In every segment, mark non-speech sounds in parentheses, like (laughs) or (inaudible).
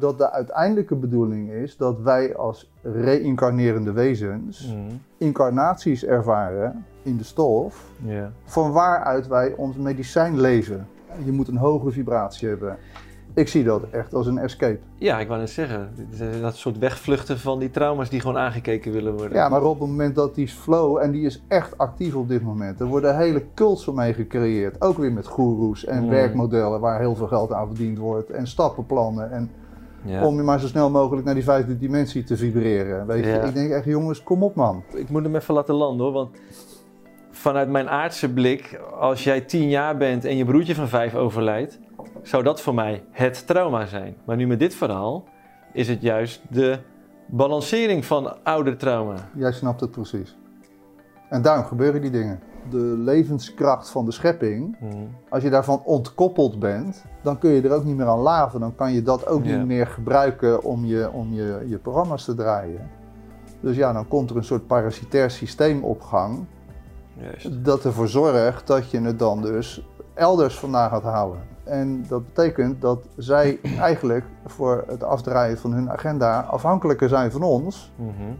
Dat de uiteindelijke bedoeling is dat wij als reïncarnerende wezens Mm. incarnaties ervaren in de stof, van waaruit wij ons medicijn leven. Je moet een hoge vibratie hebben. Ik zie dat echt als een escape. ja, ik wou net zeggen, dat soort wegvluchten van die trauma's die gewoon aangekeken willen worden. Ja, maar op het moment dat die flow, en die is echt actief op dit moment, er worden hele cults omheen gecreëerd. Ook weer met goeroes en Mm. werkmodellen waar heel veel geld aan verdiend wordt. En stappenplannen. En Ja. om je maar zo snel mogelijk naar die vijfde dimensie te vibreren. Weet je, Ja. ik denk echt, jongens, kom op man. Ik moet hem even laten landen hoor, want vanuit mijn aardse blik, als jij tien jaar bent en je broertje van vijf overlijdt, zou dat voor mij het trauma zijn. Maar nu met dit verhaal is het juist de balancering van ouder trauma. Jij snapt het precies. En daarom gebeuren die dingen. De levenskracht van de schepping, Hmm. als je daarvan ontkoppeld bent, dan kun je er ook niet meer aan laven. Dan kan je dat ook niet meer gebruiken om, je, om je, je programma's te draaien. Dus ja, dan komt er een soort parasitair systeem op gang. Juist. Dat ervoor zorgt dat je het dan dus elders vandaan gaat houden. En dat betekent dat zij (clears throat) eigenlijk voor het afdraaien van hun agenda afhankelijker zijn van ons. Mhm.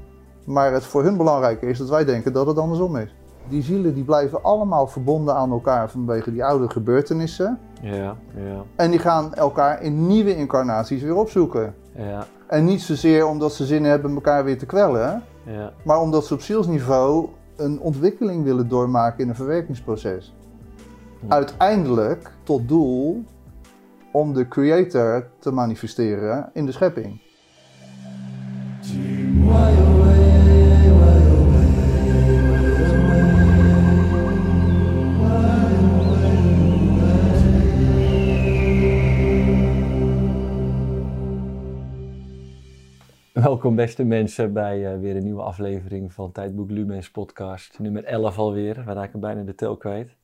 Maar het voor hun belangrijk is dat wij denken dat het andersom is. Die zielen die blijven allemaal verbonden aan elkaar vanwege die oude gebeurtenissen. Ja, ja, En die gaan elkaar in nieuwe incarnaties weer opzoeken. ja, En niet zozeer omdat ze zin hebben elkaar weer te kwellen, ja. maar omdat ze op zielsniveau een ontwikkeling willen doormaken in een verwerkingsproces. Uiteindelijk tot doel om de creator te manifesteren in de schepping. Welkom beste mensen bij eh, weer een nieuwe aflevering van Tijdboek Lumens podcast. Nummer 11 alweer, we raken bijna de tel kwijt.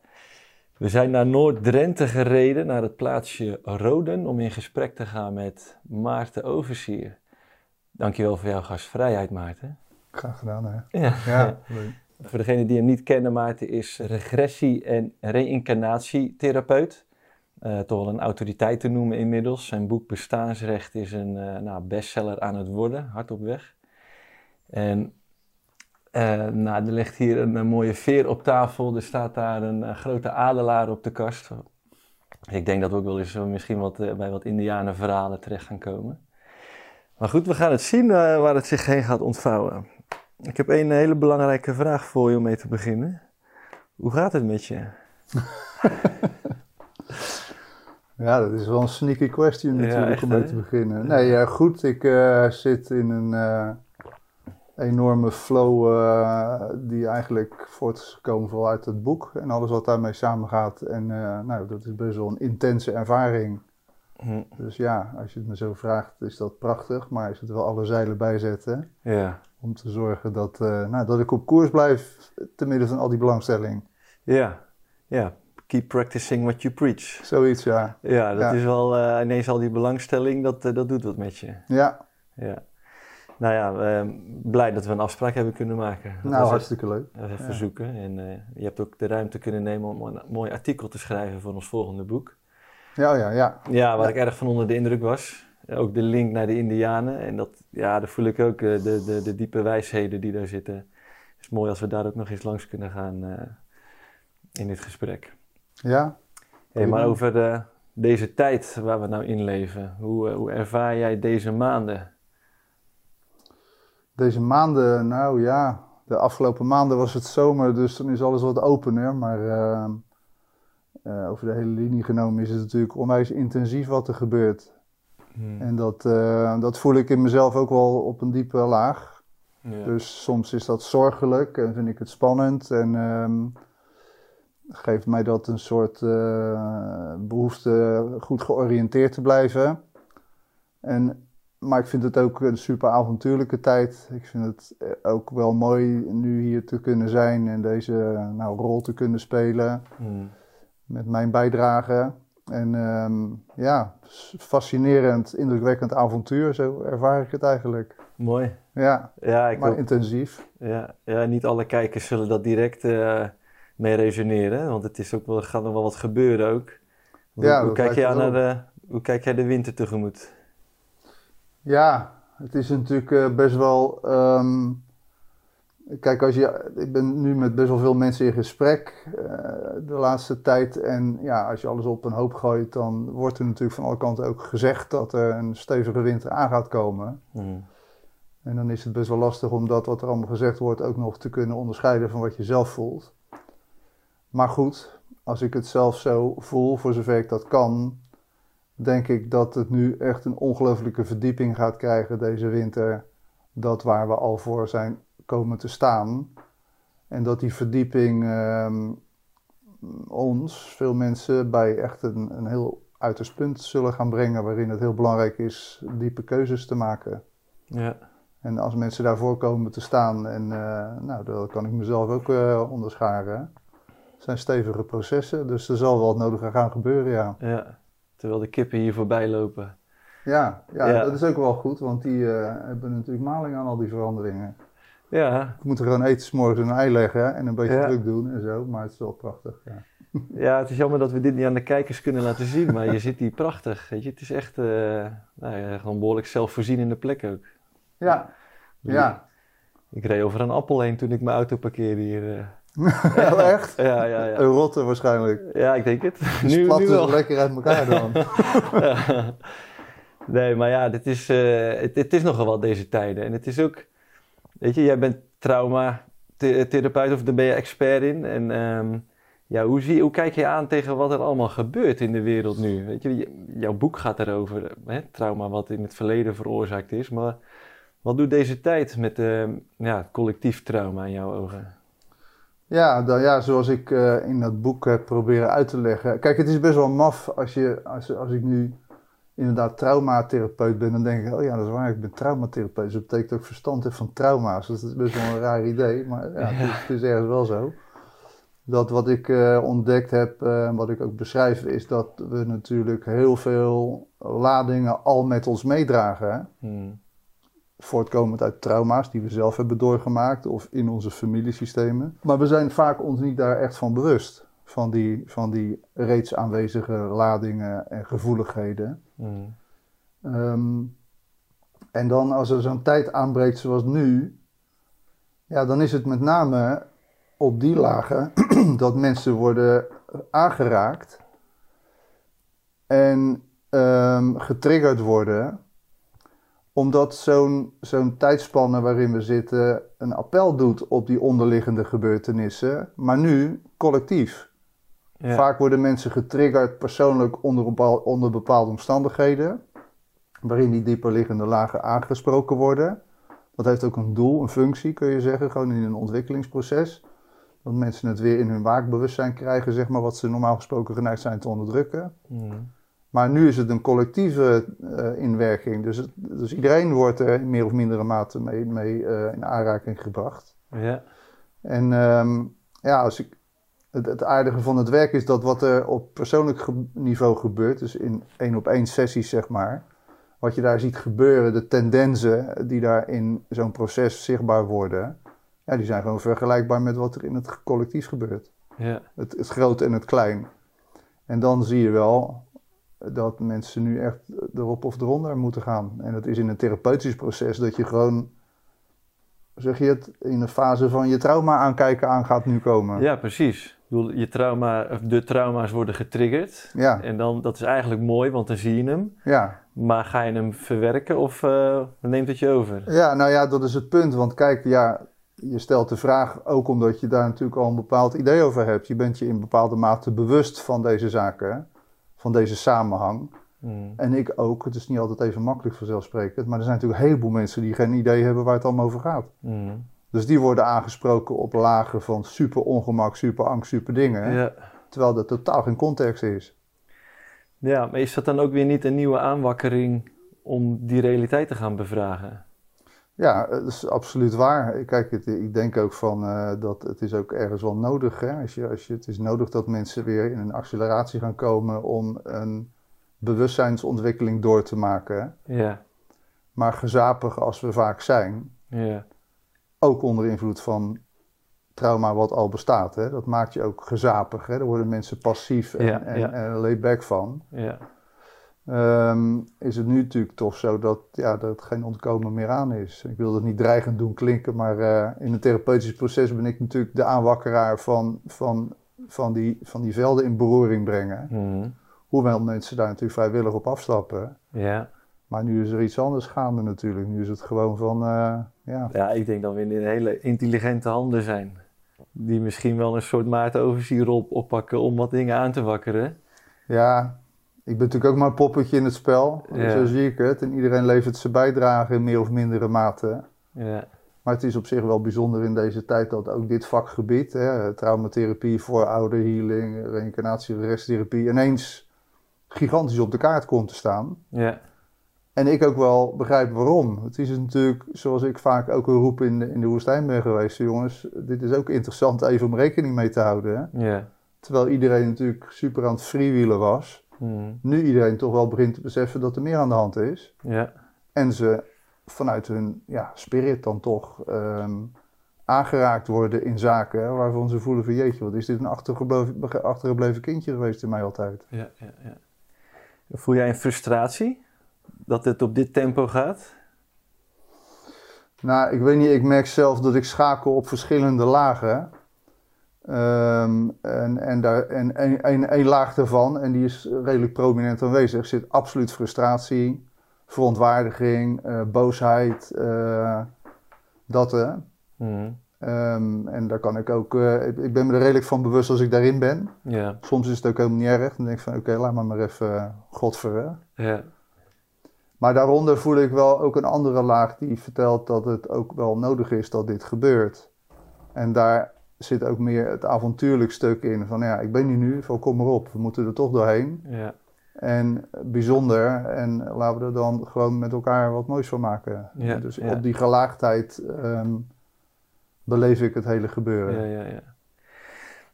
We zijn naar Noord-Drenthe gereden, naar het plaatsje Roden, om in gesprek te gaan met Maarten Oversier. Dankjewel voor jouw gastvrijheid Maarten. Graag gedaan, hè? Ja. Ja, leuk. Voor degenen die hem niet kennen, Maarten is regressie- en reïncarnatietherapeut. Eh, toch wel een autoriteit te noemen inmiddels. Zijn boek Bestaansrecht is een eh, nou, bestseller aan het worden, hard op weg. En eh, nou, er ligt hier een, mooie veer op tafel. Er staat daar een, grote adelaar op de kast. Ik denk dat we ook wel eens misschien wat, bij wat indianenverhalen terecht gaan komen. Maar goed, we gaan het zien waar het zich heen gaat ontvouwen. Ik heb een hele belangrijke vraag voor je om mee te beginnen. Hoe gaat het met je? (laughs) Ja, dat is wel een sneaky question natuurlijk om mee te beginnen. Nee, ja, goed. Ik eh, zit in een eh, enorme flow eh, die eigenlijk voort is gekomen het boek en alles wat daarmee samengaat. En nou, dat is best wel een intense ervaring. Hm, Dus ja, als je het me zo vraagt, is dat prachtig. Maar is het wel alle zeilen bijzetten Ja. om te zorgen dat, nou, dat ik op koers blijf te midden van al die belangstelling. Ja. Ja. Keep practicing what you preach. Zoiets, ja. Ja, dat Ja. is wel eh, ineens al die belangstelling, dat, eh, dat doet wat met je. Ja, Ja. Nou ja, eh, blij dat we een afspraak hebben kunnen maken. Dat nou hartstikke leuk. Even Ja. verzoeken. En eh, je hebt ook de ruimte kunnen nemen om een mooi artikel te schrijven voor ons volgende boek. Ja, ja, ja. Ja, waar Ja. ik erg van onder de indruk was. Ook de link naar de Indianen. En dat, ja, daar voel ik ook de, de, de diepe wijsheden die daar zitten. Het is mooi als we daar ook nog eens langs kunnen gaan in dit gesprek. Ja, Hey, maar over eh, deze tijd waar we nou in leven. Hoe, eh, hoe ervaar jij deze maanden? Deze maanden, nou ja, de afgelopen maanden was het zomer, dus dan is alles wat opener. Maar eh, eh, over de hele linie genomen is het natuurlijk onwijs intensief wat er gebeurt. En dat, eh, dat voel ik in mezelf ook wel op een diepe laag. Ja. Dus soms is dat zorgelijk en vind ik het spannend. En ehm, geeft mij dat een soort eh, behoefte goed georiënteerd te blijven. En, maar ik vind het ook een super avontuurlijke tijd. Ik vind het eh, ook wel mooi nu hier te kunnen zijn en deze nou, rol te kunnen spelen Hmm. met mijn bijdrage. En ehm, ja, fascinerend, indrukwekkend avontuur, zo ervaar ik het eigenlijk. Mooi. Ja, Ja, ik maar ook. intensief. Ja, ja, niet alle kijkers zullen dat direct eh, mee resoneren. Want het is ook wel, gaat nog wel wat gebeuren ook. Hoe, Ja, hoe, kijk jij naar de, hoe kijk jij de winter tegemoet? Ja, het is natuurlijk eh, best wel. ehm, kijk, als je, ik ben nu met best wel veel mensen in gesprek eh, de laatste tijd. En ja, als je alles op een hoop gooit, dan wordt er natuurlijk van alle kanten ook gezegd dat er een stevige winter aan gaat komen. Mm. En dan is het best wel lastig om dat wat er allemaal gezegd wordt ook nog te kunnen onderscheiden van wat je zelf voelt. Maar goed, als ik het zelf zo voel, voor zover ik dat kan, denk ik dat het nu echt een ongelooflijke verdieping gaat krijgen deze winter. Dat waar we al voor zijn komen te staan. En dat die verdieping ehm, ons, veel mensen, bij echt een, een heel uiterst punt zullen gaan brengen. Waarin het heel belangrijk is diepe keuzes te maken. Ja. En als mensen daarvoor komen te staan, en uh, nou, daar kan ik mezelf ook uh, onderscharen. Het zijn stevige processen, dus er zal wel het nodige gaan gebeuren, ja. ja. Terwijl de kippen hier voorbij lopen. Ja, ja, ja. dat is ook wel goed, want die uh, hebben natuurlijk maling aan al die veranderingen. Ja. We moeten gewoon eten, 's morgens een ei leggen en een beetje ja. druk doen en zo, maar het is wel prachtig. Ja. ja, het is jammer dat we dit niet aan de kijkers kunnen laten zien, maar je zit hier prachtig. Weet je, het is echt nou ja, gewoon behoorlijk zelfvoorzienende plek ook. Ja, ja. Ik reed over een appel heen toen ik mijn auto parkeerde hier. (laughs) Heel echt? Ja, ja, ja. Een rotte waarschijnlijk. Ja, ik denk het. Nu, nu wel. lekker uit elkaar dan. ja. (laughs) Nee, maar ja, dit is, uh, het, het, is nogal wat deze tijden. En het is ook, weet je, jij bent trauma-therapeut of daar ben je expert in. En um, ja, hoe, zie, hoe kijk je aan tegen wat er allemaal gebeurt in de wereld nu? Weet je, jouw boek gaat erover, hè, trauma wat in het verleden veroorzaakt is. Maar wat doet deze tijd met uh, ja, collectief trauma in jouw ogen? Ja, dan, ja zoals ik uh, in dat boek heb proberen uit te leggen. Kijk, het is best wel maf als, je, als, als ik nu inderdaad traumatherapeut ben. Dan denk ik, oh ja, dat is waar, ik ben traumatherapeut. Dus dat betekent ook verstand heb van trauma's. Dat is best wel een raar idee, maar ja, het, is, het is ergens wel zo. Dat wat ik uh, ontdekt heb en uh, wat ik ook beschrijf, is dat we natuurlijk heel veel ladingen al met ons meedragen. Hmm voortkomend uit trauma's die we zelf hebben doorgemaakt of in onze familiesystemen. Maar we zijn vaak ons niet daar echt van bewust. Van die, van die reeds aanwezige ladingen en gevoeligheden. Mm. Um, en dan als er zo'n tijd aanbreekt zoals nu, ja, dan is het met name op die lagen (clears throat) dat mensen worden aangeraakt en um, getriggerd worden omdat zo'n zo'n tijdspanne waarin we zitten een appel doet op die onderliggende gebeurtenissen, maar nu collectief. Ja. Vaak worden mensen getriggerd persoonlijk onder, onder bepaalde omstandigheden, waarin die dieperliggende lagen aangesproken worden. Dat heeft ook een doel, een functie kun je zeggen, gewoon in een ontwikkelingsproces. Dat mensen het weer in hun waakbewustzijn krijgen, zeg maar, wat ze normaal gesproken geneigd zijn te onderdrukken. Mm. Maar nu is het een collectieve uh, inwerking. Dus, het, dus iedereen wordt er in meer of mindere mate mee, mee uh, in aanraking gebracht. Ja. En um, ja, als ik, het, het, aardige van het werk is dat wat er op persoonlijk ge niveau gebeurt, dus in één op één sessies zeg maar, wat je daar ziet gebeuren, de tendensen die daar in zo'n proces zichtbaar worden, ja, die zijn gewoon vergelijkbaar met wat er in het collectief gebeurt. Ja. Het, het groot en het klein. En dan zie je wel dat mensen nu echt erop of eronder moeten gaan. En dat is in een therapeutisch proces dat je gewoon, zeg je het, in een fase van je trauma aankijken aan gaat nu komen. Ja, precies. Ik bedoel, je trauma, of de trauma's worden getriggerd. Ja. En dan, dat is eigenlijk mooi, want dan zie je hem. Ja. Maar ga je hem verwerken of uh, neemt het je over? Ja, nou ja, dat is het punt. Want kijk, ja, je stelt de vraag ook omdat je daar natuurlijk al een bepaald idee over hebt. Je bent je in bepaalde mate bewust van deze zaken van deze samenhang. Mm. En ik ook. Het is niet altijd even makkelijk vanzelfsprekend. Maar er zijn natuurlijk een heleboel mensen die geen idee hebben waar het allemaal over gaat. Mm. Dus die worden aangesproken op lagen van super ongemak, super angst, super dingen. Ja. Terwijl er totaal geen context is. Ja, maar is dat dan ook weer niet een nieuwe aanwakkering om die realiteit te gaan bevragen? Ja, dat is absoluut waar. Kijk, het, ik denk ook van uh, dat het is ook ergens wel nodig. Hè? Als je, als je, het is nodig dat mensen weer in een acceleratie gaan komen om een bewustzijnsontwikkeling door te maken. Ja. Maar gezapig als we vaak zijn, ja. ook onder invloed van trauma wat al bestaat. Hè? Dat maakt je ook gezapig. Hè? Daar worden mensen passief en, ja, en, ja. van. Ja. Ehm, is het nu natuurlijk toch zo dat, ja, dat er geen ontkomen meer aan is. Ik wil dat niet dreigend doen klinken, maar eh, in het therapeutisch proces ben ik natuurlijk de aanwakkeraar van, van, van, die, van die velden in beroering brengen. Mhm. Hoewel mensen daar natuurlijk vrijwillig op afstappen. Ja. Maar nu is er iets anders gaande natuurlijk. Nu is het gewoon van, eh, ja, ja, ik denk dat we in hele intelligente handen zijn. Die misschien wel een soort Maarten Overzierrol oppakken om wat dingen aan te wakkeren. Ja, ik ben natuurlijk ook maar een poppetje in het spel. Ja. Zo zie ik het. En iedereen levert zijn bijdrage in meer of mindere mate. Ja, Maar het is op zich wel bijzonder in deze tijd dat ook dit vakgebied, hè, traumatherapie, voorouderhealing, reïncarnatie, regressietherapie, ineens gigantisch op de kaart komt te staan. ja, En ik ook wel begrijp waarom. Het is natuurlijk, zoals ik vaak ook een roep in de, in de woestijn ben geweest, jongens, dit is ook interessant even om rekening mee te houden. Hè? ja. Terwijl iedereen natuurlijk super aan het freewheelen was. Mhm. nu iedereen toch wel begint te beseffen dat er meer aan de hand is. Ja, En ze vanuit hun ja, spirit dan toch ehm, aangeraakt worden in zaken waarvan ze voelen van jeetje, wat is dit een achtergebleven, achtergebleven kindje geweest in mij altijd. ja, ja, ja. Voel jij een frustratie dat het op dit tempo gaat? Nou, ik weet niet, ik merk zelf dat ik schakel op verschillende lagen. Ehm, en en, daar, en een, een, een laag daarvan, en die is redelijk prominent aanwezig, zit absoluut frustratie, verontwaardiging, eh, boosheid, eh, dat hè. Mhm. Ehm, en daar kan ik ook, eh, ik, ik ben me er redelijk van bewust als ik daarin ben. Soms is het ook helemaal niet erg. Dan denk ik van, oké, laat maar maar even uh, godveren. ja, Maar daaronder voel ik wel ook een andere laag die vertelt dat het ook wel nodig is dat dit gebeurt. En daar zit ook meer het avontuurlijk stuk in. Van ja, ik ben hier nu, van kom maar op, we moeten er toch doorheen. ja, En bijzonder, en laten we er dan gewoon met elkaar wat moois van maken. Ja, dus ja. op die gelaagdheid ehm, beleef ik het hele gebeuren. ja, ja, ja.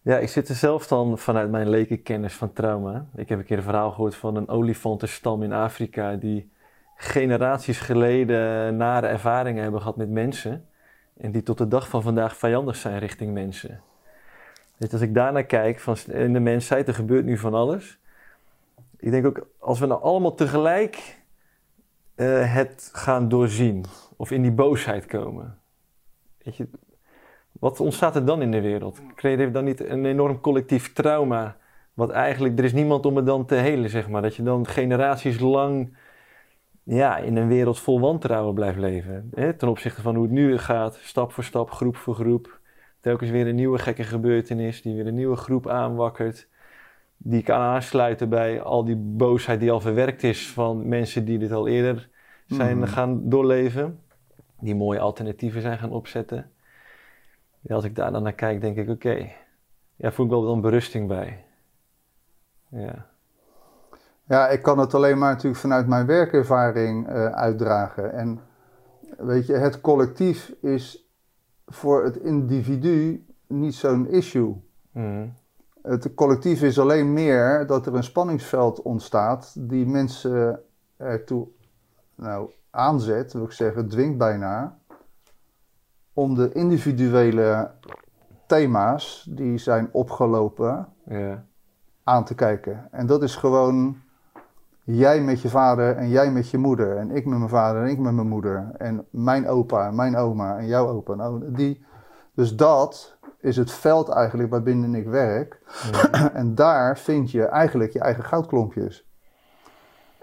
Ja, ik zit er zelf dan vanuit mijn lekenkennis van trauma. Ik heb een keer een verhaal gehoord van een olifantenstam in Afrika die generaties geleden nare ervaringen hebben gehad met mensen. En die tot de dag van vandaag vijandig zijn richting mensen. Dus als ik daarnaar kijk, van in de mensheid, er gebeurt nu van alles. Ik denk ook, als we nou allemaal tegelijk eh, het gaan doorzien, of in die boosheid komen. Weet je, wat ontstaat er dan in de wereld? Creëer je dan niet een enorm collectief trauma? Wat eigenlijk, er is niemand om het dan te helen, zeg maar. Dat je dan generaties lang ja, in een wereld vol wantrouwen blijft leven. Hè? Ten opzichte van hoe het nu gaat, stap voor stap, groep voor groep. Telkens weer een nieuwe gekke gebeurtenis die weer een nieuwe groep aanwakkert. Die kan aansluiten bij al die boosheid die al verwerkt is van mensen die dit al eerder zijn Mhm. gaan doorleven. Die mooie alternatieven zijn gaan opzetten. Ja, als ik daar dan naar kijk, denk ik, oké, ja, voel ik wel dan berusting bij. Ja, Ja, ik kan het alleen maar natuurlijk vanuit mijn werkervaring eh, uitdragen. En weet je, het collectief is voor het individu niet zo'n issue. Mhm. Het collectief is alleen meer dat er een spanningsveld ontstaat die mensen ertoe nou, aanzet, wil ik zeggen, dwingt bijna, om de individuele thema's die zijn opgelopen aan te kijken. En dat is gewoon jij met je vader en jij met je moeder. En ik met mijn vader en ik met mijn moeder. En mijn opa en mijn oma en jouw opa. en oma. Die, dus dat is het veld eigenlijk waarbinnen ik werk. ja, (clears throat) En daar vind je eigenlijk je eigen goudklompjes.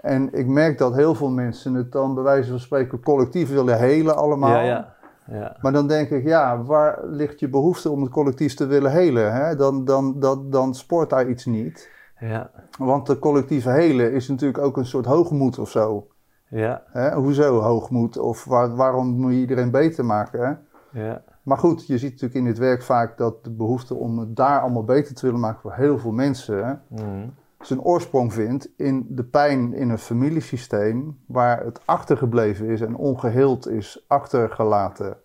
En ik merk dat heel veel mensen het dan bij wijze van spreken collectief willen helen allemaal. ja, ja, ja, Maar dan denk ik, ja, waar ligt je behoefte om het collectief te willen helen? Hè? Dan, dan, dan, dan spoort daar iets niet. Ja, Want de collectieve helen is natuurlijk ook een soort hoogmoed of zo. ja, Hè? Hoezo hoogmoed? Of waar- waarom moet je iedereen beter maken? Hè? ja, Maar goed, je ziet natuurlijk in dit werk vaak dat de behoefte om het daar allemaal beter te willen maken voor heel veel mensen Mhm. zijn oorsprong vindt in de pijn in een familiesysteem waar het achtergebleven is en ongeheeld is achtergelaten.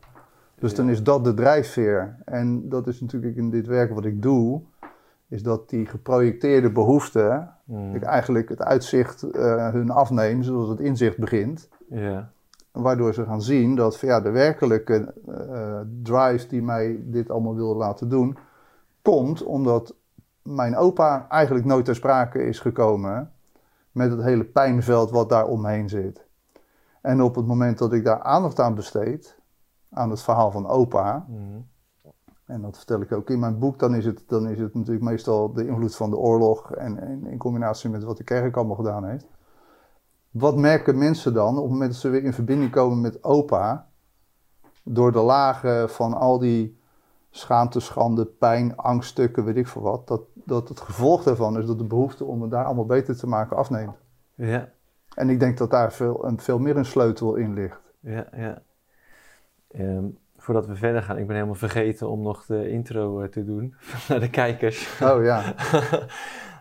Dus dan is dat de drijfveer. En dat is natuurlijk in dit werk wat ik doe, is dat die geprojecteerde behoeften, Mhm. ik eigenlijk het uitzicht eh, hun afneem, zoals het inzicht begint. Waardoor ze gaan zien dat ja, de werkelijke eh, drive die mij dit allemaal wil laten doen, komt omdat mijn opa eigenlijk nooit ter sprake is gekomen. met het hele pijnveld wat daar omheen zit. En op het moment dat ik daar aandacht aan besteed, aan het verhaal van opa, Mhm. En dat vertel ik ook in mijn boek, dan is het, dan is het natuurlijk meestal de invloed van de oorlog en, en in combinatie met wat de kerk allemaal gedaan heeft. Wat merken mensen dan op het moment dat ze weer in verbinding komen met opa, door de lagen van al die schaamte, schande, pijn, angststukken, weet ik veel wat, dat, dat het gevolg daarvan is dat de behoefte om het daar allemaal beter te maken afneemt. Ja, En ik denk dat daar veel, een, veel meer een sleutel in ligt. ja, ja. Ehm, voordat we verder gaan, ik ben helemaal vergeten om nog de intro eh, te doen (laughs) naar de kijkers. Oh ja, (laughs)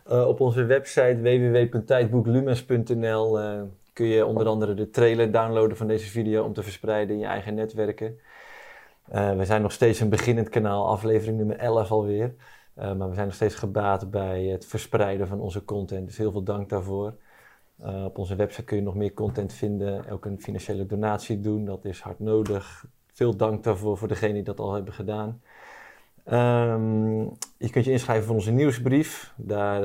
Eh, op onze website www.tijdboeklumens.nl eh, kun je onder andere de trailer downloaden van deze video om te verspreiden in je eigen netwerken. We zijn nog steeds een beginnend kanaal, aflevering nummer 11 alweer. Maar we zijn nog steeds gebaat bij het verspreiden van onze content. Dus heel veel dank daarvoor. Op onze website kun je nog meer content vinden. Ook een financiële donatie doen, dat is hard nodig. Veel dank daarvoor voor degenen die dat al hebben gedaan. Ehm, je kunt je inschrijven voor onze nieuwsbrief. Daar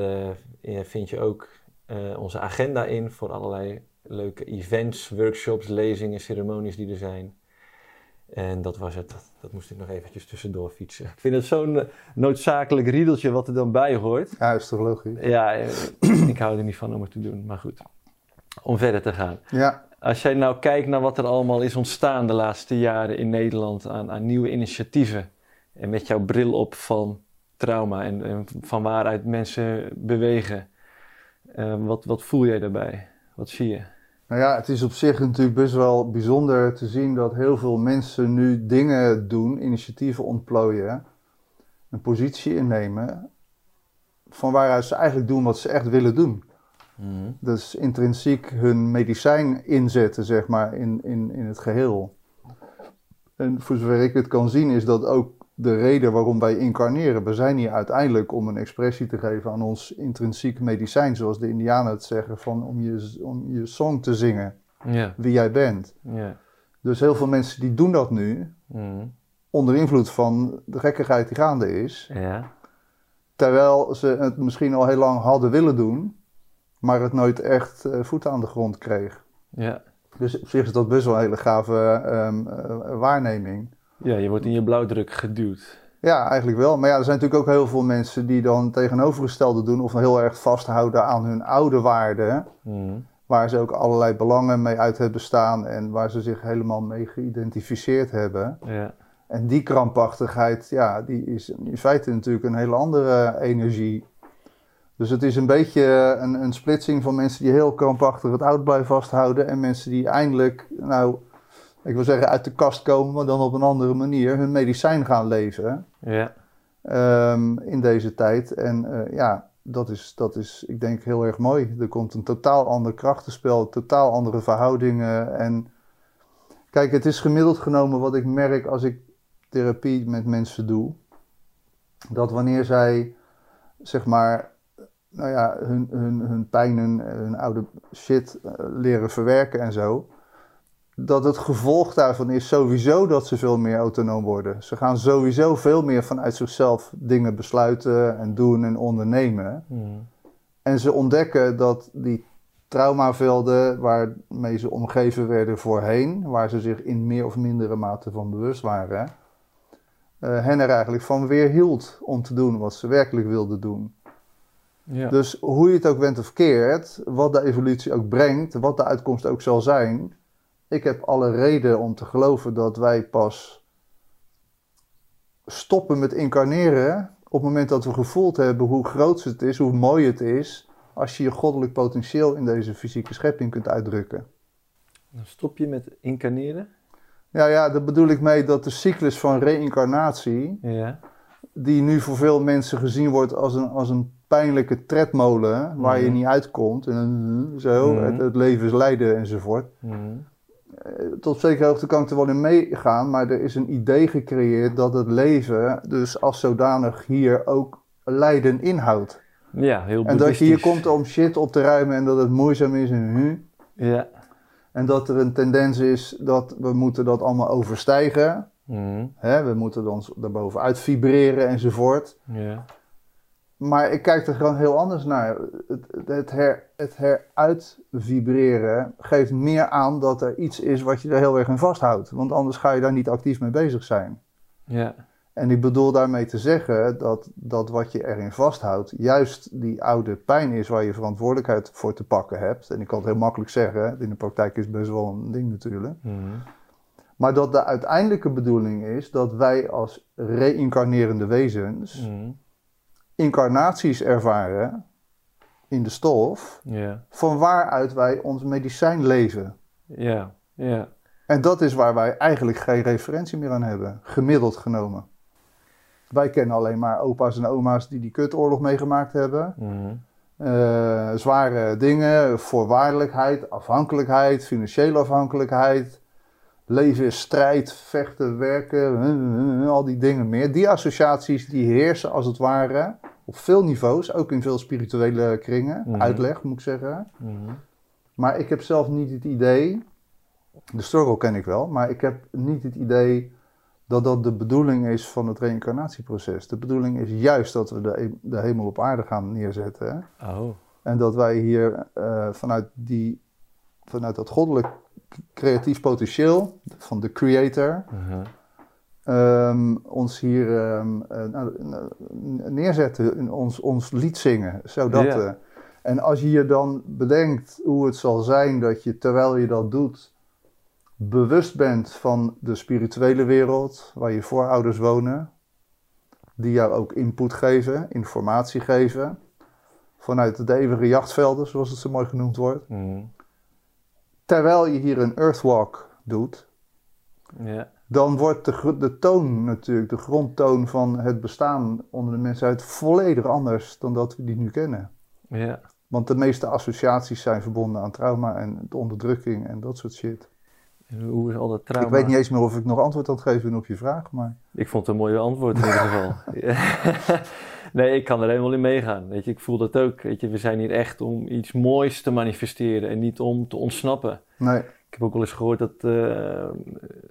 eh, vind je ook eh, onze agenda in voor allerlei leuke events, workshops, lezingen, ceremonies die er zijn. En dat was het. Dat, dat moest ik nog eventjes tussendoor fietsen. Ik vind het zo'n eh, noodzakelijk riedeltje wat er dan bij hoort. ja, is toch logisch? Ja, ik hou er niet van om het te doen, maar goed. Om verder te gaan. Ja, Als jij nou kijkt naar wat er allemaal is ontstaan de laatste jaren in Nederland aan, aan nieuwe initiatieven. En met jouw bril op van trauma en, en van waaruit mensen bewegen. eh, wat, wat voel jij daarbij? Wat zie je? Nou ja, het is op zich natuurlijk best wel bijzonder te zien dat heel veel mensen nu dingen doen, initiatieven ontplooien, een positie innemen, van waaruit ze eigenlijk doen wat ze echt willen doen. Dus intrinsiek hun medicijn inzetten, zeg maar, in, in, in het geheel. En voor zover ik het kan zien, is dat ook de reden waarom wij incarneren. We zijn hier uiteindelijk om een expressie te geven aan ons intrinsiek medicijn, zoals de Indianen het zeggen, van om je, om je song te zingen, wie jij bent. Dus heel veel mensen die doen dat nu, Mhm. onder invloed van de gekkigheid die gaande is. Terwijl ze het misschien al heel lang hadden willen doen, maar het nooit echt eh, voet aan de grond kreeg. ja. Dus op zich is dat best wel een hele gave ehm, eh, waarneming. ja, je wordt in je blauwdruk geduwd. Ja, eigenlijk wel. Maar ja, er zijn natuurlijk ook heel veel mensen die dan tegenovergestelde doen of heel erg vasthouden aan hun oude waarden. Mhm. Waar ze ook allerlei belangen mee uit hebben staan en waar ze zich helemaal mee geïdentificeerd hebben. Ja, En die krampachtigheid, ja, die is in feite natuurlijk een hele andere energie. Dus het is een beetje een, een splitsing van mensen die heel krampachtig het oud blijven vasthouden. En mensen die eindelijk, nou, ik wil zeggen uit de kast komen, maar dan op een andere manier hun medicijn gaan leven ja, ehm, in deze tijd. En eh, ja, dat is, dat is, ik denk, heel erg mooi. Er komt een totaal ander krachtenspel, totaal andere verhoudingen. En kijk, het is gemiddeld genomen wat ik merk als ik therapie met mensen doe. Dat wanneer zij, zeg maar, nou ja, hun, hun, hun pijnen, hun oude shit eh, leren verwerken en zo. Dat het gevolg daarvan is sowieso dat ze veel meer autonoom worden. Ze gaan sowieso veel meer vanuit zichzelf dingen besluiten en doen en ondernemen. Mhm. En ze ontdekken dat die traumavelden waarmee ze omgeven werden voorheen, waar ze zich in meer of mindere mate van bewust waren, eh, hen er eigenlijk van weerhield om te doen wat ze werkelijk wilden doen. Ja. Dus hoe je het ook bent of keert, wat de evolutie ook brengt, wat de uitkomst ook zal zijn, ik heb alle reden om te geloven dat wij pas stoppen met incarneren op het moment dat we gevoeld hebben hoe groot het is, hoe mooi het is, als je je goddelijk potentieel in deze fysieke schepping kunt uitdrukken. Dan stop je met incarneren. Ja, ja, daar bedoel ik mee dat de cyclus van reïncarnatie, Ja, die nu voor veel mensen gezien wordt als een, als een pijnlijke tredmolen waar je Mhm. niet uitkomt en zo, Mhm. het, het leven is lijden enzovoort. Mhm. Eh, Tot zekere hoogte kan ik er wel in meegaan, maar er is een idee gecreëerd dat het leven dus als zodanig hier ook lijden inhoudt. ja heel En dat je hier komt om shit op te ruimen en dat het moeizaam is en hu. Ja. En dat er een tendens is dat we moeten dat allemaal overstijgen. Mhm. Hè? We moeten dan daarbovenuit vibreren enzovoort. Ja. Maar ik kijk er gewoon heel anders naar. Het, het, her, het heruitvibreren geeft meer aan dat er iets is wat je er heel erg in vasthoudt. Want anders ga je daar niet actief mee bezig zijn. Ja. En ik bedoel daarmee te zeggen dat, dat wat je erin vasthoudt, juist die oude pijn is waar je verantwoordelijkheid voor te pakken hebt. En ik kan het heel makkelijk zeggen, in de praktijk is het best wel een ding natuurlijk. Mhm. Maar dat de uiteindelijke bedoeling is dat wij als reïncarnerende wezens Mhm. Incarnaties ervaren in de stof, van waaruit wij ons medicijn leven. Ja. Ja. En dat is waar wij eigenlijk geen referentie meer aan hebben, gemiddeld genomen. Wij kennen alleen maar opa's en oma's die die kutoorlog meegemaakt hebben. Mhm. Eh, zware dingen, voorwaardelijkheid, afhankelijkheid, financiële afhankelijkheid. Leven is strijd, vechten, werken, al die dingen meer. Die associaties die heersen als het ware op veel niveaus, ook in veel spirituele kringen. Mhm. Uitleg moet ik zeggen. Mhm. Maar ik heb zelf niet het idee, de struggle ken ik wel, maar ik heb niet het idee dat dat de bedoeling is van het reïncarnatieproces. De bedoeling is juist dat we de, de hemel op aarde gaan neerzetten. Oh. En dat wij hier eh, vanuit, die, vanuit dat goddelijk creatief potentieel van de creator Mhm. Ehm, ons hier ehm, eh, nou, nou, neerzetten, in ons, ons lied zingen. Zodat, eh, en als je je dan bedenkt hoe het zal zijn dat je terwijl je dat doet, bewust bent van de spirituele wereld waar je voorouders wonen, die jou ook input geven, informatie geven, vanuit de eeuwige jachtvelden, zoals het zo mooi genoemd wordt. Mhm. Terwijl je hier een earthwalk doet, Ja. Dan wordt de, de toon natuurlijk, de grondtoon van het bestaan onder de mensheid volledig anders dan dat we die nu kennen. Ja. Want de meeste associaties zijn verbonden aan trauma en de onderdrukking en dat soort shit. En hoe is al dat trauma? Ik weet niet eens meer of ik nog antwoord aan het geven ben op je vraag, maar... Ik vond het een mooie antwoord in ieder geval. (laughs) (laughs) nee, ik kan er helemaal in meegaan. Weet je, ik voel dat ook. Weet je, we zijn hier echt om iets moois te manifesteren en niet om te ontsnappen. Nee, heb ook wel eens gehoord dat eh,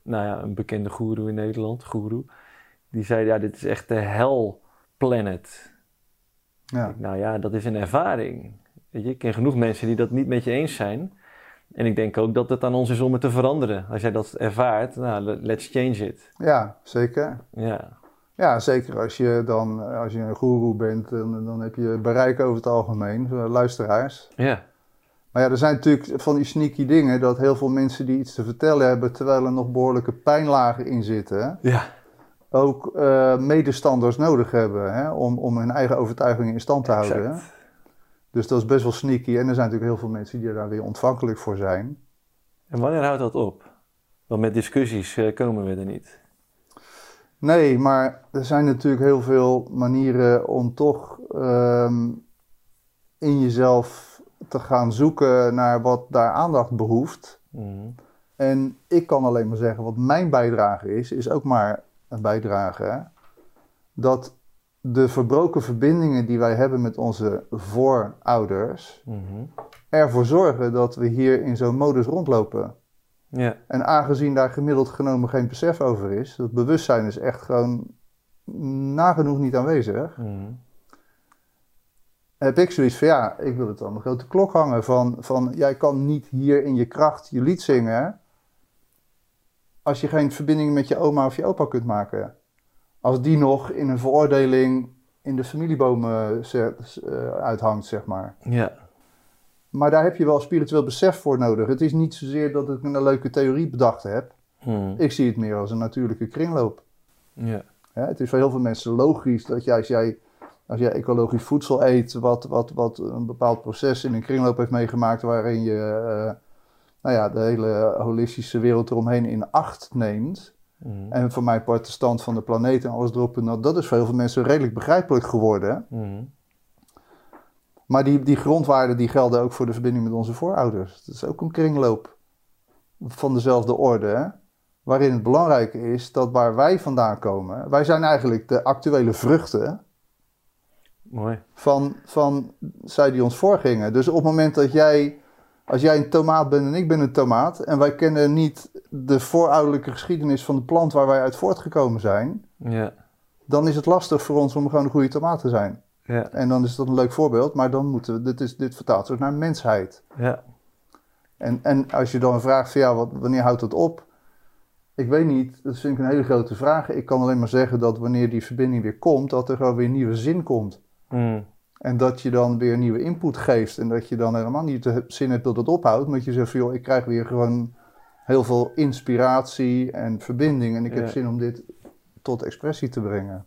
nou ja, een bekende goeroe in Nederland, goeroe, die zei: Ja, dit is echt de hell planet. ja. Ik, Nou ja, dat is een ervaring. Weet je, ik ken genoeg mensen die dat niet met je eens zijn. En ik denk ook dat het aan ons is om het te veranderen. Als jij dat ervaart, nou, le- let's change it. ja, zeker. Ja, Ja, zeker als je dan, als je een goeroe bent, dan, dan heb je bereik over het algemeen, eh, luisteraars. ja, Maar ja, er zijn natuurlijk van die sneaky dingen dat heel veel mensen die iets te vertellen hebben, terwijl er nog behoorlijke pijnlagen in zitten, ja, ook eh, medestanders nodig hebben hè, om, om hun eigen overtuigingen in stand te houden. Dus dat is best wel sneaky. En er zijn natuurlijk heel veel mensen die daar weer ontvankelijk voor zijn. En wanneer houdt dat op? Want met discussies eh, komen we er niet. Nee, maar er zijn natuurlijk heel veel manieren om toch ehm, in jezelf te gaan zoeken naar wat daar aandacht behoeft. Mhm. En ik kan alleen maar zeggen, wat mijn bijdrage is, is ook maar een bijdrage. hè. Dat de verbroken verbindingen die wij hebben met onze voorouders Mhm. ervoor zorgen dat we hier in zo'n modus rondlopen. Ja, En aangezien daar gemiddeld genomen geen besef over is, dat bewustzijn is echt gewoon nagenoeg niet aanwezig, mhm. Heb ik zoiets van ja, ik wil het aan de grote klok hangen van, van jij kan niet hier in je kracht je lied zingen als je geen verbinding met je oma of je opa kunt maken. Als die nog in een veroordeling in de familiebomen eh, uithangt, zeg maar. ja, Maar daar heb je wel spiritueel besef voor nodig. Het is niet zozeer dat ik een leuke theorie bedacht heb. Mhm. Ik zie het meer als een natuurlijke kringloop. ja, Hè, het is voor heel veel mensen logisch dat jij, als jij, als jij ecologisch voedsel eet, wat, wat, wat een bepaald proces in een kringloop heeft meegemaakt, waarin je eh, nou ja, de hele holistische wereld eromheen in acht neemt. Mhm. En voor mij part de stand van de planeet en alles erop en dat, dat is voor heel veel mensen redelijk begrijpelijk geworden. Mhm. Maar die, die grondwaarden die gelden ook voor de verbinding met onze voorouders. Het is ook een kringloop van dezelfde orde. Hè? Waarin het belangrijke is dat waar wij vandaan komen, wij zijn eigenlijk de actuele vruchten Mooi. van, van zij die ons voorgingen. Dus op het moment dat jij, als jij een tomaat bent en ik ben een tomaat, en wij kennen niet de voorouderlijke geschiedenis van de plant waar wij uit voortgekomen zijn, Ja, dan is het lastig voor ons om gewoon een goede tomaat te zijn. Ja. En dan is dat een leuk voorbeeld, maar dan moeten we, dit, is, dit vertaalt zich naar mensheid. Ja. En, en als je dan vraagt van ja, wat, wanneer houdt dat op? Ik weet niet, dat vind ik een hele grote vraag. Ik kan alleen maar zeggen dat wanneer die verbinding weer komt, dat er gewoon weer nieuwe zin komt. Mm. En dat je dan weer nieuwe input geeft. En dat je dan helemaal niet de zin hebt dat het ophoudt. Maar dat je zegt van joh, ik krijg weer gewoon heel veel inspiratie en verbinding. En ik heb zin om dit tot expressie te brengen.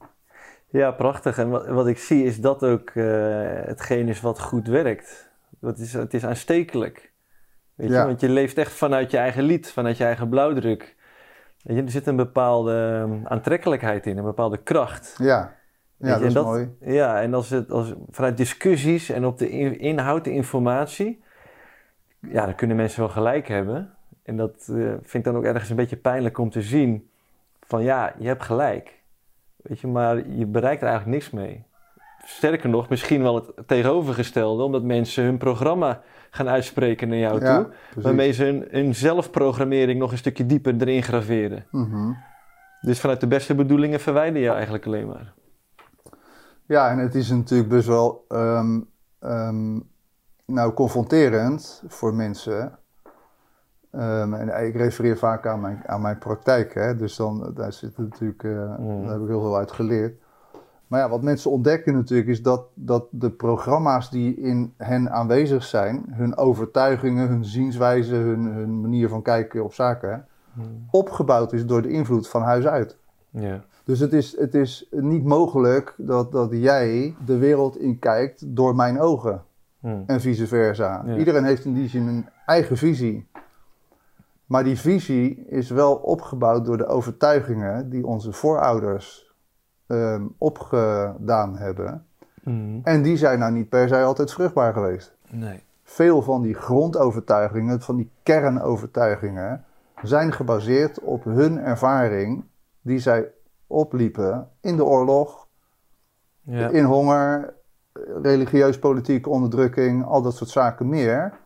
Ja, prachtig. En wat, wat ik zie is dat ook eh, hetgeen is wat goed werkt. Dat is, het is aanstekelijk. Weet Ja. je? Want je leeft echt vanuit je eigen lied, vanuit je eigen blauwdruk. Weet je, er zit een bepaalde eh, aantrekkelijkheid in, een bepaalde kracht. Ja, ja dat is mooi. Ja, en als het als, vanuit discussies en op de in- inhoud, de informatie, ja, dan kunnen mensen wel gelijk hebben. En dat eh, vind ik dan ook ergens een beetje pijnlijk om te zien. Van ja, je hebt gelijk. Weet je, maar je bereikt er eigenlijk niks mee. Sterker nog, misschien wel het tegenovergestelde, omdat mensen hun programma gaan uitspreken naar jou Ja, toe. precies. Waarmee ze hun, hun zelfprogrammering nog een stukje dieper erin graveren. Mhm. Dus vanuit de beste bedoelingen verwijder je eigenlijk alleen maar. Ja, en het is natuurlijk best wel ehm, ehm, nou, confronterend voor mensen. Ehm, en ik refereer vaak aan mijn, aan mijn praktijk, hè? dus dan, daar zit natuurlijk, eh, Mm. daar heb ik heel veel uit geleerd. Maar ja, wat mensen ontdekken natuurlijk is dat, dat de programma's die in hen aanwezig zijn, hun overtuigingen, hun zienswijze, hun, hun manier van kijken op zaken, opgebouwd is door de invloed van huis uit. Ja. Dus het is, het is niet mogelijk dat, dat jij de wereld in kijkt door mijn ogen Hm. en vice versa. Ja. Iedereen heeft in die zin een eigen visie. Maar die visie is wel opgebouwd door de overtuigingen die onze voorouders ehm, opgedaan hebben. Mhm. En die zijn nou niet per se altijd vruchtbaar geweest. Nee. Veel van die grondovertuigingen, van die kernovertuigingen, zijn gebaseerd op hun ervaring die zij opliepen in de oorlog, Ja. in honger, religieus politieke onderdrukking, al dat soort zaken meer.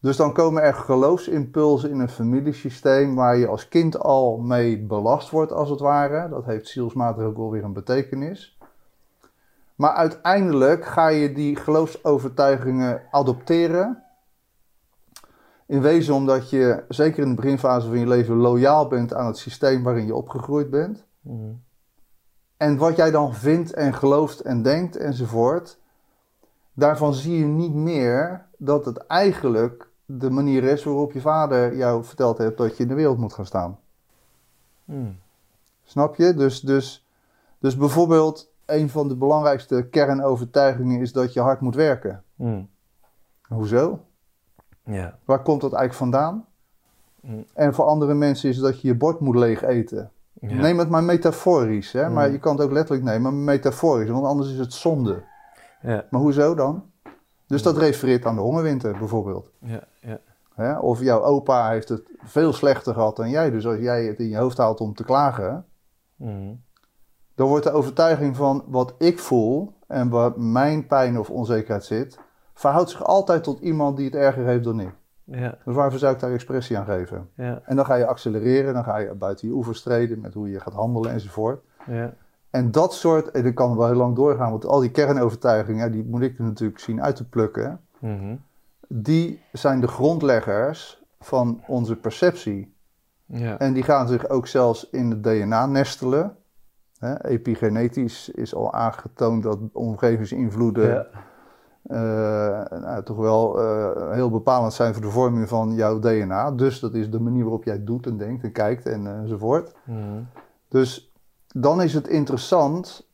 Dus dan komen er geloofsimpulsen in een familiesysteem waar je als kind al mee belast wordt, als het ware. Dat heeft zielsmatig ook wel weer een betekenis. Maar uiteindelijk ga je die geloofsovertuigingen adopteren. In wezen omdat je, zeker in de beginfase van je leven, loyaal bent aan het systeem waarin je opgegroeid bent. Mhm. En wat jij dan vindt en gelooft en denkt enzovoort, daarvan zie je niet meer dat het eigenlijk de manier is waarop je vader jou verteld heeft dat je in de wereld moet gaan staan. Mhm. Snap je? Dus, dus, dus bijvoorbeeld, een van de belangrijkste kernovertuigingen is dat je hard moet werken. Mhm. Hoezo? Ja. Waar komt dat eigenlijk vandaan? Mm. En voor andere mensen is dat je je bord moet leeg eten. Ja. Neem het maar metaforisch, hè? maar Mm. je kan het ook letterlijk nemen, metaforisch, want anders is het zonde. Ja. Maar hoezo dan? Dus dat refereert aan de hongerwinter bijvoorbeeld. Ja. Ja. Hè? Of jouw opa heeft het veel slechter gehad dan jij. Dus als jij het in je hoofd haalt om te klagen, Mhm. dan wordt de overtuiging van wat ik voel en waar mijn pijn of onzekerheid zit, verhoudt zich altijd tot iemand die het erger heeft dan ik. Ja. Dus waarvoor zou ik daar expressie aan geven? Ja. En dan ga je accelereren, dan ga je buiten je oevers treden met hoe je gaat handelen enzovoort. Ja. En dat soort, en dat kan wel heel lang doorgaan, want al die kernovertuigingen, die moet ik natuurlijk zien uit te plukken. Mhm. die zijn de grondleggers van onze perceptie. Ja. En die gaan zich ook zelfs in het DNA nestelen. Hè, epigenetisch is al aangetoond dat omgevingsinvloeden Ja. Eh, nou, toch wel eh, heel bepalend zijn voor de vorming van jouw DNA. Dus dat is de manier waarop jij doet en denkt en kijkt en, eh, enzovoort. Mhm. Dus dan is het interessant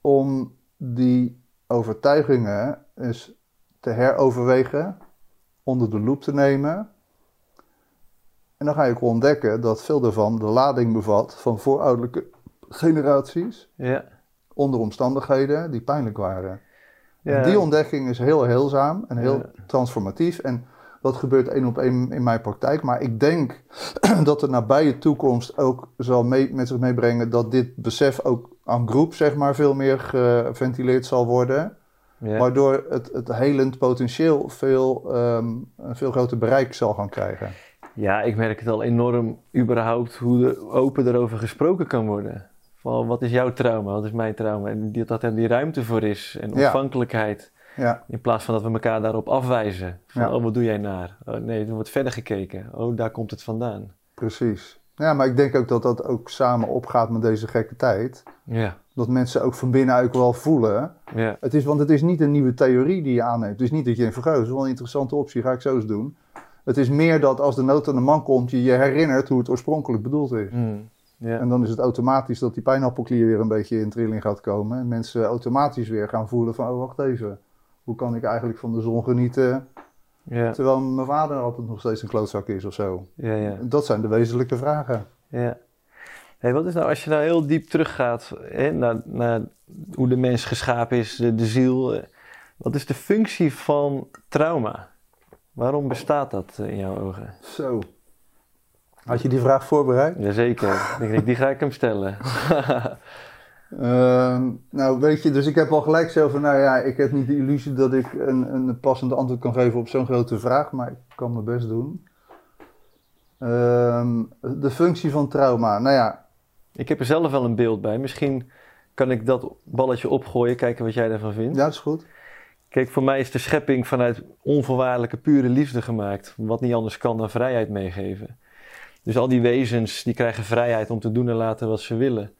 om die overtuigingen eens te heroverwegen, onder de loep te nemen. En dan ga je ook ontdekken dat veel daarvan de lading bevat van voorouderlijke generaties Ja. onder omstandigheden die pijnlijk waren. Ja. Die ontdekking is heel heelzaam en heel Ja. transformatief. En dat gebeurt één op één in mijn praktijk. Maar ik denk (clears throat) dat de nabije toekomst ook zal mee, met zich meebrengen dat dit besef ook aan groep zeg maar veel meer geventileerd zal worden. Ja. Waardoor het, het helend potentieel veel, ehm, een veel groter bereik zal gaan krijgen. Ja, ik merk het al enorm überhaupt hoe er open erover gesproken kan worden. Van wat is jouw trauma, wat is mijn trauma? En dat, dat er die ruimte voor is en ontvankelijkheid. Ja, In plaats van dat we elkaar daarop afwijzen. Van, Ja. oh, wat doe jij naar? Oh, nee, er wordt verder gekeken. Oh, daar komt het vandaan. precies. Ja, maar ik denk ook dat dat ook samen opgaat met deze gekke tijd. Ja, Dat mensen ook van binnenuit wel voelen. ja, Het is, want het is niet een nieuwe theorie die je aanneemt. Het is niet dat je denkt van, "Goh, dat is wel een interessante optie, ga ik zo eens doen. Het is meer dat als de nood aan de man komt, je je herinnert hoe het oorspronkelijk bedoeld is. Mm, ja. En dan is het automatisch dat die pijnappelklier weer een beetje in trilling gaat komen. En mensen automatisch weer gaan voelen van, oh wacht even. Hoe kan ik eigenlijk van de zon genieten, ja, terwijl mijn vader altijd nog steeds een klootzak is of zo? ja, ja. Dat zijn de wezenlijke vragen. Ja. Hey, wat is nou, als je nou heel diep teruggaat hè, naar, naar hoe de mens geschapen is, de, de ziel. eh, Wat is de functie van trauma? Waarom bestaat dat eh, in jouw ogen? Zo. Had je die vraag voorbereid? Jazeker, ik denk, die ga ik hem stellen. (laughs) Ehm, nou, weet je, dus ik heb al gelijk zo van, nou ja, ik heb niet de illusie dat ik een, een passend antwoord kan geven op zo'n grote vraag, maar ik kan mijn best doen. Ehm, de functie van trauma, nou ja, ik heb er zelf wel een beeld bij. Misschien kan ik dat balletje opgooien, kijken wat jij daarvan vindt. ja, dat is goed. Kijk, voor mij is de schepping vanuit onvoorwaardelijke pure liefde gemaakt. Wat niet anders kan dan vrijheid meegeven. Dus al die wezens die krijgen vrijheid om te doen en laten wat ze willen.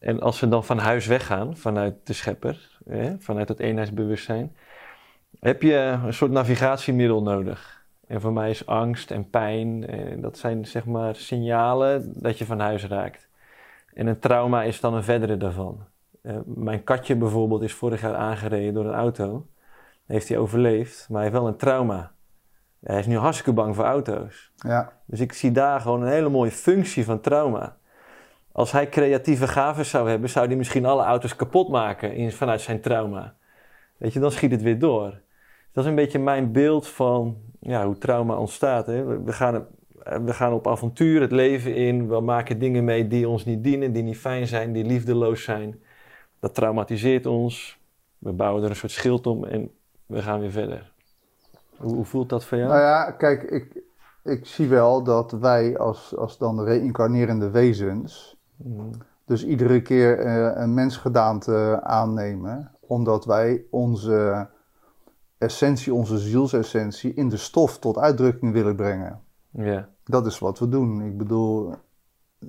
En als ze dan van huis weggaan, vanuit de schepper, hè, vanuit het eenheidsbewustzijn, heb je een soort navigatiemiddel nodig. En voor mij is angst en pijn, eh, dat zijn zeg maar signalen dat je van huis raakt. En een trauma is dan een verdere daarvan. Eh, mijn katje bijvoorbeeld is vorig jaar aangereden door een auto. Heeft hij overleefd, maar hij heeft wel een trauma. Hij is nu hartstikke bang voor auto's. Ja, Dus ik zie daar gewoon een hele mooie functie van trauma. Als hij creatieve gaven zou hebben, zou hij misschien alle auto's kapot maken in, vanuit zijn trauma. Weet je, dan schiet het weer door. Dat is een beetje mijn beeld van ja, hoe trauma ontstaat. Hè. We, gaan, we gaan op avontuur het leven in. We maken dingen mee die ons niet dienen, die niet fijn zijn, die liefdeloos zijn. Dat traumatiseert ons. We bouwen er een soort schild om en we gaan weer verder. Hoe, hoe voelt dat voor jou? nou ja, kijk, ik, ik zie wel dat wij als, als dan reïncarnerende wezens, Mm, dus iedere keer eh, een mensgedaante aannemen, omdat wij onze essentie, onze zielsessentie in de stof tot uitdrukking willen brengen. Ja, Dat is wat we doen. Ik bedoel,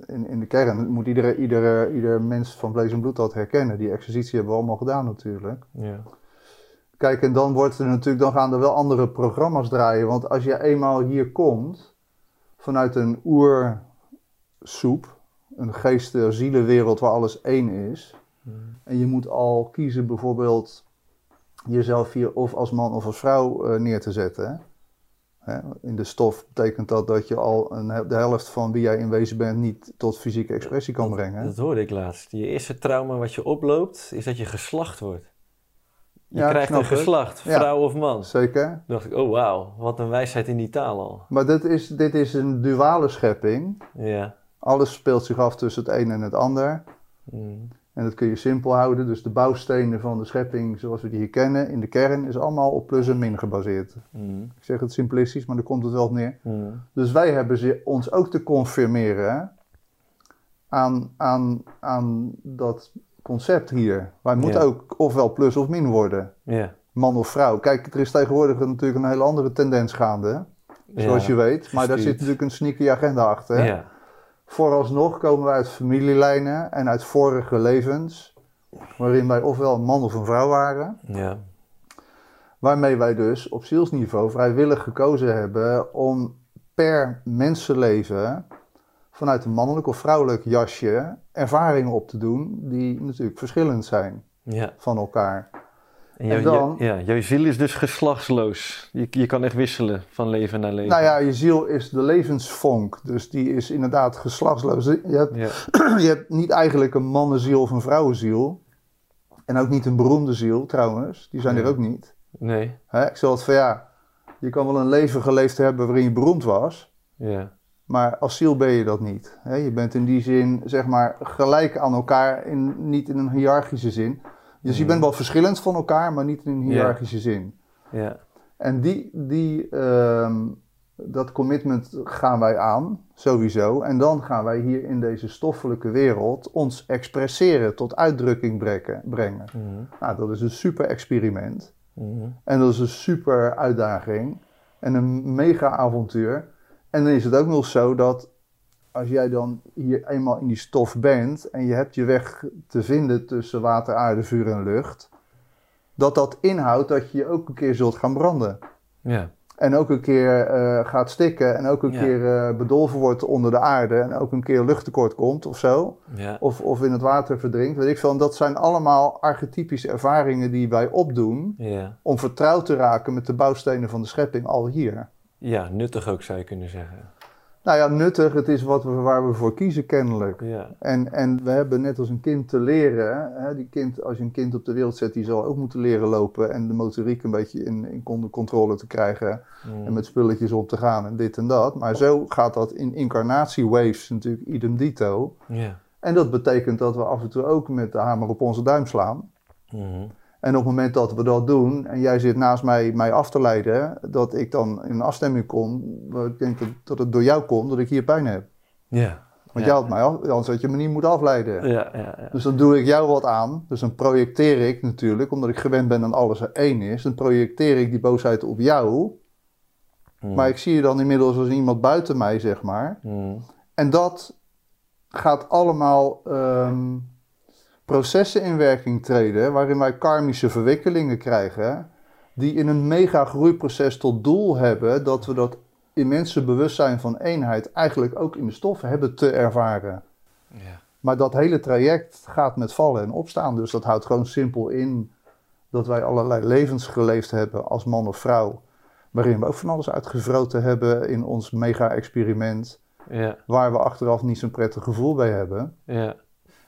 in, in de kern moet iedere, iedere, ieder mens van vlees en bloed dat herkennen. Die exercitie hebben we allemaal gedaan natuurlijk. ja, Kijk, en dan wordt er natuurlijk, dan gaan er wel andere programma's draaien. Want als je eenmaal hier komt, vanuit een oersoep, een geesten zielenwereld waar alles één is. Mm. En je moet al kiezen bijvoorbeeld jezelf hier of als man of als vrouw eh, neer te zetten. Hè? In de stof betekent dat dat je al een, de helft van wie jij in wezen bent niet tot fysieke expressie kan brengen. Dat hoorde ik laatst. Je eerste trauma wat je oploopt, is dat je geslacht wordt. Je Ja, krijgt een het. geslacht, Ja. vrouw of man. Zeker. Toen dacht ik, oh wauw, wat een wijsheid in die taal al. Maar dit is, dit is een duale schepping. Ja. Alles speelt zich af tussen het een en het ander. Mm. En dat kun je simpel houden. Dus de bouwstenen van de schepping zoals we die hier kennen, in de kern, is allemaal op plus en min gebaseerd. Mm. Ik zeg het simplistisch, maar daar komt het wel op neer. Mm. Dus wij hebben ze, ons ook te confirmeren aan, aan, aan dat concept hier. Wij moeten Ja. ook ofwel plus of min worden, Ja. man of vrouw. Kijk, er is tegenwoordig natuurlijk een hele andere tendens gaande, zoals je weet. Maar daar zit natuurlijk een sneaky agenda achter. Ja. Vooralsnog komen wij uit familielijnen en uit vorige levens, waarin wij ofwel een man of een vrouw waren. Ja. Waarmee wij dus op zielsniveau vrijwillig gekozen hebben om per mensenleven vanuit een mannelijk of vrouwelijk jasje ervaringen op te doen die natuurlijk verschillend zijn Ja. van elkaar. En, jou- En dan- ja, jouw ziel is dus geslachtsloos. Je, je kan echt wisselen van leven naar leven. Nou ja, je ziel is de levensvonk, dus die is inderdaad geslachtsloos. Je hebt, Ja. (clears throat) je hebt niet eigenlijk een mannenziel of een vrouwenziel. En ook niet een beroemde ziel trouwens, die zijn er ook niet. Nee. Hè, ik zal het van ja, je kan wel een leven geleefd hebben waarin je beroemd was, Ja. Maar als ziel ben je dat niet. Je bent in die zin, zeg maar, gelijk aan elkaar, in, niet in een hiërarchische zin. Dus je Mhm. bent wel verschillend van elkaar, maar niet in een hiërarchische zin. Ja. En die, die, ehm, Dat commitment gaan wij aan, sowieso. En dan gaan wij hier in deze stoffelijke wereld ons expresseren, tot uitdrukking brengen. brengen. Mhm. Nou, dat is een super experiment. Mhm. En dat is een super uitdaging. En een mega avontuur. En dan is het ook nog zo dat als jij dan hier eenmaal in die stof bent en je hebt je weg te vinden tussen water, aarde, vuur en lucht, dat dat inhoudt dat je je ook een keer zult gaan branden. Ja. En ook een keer eh, gaat stikken en ook een Ja. keer eh, bedolven wordt onder de aarde en ook een keer luchttekort komt of zo. Ja. Of, of in het water verdrinkt, weet ik veel. En dat zijn allemaal archetypische ervaringen die wij opdoen Ja. om vertrouwd te raken met de bouwstenen van de schepping al hier. Ja, nuttig ook zou je kunnen zeggen. Nou ja, nuttig, het is wat we, waar we voor kiezen kennelijk. Ja. En, en we hebben net als een kind te leren, hè, die kind, als je een kind op de wereld zet, die zal ook moeten leren lopen en de motoriek een beetje in, in con- controle te krijgen en met spulletjes om te gaan en dit en dat. Maar zo gaat dat in incarnatiewaves natuurlijk idem dito. Ja. En dat betekent dat we af en toe ook met de hamer op onze duim slaan. Mhm. En op het moment dat we dat doen en jij zit naast mij mij af te leiden, dat ik dan in een afstemming kom, ik denk dat, dat het door jou komt, dat ik hier pijn heb. Ja. Want Ja. jij had mij af, anders had je me niet moeten afleiden. Ja, ja, ja. Dus dan doe ik jou wat aan. Dus dan projecteer ik natuurlijk, omdat ik gewend ben dat alles er één is, dan projecteer ik die boosheid op jou. Mhm. Maar ik zie je dan inmiddels als iemand buiten mij, zeg maar. Mhm. En dat gaat allemaal ehm, processen in werking treden, waarin wij karmische verwikkelingen krijgen, die in een mega groeiproces tot doel hebben dat we dat immense bewustzijn van eenheid eigenlijk ook in de stof hebben te ervaren. Ja. Maar dat hele traject gaat met vallen en opstaan, dus dat houdt gewoon simpel in dat wij allerlei levens geleefd hebben als man of vrouw, waarin we ook van alles uitgevroten hebben in ons mega-experiment Ja. waar we achteraf niet zo'n prettig gevoel bij hebben. Ja.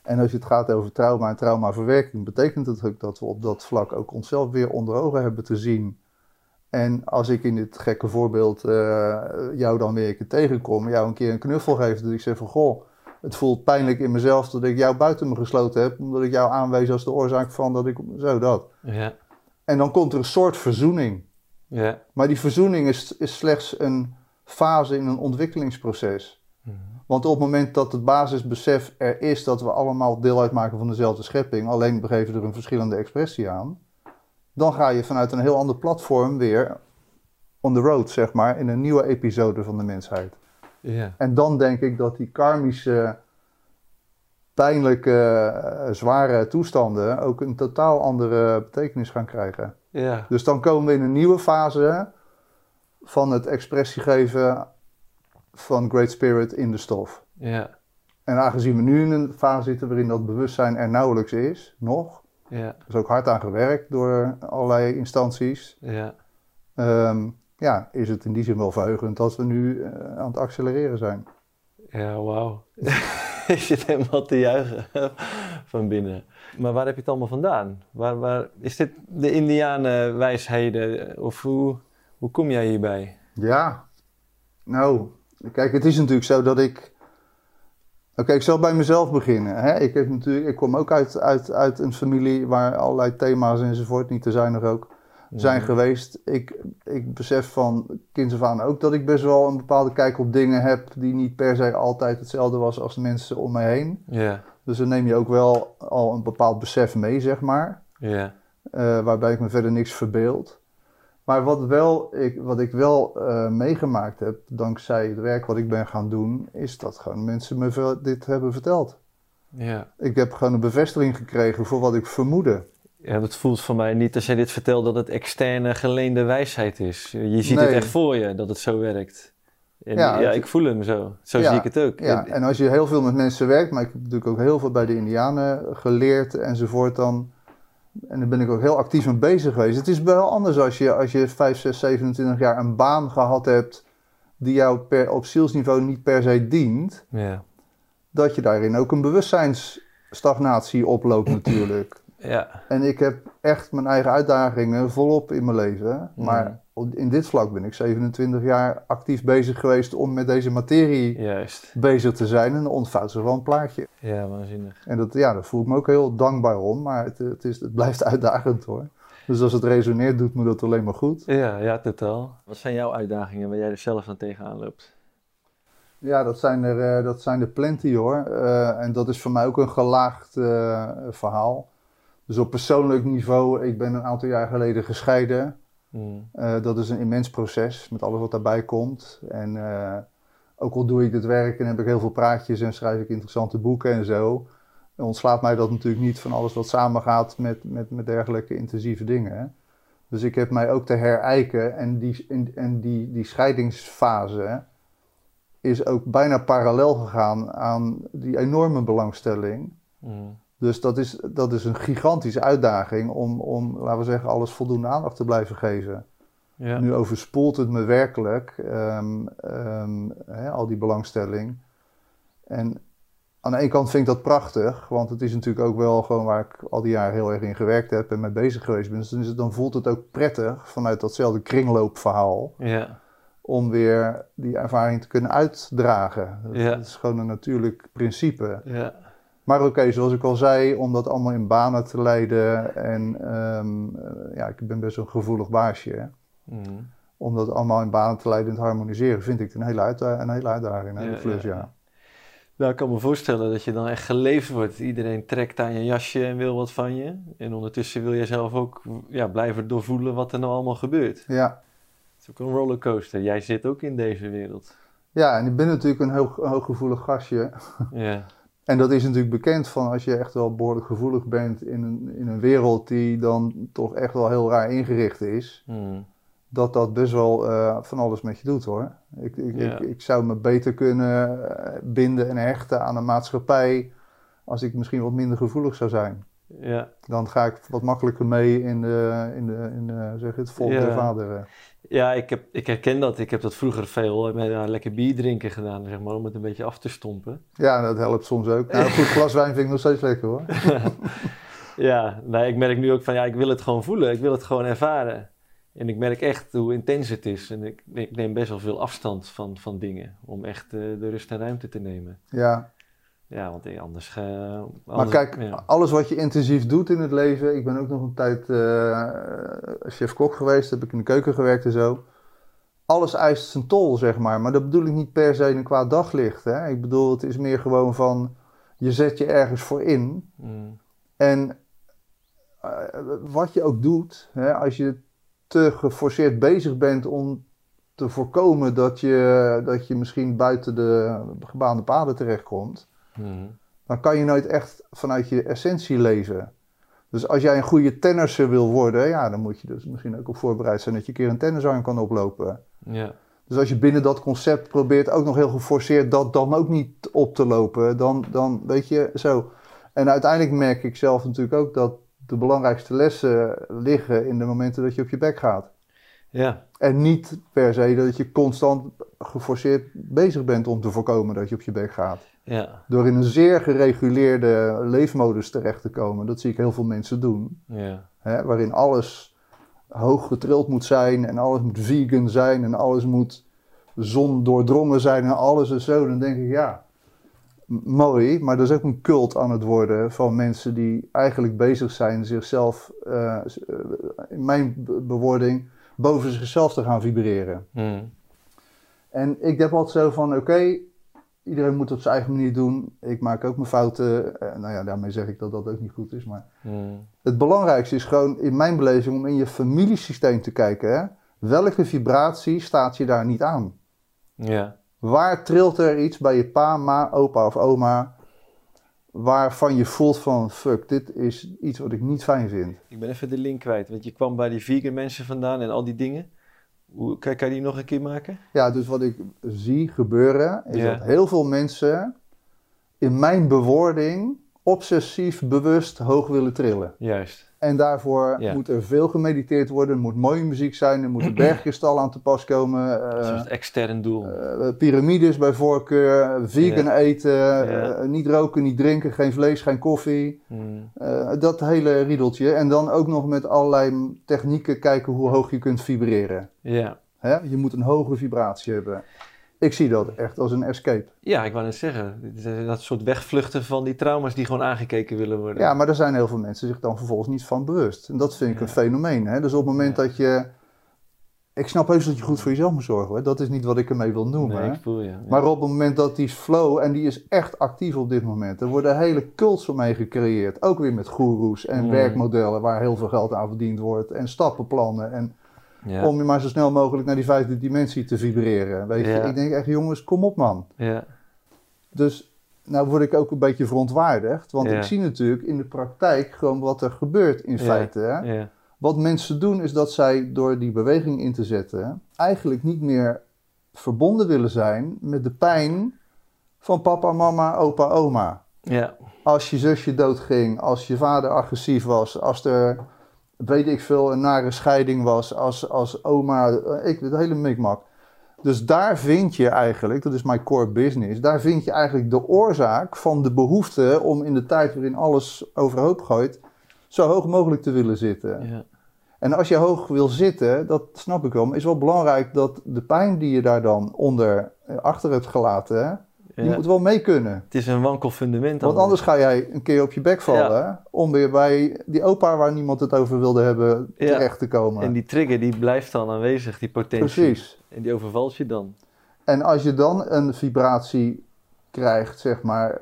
En als je het gaat over trauma en traumaverwerking, betekent het ook dat we op dat vlak ook onszelf weer onder ogen hebben te zien. En als ik in dit gekke voorbeeld eh, jou dan weer een keer tegenkom, jou een keer een knuffel geef, dat ik zeg van goh, het voelt pijnlijk in mezelf dat ik jou buiten me gesloten heb, omdat ik jou aanwees als de oorzaak van dat ik zo dat. Ja. En dan komt er een soort verzoening. Ja. Maar die verzoening is, is slechts een fase in een ontwikkelingsproces. Want op het moment dat het basisbesef er is dat we allemaal deel uitmaken van dezelfde schepping, alleen we geven er een verschillende expressie aan, dan ga je vanuit een heel ander platform weer on the road, zeg maar, in een nieuwe episode van de mensheid. En dan denk ik dat die karmische, pijnlijke, eh, zware toestanden ook een totaal andere betekenis gaan krijgen. Ja. Dus dan komen we in een nieuwe fase van het expressie geven van Great Spirit in de stof. Ja. En aangezien we nu in een fase zitten waarin dat bewustzijn er nauwelijks is, nog, Ja. er is ook hard aan gewerkt door allerlei instanties, Ja. ehm, ja, is het in die zin wel verheugend dat we nu eh, aan het accelereren zijn. Ja, wauw. (laughs) Ik zit helemaal te juichen (laughs) van binnen. Maar waar heb je het allemaal vandaan? Waar, waar, is dit de Indianenwijsheden? Of hoe, hoe kom jij hierbij? Ja, nou, kijk, het is natuurlijk zo dat ik. Oké, ik zal bij mezelf beginnen. Hè? Ik, heb natuurlijk, ik kom ook uit, uit, uit een familie waar allerlei thema's enzovoort, niet te zijn er ook, zijn geweest. Ik, ik besef van kinds af aan ook dat ik best wel een bepaalde kijk op dingen heb die niet per se altijd hetzelfde was als de mensen om mij heen. Ja. Dus dan neem je ook wel al een bepaald besef mee, zeg maar. Ja. eh, waarbij ik me verder niks verbeeld. Maar wat, wel, ik, wat ik wel eh, meegemaakt heb, dankzij het werk wat ik ben gaan doen, is dat gewoon mensen me veel- dit hebben verteld. Ja. Ik heb gewoon een bevestiging gekregen voor wat ik vermoedde. Ja, het voelt voor mij niet als jij dit vertelt dat het externe geleende wijsheid is. Je ziet Nee. het echt voor je, dat het zo werkt. En Ja, ik voel hem zo. Zo Ja, zie ik het ook. Ja, en als je heel veel met mensen werkt, maar ik heb natuurlijk ook heel veel bij de Indianen geleerd enzovoort dan. En daar ben ik ook heel actief mee bezig geweest. Het is wel anders als je, als je 5, 6, 27 jaar een baan gehad hebt die jou per, op zielsniveau niet per se dient. Ja. dat je daarin ook een bewustzijnsstagnatie oploopt natuurlijk. Ja. En ik heb echt mijn eigen uitdagingen volop in mijn leven. Maar in dit vlak ben ik 27 jaar actief bezig geweest om met deze materie Juist. bezig te zijn. En dan ontvouwt zich wel een plaatje. Ja, waanzinnig. En dat, ja, daar voel ik me ook heel dankbaar om. Maar het, het, is, het blijft (laughs) uitdagend hoor. Dus als het resoneert, doet me dat alleen maar goed. Ja, ja, totaal. Wat zijn jouw uitdagingen waar jij er zelf aan tegenaan loopt? Ja, dat zijn er, uh, dat zijn er plenty hoor. Uh, en dat is voor mij ook een gelaagd uh, verhaal. Dus op persoonlijk niveau, ik ben een aantal jaar geleden gescheiden. Mm. dat is een immens proces met alles wat daarbij komt. En ook al doe ik dit werk en heb ik heel veel praatjes en schrijf ik interessante boeken en zo, ontslaat mij dat natuurlijk niet van alles wat samengaat met, met, met dergelijke intensieve dingen. Hè? Dus ik heb mij ook te herijken en die, en die, die scheidingsfase is ook bijna parallel gegaan aan die enorme belangstelling. Mm. Dus dat is, dat is een gigantische uitdaging om, om, laten we zeggen, alles voldoende aandacht te blijven geven. Ja. Nu overspoelt het me werkelijk, um, hè, al die belangstelling. En aan de ene kant vind ik dat prachtig, want het is natuurlijk ook wel gewoon waar ik al die jaren heel erg in gewerkt heb en mee bezig geweest ben. Dus dan voelt het ook prettig vanuit datzelfde kringloopverhaal. Ja. Om weer die ervaring te kunnen uitdragen. Dat, ja. is gewoon een natuurlijk principe. Ja. Maar oké, zoals ik al zei, om dat allemaal in banen te leiden. En um, ja, ik ben best een gevoelig baasje. Mm. Om dat allemaal in banen te leiden en te harmoniseren, vind ik een hele, uit, een hele uitdaging, een hele ja, ja. Nou, ik kan me voorstellen dat je dan echt geleefd wordt. Iedereen trekt aan je jasje en wil wat van je. En ondertussen wil je zelf ook ja, blijven doorvoelen wat er nou allemaal gebeurt. Ja. Het is ook een rollercoaster. Jij zit ook in deze wereld. Ja, en ik ben natuurlijk een heel hooggevoelig gastje. Ja. En dat is natuurlijk bekend van als je echt wel behoorlijk gevoelig bent in een, in een wereld die dan toch echt wel heel raar ingericht is. Hmm dat dat best wel uh, van alles met je doet hoor. Ik, ik, ik, ik, zou me beter kunnen eh, binden en hechten aan een maatschappij als ik misschien wat minder gevoelig zou zijn. Ja. Dan ga ik wat makkelijker mee in de, in de, in de zeg het, volk ja. vader. Ja, ik, heb, ik herken dat. Ik heb dat vroeger veel met uh, lekker bier drinken gedaan, zeg maar, om het een beetje af te stompen. Ja, dat helpt soms ook. Nou, een goed glas wijn vind ik nog steeds lekker hoor. (laughs) ja, nee, ik merk nu ook van, ja, ik wil het gewoon voelen. Ik wil het gewoon ervaren. En ik merk echt hoe intens het is. En ik, ik neem best wel veel afstand van, van dingen. Om echt uh, de rust en ruimte te nemen. Ja. Ja, want eh, anders... Uh, anders maar kijk, ja. alles wat je intensief doet in het leven... Ik ben ook nog een tijd uh, chef-kok geweest. Heb ik in de keuken gewerkt en zo. Alles eist zijn tol, zeg maar. Maar dat bedoel ik niet per se een kwaad daglicht. Hè? Ik bedoel, het is meer gewoon van... Je zet je ergens voor in. Mm. En wat je ook doet... Hè, als je te geforceerd bezig bent om te voorkomen dat je, dat je misschien buiten de gebaande paden terechtkomt, mm. dan kan je nooit echt vanuit je essentie leven. Dus als jij een goede tennisser wil worden, ja, dan moet je dus misschien ook op voorbereid zijn dat je een keer een tennisarm kan oplopen. Ja. Dus als je binnen dat concept probeert ook nog heel geforceerd dat dan ook niet op te lopen, dan, dan weet je zo. En uiteindelijk merk ik zelf natuurlijk ook dat de belangrijkste lessen liggen in de momenten dat je op je bek gaat. Ja. En niet per se dat je constant geforceerd bezig bent om te voorkomen dat je op je bek gaat. Ja. Door in een zeer gereguleerde leefmodus terecht te komen. Dat zie ik heel veel mensen doen. Ja. Hè, waarin alles hoog getrild moet zijn en alles moet vegan zijn en alles moet zon doordrongen zijn en alles en zo. Dan denk ik, ja, mooi, maar er is ook een cult aan het worden van mensen die eigenlijk bezig zijn zichzelf, uh, in mijn bewoording, boven zichzelf te gaan vibreren. Hmm. En ik heb altijd zo van, oké, iedereen moet het op zijn eigen manier doen. Ik maak ook mijn fouten. Uh, nou ja, daarmee zeg ik dat dat ook niet goed is. Maar hmm. het belangrijkste is gewoon in mijn beleving om in je familiesysteem te kijken. Hè? Welke vibratie staat je daar niet aan? Ja. Waar trilt er iets bij je pa, ma, opa of oma waarvan je voelt van fuck, dit is iets wat ik niet fijn vind? Ik ben even de link kwijt, want je kwam bij die vegan mensen vandaan en al die dingen. Hoe, kan, kan je die nog een keer maken? Ja, dus wat ik zie gebeuren is dat heel veel mensen in mijn bewoording obsessief bewust hoog willen trillen. Juist. En daarvoor moet er veel gemediteerd worden. Er moet mooie muziek zijn. Er moeten (clears throat) bergkristallen aan te pas komen. Uh, dat is het extern doel. Uh, piramides bij voorkeur. Vegan eten. Uh, niet roken, niet drinken. Geen vlees, geen koffie. Hmm. dat hele riedeltje. En dan ook nog met allerlei technieken kijken hoe hoog je kunt vibreren. Ja. Hè? Je moet een hoge vibratie hebben. Ik zie dat echt als een escape. Ja, ik wou net zeggen, dat soort wegvluchten van die trauma's die gewoon aangekeken willen worden. Ja, maar er zijn heel veel mensen zich dan vervolgens niet van bewust. En dat vind ik Ja. een fenomeen. Hè? Dus op het moment Ja. dat je... Ik snap heus dat je goed voor jezelf moet zorgen. Hoor. Dat is niet wat ik ermee wil noemen. nee, hè. ik voel je. Ja. Maar op het moment dat die flow, en die is echt actief op dit moment, er worden hele cults omheen gecreëerd. Ook weer met goeroes en Mm. werkmodellen waar heel veel geld aan verdiend wordt. En stappenplannen. En ja. om je maar zo snel mogelijk naar die vijfde dimensie te vibreren. Weet je, Ja. ik denk echt, jongens, kom op man. ja. Dus nou word ik ook een beetje verontwaardigd. Want ik zie natuurlijk in de praktijk gewoon wat er gebeurt in feite. Hè? Wat mensen doen is dat zij door die beweging in te zetten... eigenlijk niet meer verbonden willen zijn met de pijn van papa, mama, opa, oma. ja. Als je zusje doodging, als je vader agressief was... als er, weet ik veel, een nare scheiding was... als, als oma, eh, ik, het hele mikmak. Dus daar vind je eigenlijk, dat is mijn core business... daar vind je eigenlijk de oorzaak van de behoefte... om in de tijd waarin alles overhoop gooit... zo hoog mogelijk te willen zitten. ja. En als je hoog wil zitten, dat snap ik wel, maar is wel belangrijk dat de pijn die je daar dan onder eh, achter hebt gelaten, Ja. moet wel mee kunnen. Het is een wankel fundament. Want anders ga jij een keer op je bek vallen om weer bij die opa waar niemand het over wilde hebben terecht te komen. En die trigger die blijft dan aanwezig, die potentie. Precies. En die overvalt je dan. En als je dan een vibratie krijgt, zeg maar,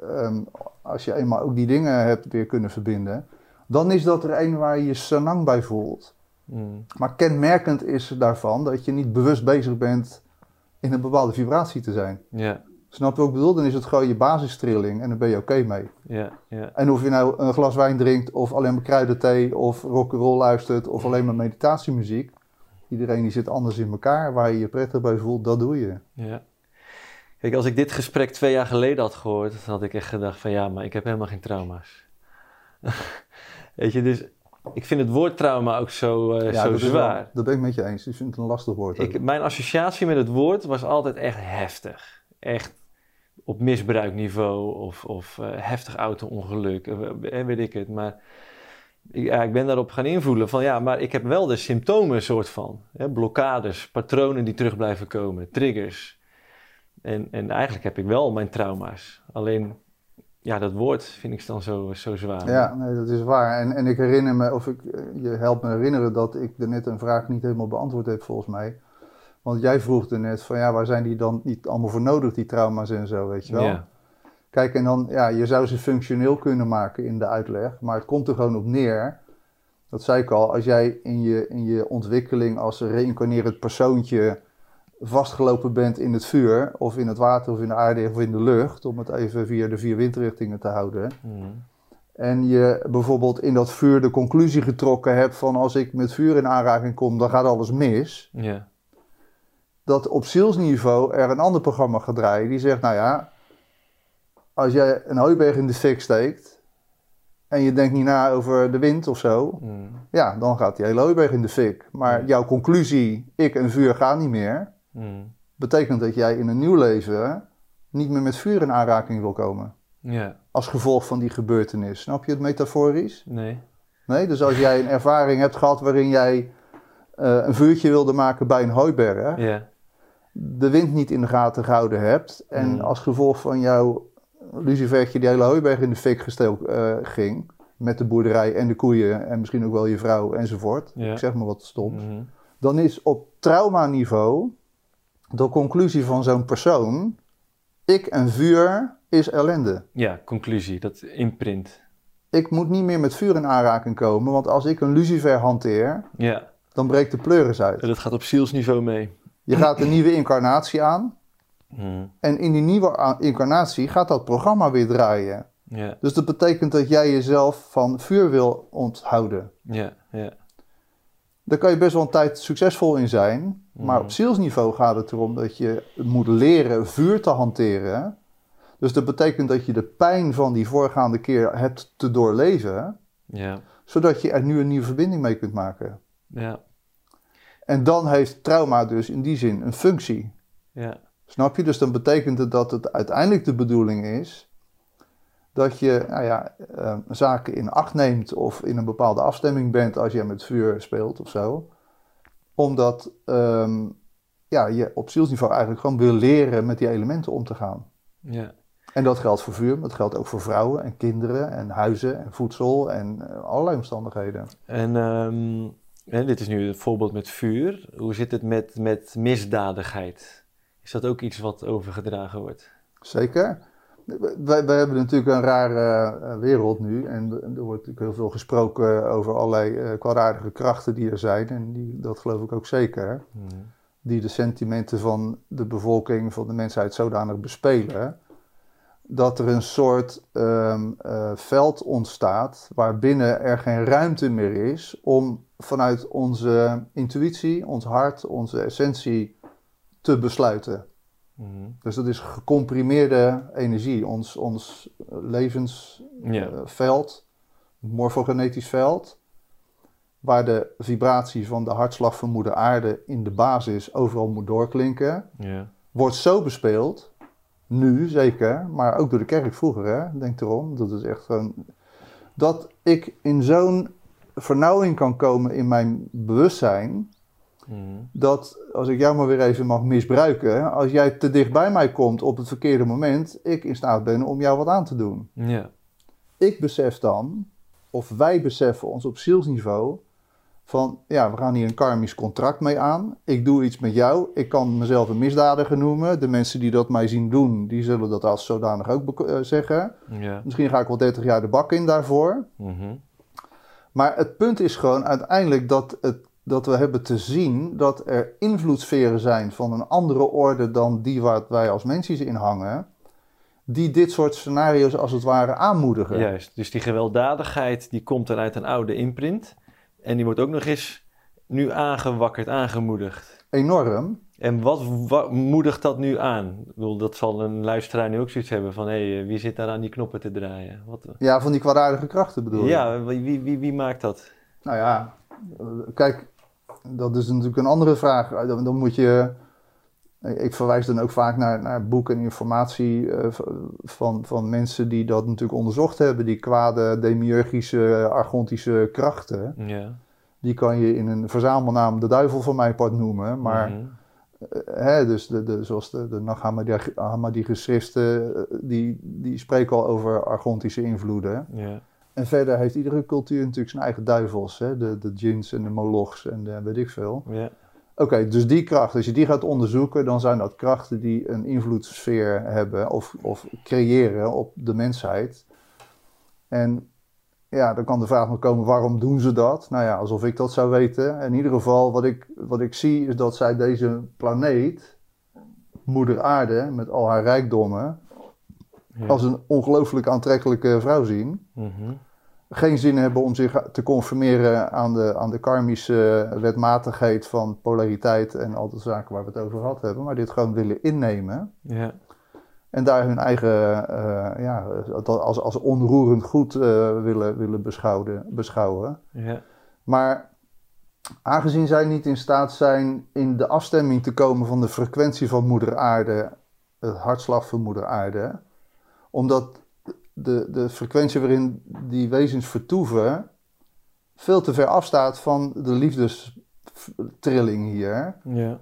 ehm, als je eenmaal ook die dingen hebt weer kunnen verbinden, dan is dat er een waar je je sanang bij voelt. Mm. Maar kenmerkend is daarvan dat je niet bewust bezig bent in een bepaalde vibratie te zijn. Ja, Snap je wat ik bedoel? Dan is het gewoon je basistrilling en dan ben je oké mee. ja, ja. En of je nou een glas wijn drinkt of alleen maar kruidenthee of rock'n'roll luistert of alleen maar meditatiemuziek. Iedereen die zit anders in elkaar. Waar je je prettig bij voelt, dat doe je. Ja. Kijk, als ik dit gesprek twee jaar geleden had gehoord, dan had ik echt gedacht van ja, maar ik heb helemaal geen trauma's. (laughs) Weet je, dus ik vind het woord trauma ook zo, eh, zo dat zwaar. wel- dat ben ik met je eens. Ik vind het een lastig woord. Ik, mijn associatie met het woord was altijd echt heftig. Echt op misbruikniveau of, of eh, heftig auto-ongeluk, eh, weet ik het. Maar ik, ik ben daarop gaan invoelen van ja, maar ik heb wel de symptomen soort van. Hè, blokkades, patronen die terug blijven komen, triggers. En, en eigenlijk heb ik wel mijn trauma's. Alleen, ja, dat woord vind ik dan zo, zo zwaar. Ja, nee, dat is waar. En, en ik herinner me, of ik, eh, je helpt me herinneren dat ik er net een vraag niet helemaal beantwoord heb volgens mij. Want jij vroeg er net van ja, waar zijn die dan niet allemaal voor nodig, die trauma's en zo, weet je wel. Ja. Kijk, en dan, ja, je zou ze functioneel kunnen maken in de uitleg, maar het komt er gewoon op neer. Dat zei ik al, als jij in je, in je ontwikkeling als reïncarnerend persoontje vastgelopen bent in het vuur, of in het water, of in de aarde, of in de lucht, om het even via de vier windrichtingen te houden. Mm. En je bijvoorbeeld in dat vuur de conclusie getrokken hebt van als ik met vuur in aanraking kom, dan gaat alles mis. ja. Dat op zielsniveau er een ander programma gaat draaien die zegt, nou ja, als jij een hooiberg in de fik steekt en je denkt niet na over de wind of zo, Mm. ja, dan gaat die hele hooiberg in de fik. Maar jouw conclusie, ik en vuur gaan niet meer, Mm. betekent dat jij in een nieuw leven niet meer met vuur in aanraking wil komen. Ja, Als gevolg van die gebeurtenis. Snap je het metaforisch? nee. Nee, dus als jij een ervaring hebt gehad waarin jij een vuurtje wilde maken bij een hooiberg, de wind niet in de gaten gehouden hebt en Mm. als gevolg van jouw lucifertje die hele hooiberg in de fik gestoken eh, ging, met de boerderij en de koeien en misschien ook wel je vrouw enzovoort, ik zeg maar wat stoms, Mhm. dan is op traumaniveau de conclusie van zo'n persoon, ik en vuur is ellende. ja, conclusie, dat imprint. Ik moet niet meer met vuur in aanraking komen, want als ik een lucifer hanteer, Ja, dan breekt de pleuris uit. dat gaat op zielsniveau mee. Je gaat een nieuwe incarnatie aan. Mhm. En in die nieuwe incarnatie gaat dat programma weer draaien. Dus dat betekent dat jij jezelf van vuur wil onthouden. ja, ja. Daar kan je best wel een tijd succesvol in zijn. Maar Mhm. op zielsniveau gaat het erom dat je moet leren vuur te hanteren. Dus dat betekent dat je de pijn van die voorgaande keer hebt te doorleven. Ja, Zodat je er nu een nieuwe verbinding mee kunt maken. Ja, En dan heeft trauma dus in die zin een functie. ja. Snap je? Dus dan betekent het dat het uiteindelijk de bedoeling is dat je nou ja, eh, zaken in acht neemt of in een bepaalde afstemming bent als je met vuur speelt of zo. Omdat ehm, ja, je op zielsniveau eigenlijk gewoon wil leren met die elementen om te gaan. Ja. En dat geldt voor vuur, maar dat geldt ook voor vrouwen en kinderen en huizen en voedsel en uh, allerlei omstandigheden. En um, hè, dit is nu het voorbeeld met vuur. Hoe zit het met, met misdadigheid? Is dat ook iets wat overgedragen wordt? Zeker. Wij, wij hebben natuurlijk een rare uh, wereld nu. En er wordt natuurlijk heel veel gesproken over allerlei uh, kwaadaardige krachten die er zijn. En die, dat geloof ik ook zeker. Hmm. Die de sentimenten van de bevolking, van de mensheid zodanig bespelen. Dat er een soort um, uh, veld ontstaat waarbinnen er geen ruimte meer is om vanuit onze intuïtie, ons hart, onze essentie te besluiten. Mm. Dus dat is gecomprimeerde energie. Ons, ons levensveld, yeah. morfogenetisch veld, waar de vibratie van de hartslag van moeder aarde in de basis overal moet doorklinken, yeah. wordt zo bespeeld, nu zeker, maar ook door de kerk vroeger, hè? denk erom. Dat is echt gewoon. Dat ik in zo'n vernauwing kan komen in mijn bewustzijn dat, als ik jou maar weer even mag misbruiken, als jij te dicht bij mij komt op het verkeerde moment, ik in staat ben om jou wat aan te doen. Ja. Ik besef dan, of wij beseffen ons op zielsniveau, van ja, we gaan hier een karmisch contract mee aan. Ik doe iets met jou. Ik kan mezelf een misdadiger noemen. De mensen die dat mij zien doen, die zullen dat als zodanig ook uh, zeggen. Ja. Misschien ga ik wel 30 jaar de bak in daarvoor. Mm Maar het punt is gewoon uiteindelijk dat het dat we hebben te zien dat er invloedssferen zijn van een andere orde dan die waar wij als mensjes in hangen, die dit soort scenario's als het ware aanmoedigen. Juist, dus die gewelddadigheid die komt er uit een oude imprint en die wordt ook nog eens nu aangewakkerd, aangemoedigd. Enorm. En wat, wat moedigt dat nu aan? Ik bedoel, dat zal een luisteraar nu ook zoiets hebben van... hé, hey, wie zit daar aan die knoppen te draaien? Wat... Ja, van die kwaadaardige krachten bedoel je? Ja, wie, wie, wie maakt dat? Nou ja, kijk, dat is natuurlijk een andere vraag. Dan, dan moet je. Ik verwijs dan ook vaak naar, naar boeken en informatie uh, van, van mensen die dat natuurlijk onderzocht hebben. Die kwade, demiurgische, argontische krachten. Ja. Die kan je in een verzamelnaam de duivel van mijn part noemen. Maar, mm -hmm. uh, hè, dus de, de, zoals de, de Nag Hammadi geschriften, uh, die, die spreken al over argontische invloeden. Ja. En verder heeft iedere cultuur natuurlijk zijn eigen duivels. Hè? De, de djinns en de molochs en de, weet ik veel. Ja. Oké, okay, dus die krachten, als je die gaat onderzoeken, dan zijn dat krachten die een invloedssfeer hebben of, of creëren op de mensheid. En ja, dan kan de vraag nog komen, waarom doen ze dat? Nou ja, alsof ik dat zou weten. In ieder geval, wat ik, wat ik zie, is dat zij deze planeet, moeder aarde, met al haar rijkdommen, ja. als een ongelooflijk aantrekkelijke vrouw zien. Mm -hmm. Geen zin hebben om zich te conformeren aan de, aan de karmische wetmatigheid van polariteit en al de zaken waar we het over gehad hebben, maar dit gewoon willen innemen. Ja. En daar hun eigen, uh, ja, als, als onroerend goed uh, willen, willen beschouwen. beschouwen. Ja. Maar aangezien zij niet in staat zijn in de afstemming te komen van de frequentie van Moeder Aarde, het hartslag van Moeder Aarde, omdat de, de frequentie waarin die wezens vertoeven veel te ver afstaat van de liefdestrilling hier. Ja.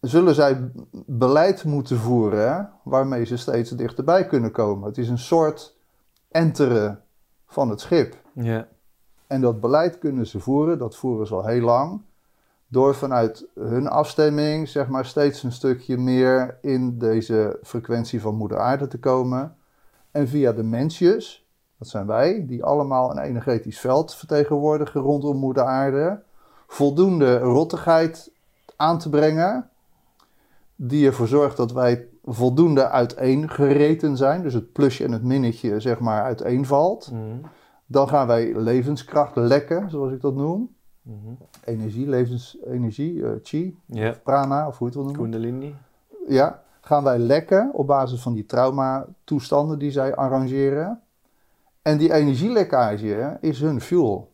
Zullen zij beleid moeten voeren waarmee ze steeds dichterbij kunnen komen? Het is een soort enteren van het schip. Ja. En dat beleid kunnen ze voeren, dat voeren ze al heel lang. Door vanuit hun afstemming, zeg maar, steeds een stukje meer in deze frequentie van Moeder Aarde te komen. En via de mensjes, dat zijn wij, die allemaal een energetisch veld vertegenwoordigen rondom Moeder Aarde, voldoende rottigheid aan te brengen, die ervoor zorgt dat wij voldoende uiteengereten zijn, dus het plusje en het minnetje zeg maar uiteenvalt. Mm. Dan gaan wij levenskracht lekken, zoals ik dat noem. Mm-hmm. Energie, levensenergie, uh, chi, of prana, of hoe je het wil noemen. Kundalini. Ja, gaan wij lekken op basis van die traumatoestanden die zij arrangeren. En die energielekkage is hun fuel.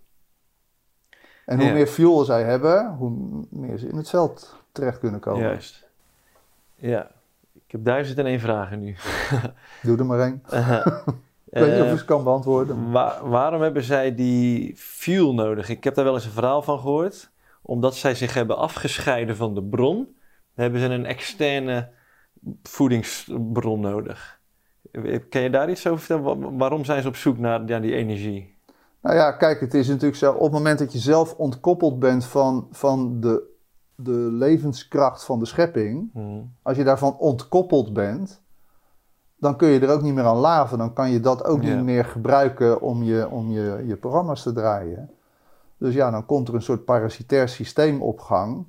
En hoe Ja. meer fuel zij hebben, hoe meer ze in het veld terecht kunnen komen. Juist. Ja. Ik heb duizend en één vragen nu. (laughs) Doe er maar één. Uh, (laughs) Ik weet niet of eh, ik ze kan beantwoorden. Wa- waarom hebben zij die fuel nodig? Ik heb daar wel eens een verhaal van gehoord. Omdat zij zich hebben afgescheiden van de bron, hebben ze een externe voedingsbron nodig. Kan je daar iets over vertellen? Waarom zijn ze op zoek naar ja, die energie? Nou ja, kijk, het is natuurlijk zo. Op het moment dat je zelf ontkoppeld bent van, van de, de levenskracht van de schepping. Hmm. Als je daarvan ontkoppeld bent, dan kun je er ook niet meer aan laven. Dan kan je dat ook niet meer gebruiken om je, om je, je programma's te draaien. Dus ja, dan komt er een soort parasitair systeem op gang.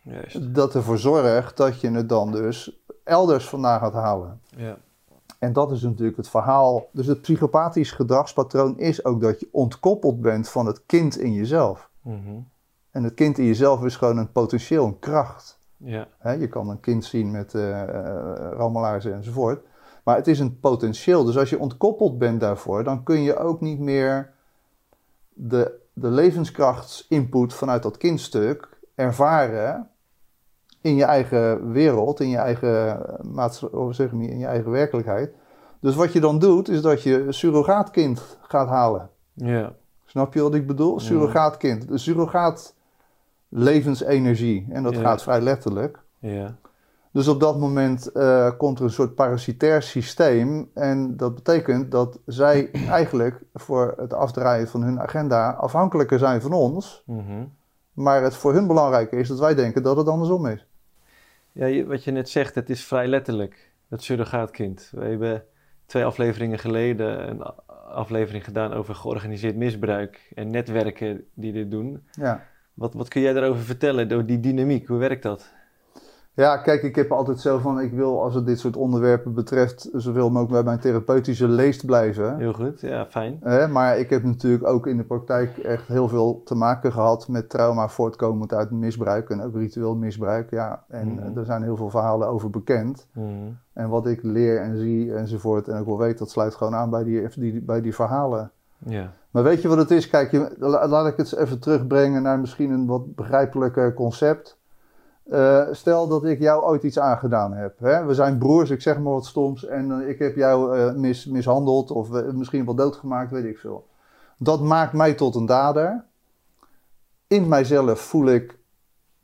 Juist. Dat ervoor zorgt dat je het dan dus elders vandaan gaat halen. Ja. En dat is natuurlijk het verhaal. Dus het psychopathisch gedragspatroon is ook dat je ontkoppeld bent van het kind in jezelf. Mhm. En het kind in jezelf is gewoon een potentieel, een kracht. Ja. Je kan een kind zien met eh eh, rammelaarzen enzovoort. Maar het is een potentieel. Dus als je ontkoppeld bent daarvoor, dan kun je ook niet meer de, de levenskrachtsinput vanuit dat kindstuk ervaren in je eigen wereld, in je eigen maatschappij, zeg maar, in je eigen werkelijkheid. Dus wat je dan doet, is dat je een surrogaatkind gaat halen. Ja. Snap je wat ik bedoel? Surrogaatkind. De surrogaat levensenergie. En dat Ja. gaat vrij letterlijk. Ja. Dus op dat moment eh, komt er een soort parasitair systeem. En dat betekent dat zij (clears throat) eigenlijk voor het afdraaien van hun agenda afhankelijker zijn van ons. Mhm. Maar het voor hun belangrijker is dat wij denken dat het andersom is. Ja, wat je net zegt, het is vrij letterlijk. Dat surrogaatkind. We hebben twee afleveringen geleden een aflevering gedaan over georganiseerd misbruik en netwerken die dit doen. Ja. Wat, wat kun jij daarover vertellen, door die dynamiek? Hoe werkt dat? Ja, kijk, ik heb altijd zo van, ik wil als het dit soort onderwerpen betreft, zoveel mogelijk bij mijn therapeutische leest blijven. Heel goed, ja, fijn. Hè, maar ik heb natuurlijk ook in de praktijk echt heel veel te maken gehad met trauma voortkomend uit misbruik en ook ritueel misbruik. Ja, en Mhm. eh, er zijn heel veel verhalen over bekend. Mhm. En wat ik leer en zie enzovoort en ook wel weet, dat sluit gewoon aan bij die, die, bij die verhalen. Ja. Maar weet je wat het is? Kijk, je, laat ik het eens even terugbrengen naar misschien een wat begrijpelijker concept. Eh, stel dat ik jou ooit iets aangedaan heb. Hè? We zijn broers, ik zeg maar wat stoms. En eh, ik heb jou mis, mishandeld of misschien wel doodgemaakt, weet ik veel. Dat maakt mij tot een dader. In mijzelf voel ik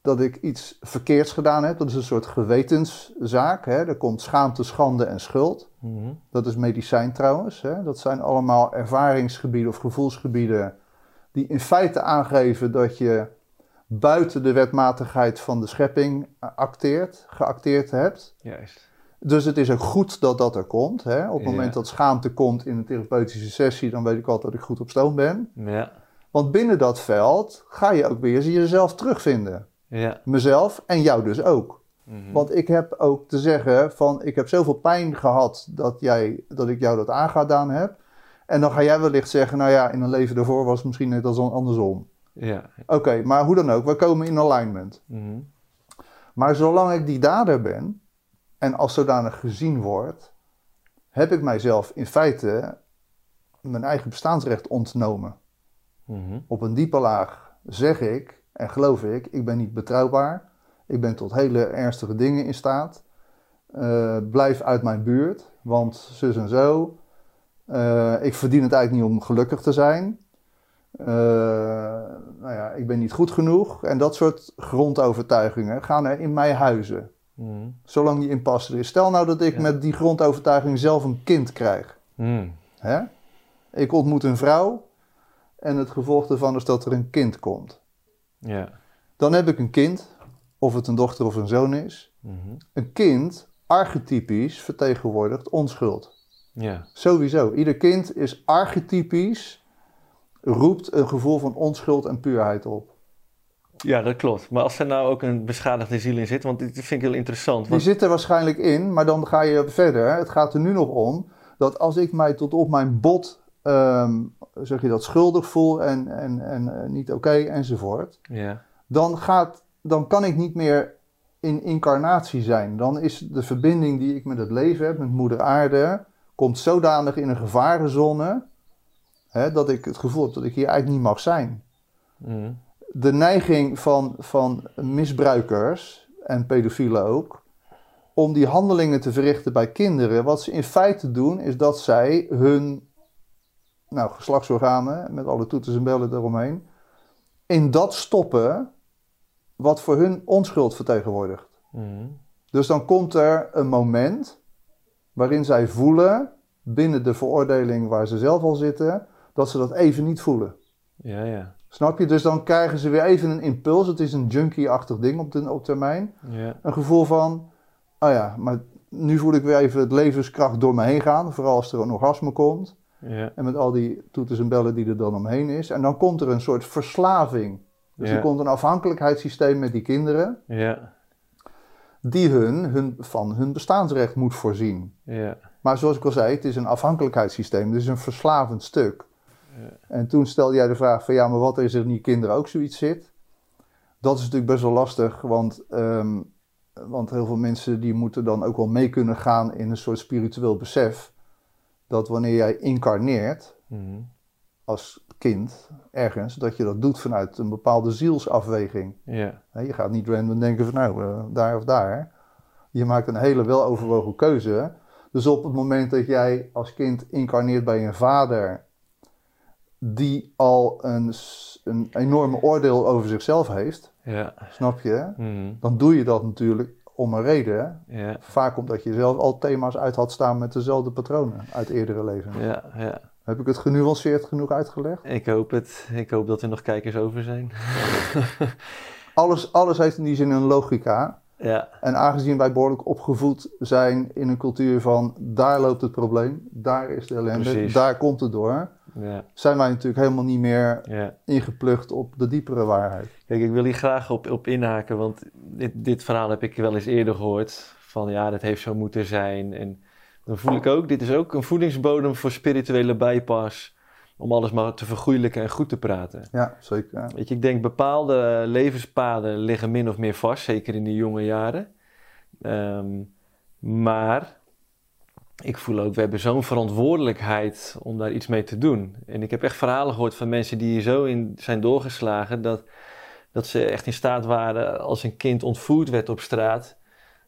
dat ik iets verkeerds gedaan heb. Dat is een soort gewetenszaak. Hè? Er komt schaamte, schande en schuld. Mhm. Dat is medicijn trouwens. Hè? Dat zijn allemaal ervaringsgebieden of gevoelsgebieden die in feite aangeven dat je buiten de wetmatigheid van de schepping acteert, geacteerd hebt. Juist. Dus het is ook goed dat dat er komt. Hè? Op het Ja. moment dat schaamte komt in een therapeutische sessie, dan weet ik altijd dat ik goed op stoom ben. Ja. Want binnen dat veld ga je ook weer jezelf terugvinden. Ja. Mezelf en jou dus ook. Mhm. Want ik heb ook te zeggen van, ik heb zoveel pijn gehad dat, jij, dat ik jou dat aangedaan heb. En dan ga jij wellicht zeggen, nou ja, in een leven daarvoor was het misschien net als andersom. Ja. Oké, maar hoe dan ook, we komen in alignment. Mhm. Maar zolang ik die dader ben en als zodanig gezien word, heb ik mijzelf in feite mijn eigen bestaansrecht ontnomen. Mhm. Op een diepe laag zeg ik en geloof ik, ik ben niet betrouwbaar. Ik ben tot hele ernstige dingen in staat. Eh, blijf uit mijn buurt, want zus en zo. Eh, ik verdien het eigenlijk niet om gelukkig te zijn. Eh, nou ja, ik ben niet goed genoeg. En dat soort grondovertuigingen gaan er in mij huizen. Mhm. Zolang die impasse er is. Stel nou dat ik Ja. met die grondovertuiging zelf een kind krijg. Mhm. Hè? Ik ontmoet een vrouw en het gevolg daarvan is dat er een kind komt. Ja. Dan heb ik een kind, of het een dochter of een zoon is. Mhm. Een kind, archetypisch, vertegenwoordigt onschuld. Ja. Sowieso. Ieder kind is archetypisch, roept een gevoel van onschuld en puurheid op. Ja, dat klopt. Maar als er nou ook een beschadigde ziel in zit, want dit vind ik heel interessant. Die Want, zit er waarschijnlijk in, maar dan ga je verder. Het gaat er nu nog om dat als ik mij tot op mijn bot, ehm, zeg je dat, schuldig voel en, en, en eh, niet oké enzovoort. ja. dan, gaat, dan kan ik niet meer in incarnatie zijn. Dan is de verbinding die ik met het leven heb, met moeder aarde, komt zodanig in een gevarenzone, hè, dat ik het gevoel heb dat ik hier eigenlijk niet mag zijn. Mhm. De neiging van, van misbruikers, en pedofielen ook, om die handelingen te verrichten bij kinderen, wat ze in feite doen, is dat zij hun nou, geslachtsorganen, met alle toeters en bellen eromheen, in dat stoppen wat voor hun onschuld vertegenwoordigt. Mhm. Dus dan komt er een moment waarin zij voelen, binnen de veroordeling waar ze zelf al zitten, dat ze dat even niet voelen. Ja, ja. Snap je? Dus dan krijgen ze weer even een impuls. Het is een junkie-achtig ding op, de, op termijn. Ja. Een gevoel van, oh ja, maar nu voel ik weer even het levenskracht door me heen gaan. Vooral als er een orgasme komt. Ja. En met al die toeters en bellen die er dan omheen is. En dan komt er een soort verslaving. Dus Ja. er komt een afhankelijkheidssysteem met die kinderen. Ja. Die hun, hun van hun bestaansrecht moet voorzien. Ja. Maar zoals ik al zei, het is een afhankelijkheidssysteem. Het is een verslavend stuk. Ja. En toen stelde jij de vraag van ja, maar wat is er niet kinderen ook zoiets zit? Dat is natuurlijk best wel lastig, want, ehm, want heel veel mensen die moeten dan ook wel mee kunnen gaan in een soort spiritueel besef. Dat wanneer jij incarneert Mhm. als kind ergens, dat je dat doet vanuit een bepaalde zielsafweging. Je gaat niet random denken van nou, eh, daar of daar. Je maakt een hele weloverwogen keuze. Dus op het moment dat jij als kind incarneert bij een vader die al een, een enorme oordeel over zichzelf heeft, Ja. snap je? Mhm. Dan doe je dat natuurlijk om een reden. Ja. Vaak omdat je zelf al thema's uit had staan met dezelfde patronen uit eerdere levens. Ja. Ja. Heb ik het genuanceerd genoeg uitgelegd? Ik hoop het. Ik hoop dat er nog kijkers over zijn. (laughs) Alles, alles heeft in die zin een logica. ja. En aangezien wij behoorlijk opgevoed zijn in een cultuur van daar loopt het probleem, daar is de ellende, Precies. daar komt het door, Ja. zijn wij natuurlijk helemaal niet meer Ja. ingeplucht op de diepere waarheid. Kijk, ik wil hier graag op, op inhaken, want dit, dit verhaal heb ik wel eens eerder gehoord. Van ja, dat heeft zo moeten zijn. En dan voel ik ook, dit is ook een voedingsbodem voor spirituele bypass. Om alles maar te vergoeilijken en goed te praten. Ja, zeker. ja. Weet je, ik denk bepaalde levenspaden liggen min of meer vast, zeker in die jonge jaren. Ehm, maar ik voel ook, we hebben zo'n verantwoordelijkheid om daar iets mee te doen. En ik heb echt verhalen gehoord van mensen die hier zo in zijn doorgeslagen dat, dat ze echt in staat waren als een kind ontvoerd werd op straat.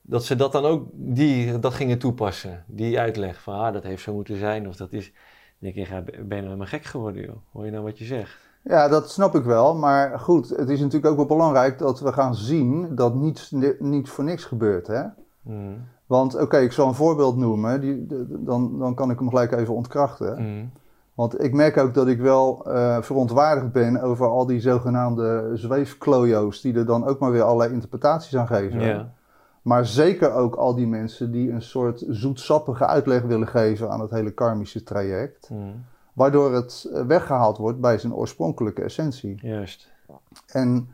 Dat ze dat dan ook die, dat gingen toepassen. Die uitleg van ah, dat heeft zo moeten zijn. Of dat is. Dan denk ik, ben je nou helemaal gek geworden, joh? Hoor je nou wat je zegt? Ja, dat snap ik wel. Maar goed, het is natuurlijk ook wel belangrijk dat we gaan zien dat niets niet voor niks gebeurt. Hè? Mm. Want oké, ik zal een voorbeeld noemen, die, de- dan, dan kan ik hem gelijk even ontkrachten. Mm. Want ik merk ook dat ik wel eh, verontwaardigd ben over al die zogenaamde zweefklojo's die er dan ook maar weer allerlei interpretaties aan geven. Maar zeker ook al die mensen die een soort zoetsappige uitleg willen geven aan het hele karmische traject. Mm. Waardoor het eh, weggehaald wordt bij zijn oorspronkelijke essentie. Juist. En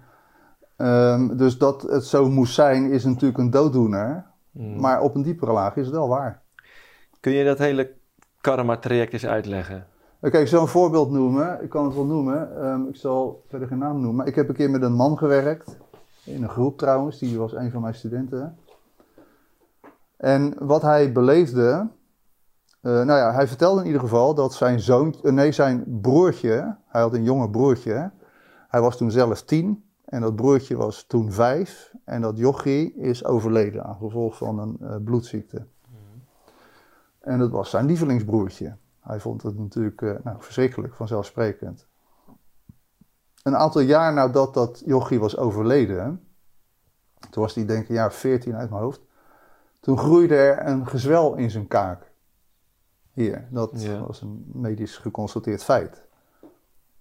ehm, dus dat het zo moest zijn is natuurlijk een dooddoener. Mm. Maar op een diepere laag is het wel waar. Kun je dat hele karma-traject eens uitleggen? Oké, ik zal een voorbeeld noemen. Ik kan het wel noemen. Ehm, ik zal verder geen naam noemen. Ik heb een keer met een man gewerkt. In een groep trouwens. Die was een van mijn studenten. En wat hij beleefde. eh, nou ja, hij vertelde in ieder geval dat zijn zoon. eh, nee, zijn broertje. Hij had een jonge broertje. Hij was toen zelf tien. En dat broertje was toen vijf. En dat jochie is overleden aan gevolg van een eh, bloedziekte. En dat was zijn lievelingsbroertje. Hij vond het natuurlijk eh, nou, verschrikkelijk, vanzelfsprekend. Een aantal jaar nadat dat jochie was overleden, toen was hij denk ik een jaar 14 uit mijn hoofd, toen groeide er een gezwel in zijn kaak. Hier, dat Ja. was een medisch geconstateerd feit.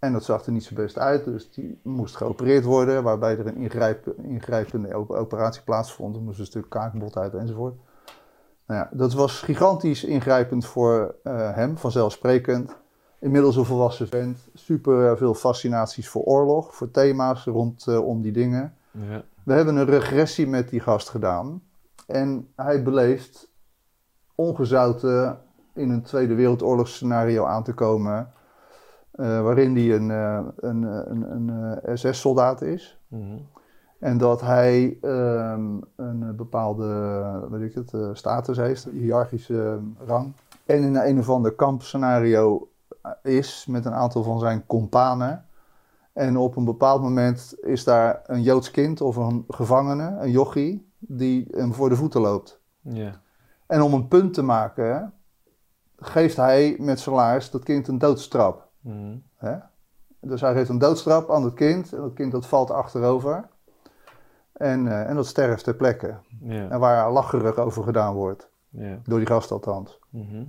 En dat zag er niet zo best uit, dus die moest geopereerd worden, waarbij er een ingrijp, ingrijpende op- operatie plaatsvond. Er moest een stuk kaakbot uit enzovoort. Nou ja, dat was gigantisch ingrijpend voor eh, hem, vanzelfsprekend. Inmiddels een volwassen vent, super veel fascinaties voor oorlog, voor thema's rondom die dingen. Ja. We hebben een regressie met die gast gedaan. En hij beleeft ongezouten in een Tweede Wereldoorlogsscenario aan te komen. Eh, waarin hij een, eh, een, eh, een, een, eh, SS-soldaat is. Mhm. En dat hij ehm, een eh, bepaalde weet ik het, eh, status heeft, een hiërarchische eh, rang. En in een of ander kampscenario eh, is met een aantal van zijn companen. En op een bepaald moment is daar een Joods kind of een gevangene, een jochie, die hem voor de voeten loopt. Ja. En om een punt te maken, geeft hij met zijn laars dat kind een doodstrap. Mhm. Hè? Dus hij geeft een doodstrap aan het kind. En dat kind dat valt achterover. En, eh, en dat sterft ter plekke. En waar lacherig over gedaan wordt. Door die gast althans. Mhm.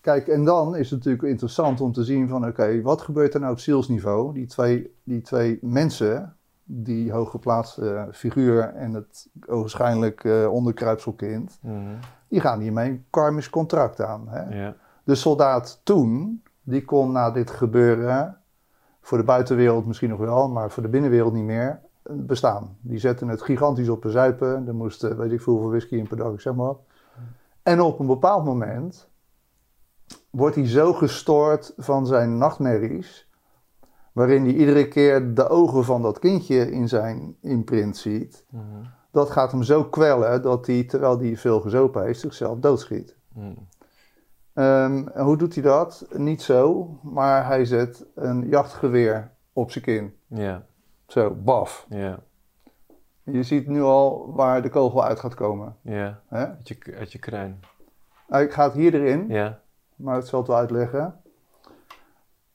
Kijk, en dan is het natuurlijk interessant om te zien van... oké, wat gebeurt er nou op zielsniveau? Die twee, die twee mensen, die hooggeplaatste figuur... en het ogenschijnlijk eh onderkruipselkind... Mhm. die gaan hiermee een karmisch contract aan. Hè? De soldaat toen, die kon na dit gebeuren... voor de buitenwereld misschien nog wel, maar voor de binnenwereld niet meer... eh, bestaan. Die zetten het gigantisch op de zuipen. Er moest, eh, weet ik veel, hoeveel whisky in per dag, ik zeg maar wat. En op een bepaald moment wordt hij zo gestoord van zijn nachtmerries, waarin hij iedere keer de ogen van dat kindje in zijn imprint ziet, Mhm. dat gaat hem zo kwellen dat hij, terwijl hij veel gezopen heeft, zichzelf doodschiet. Mhm. En hoe doet hij dat? Niet zo, maar hij zet een jachtgeweer op zijn kin. Ja. Zo, baf. Ja. Je ziet nu al waar de kogel uit gaat komen. Ja. Hè? Uit je, uit je kruin. Hij gaat hier erin, Ja. maar het zal het wel uitleggen.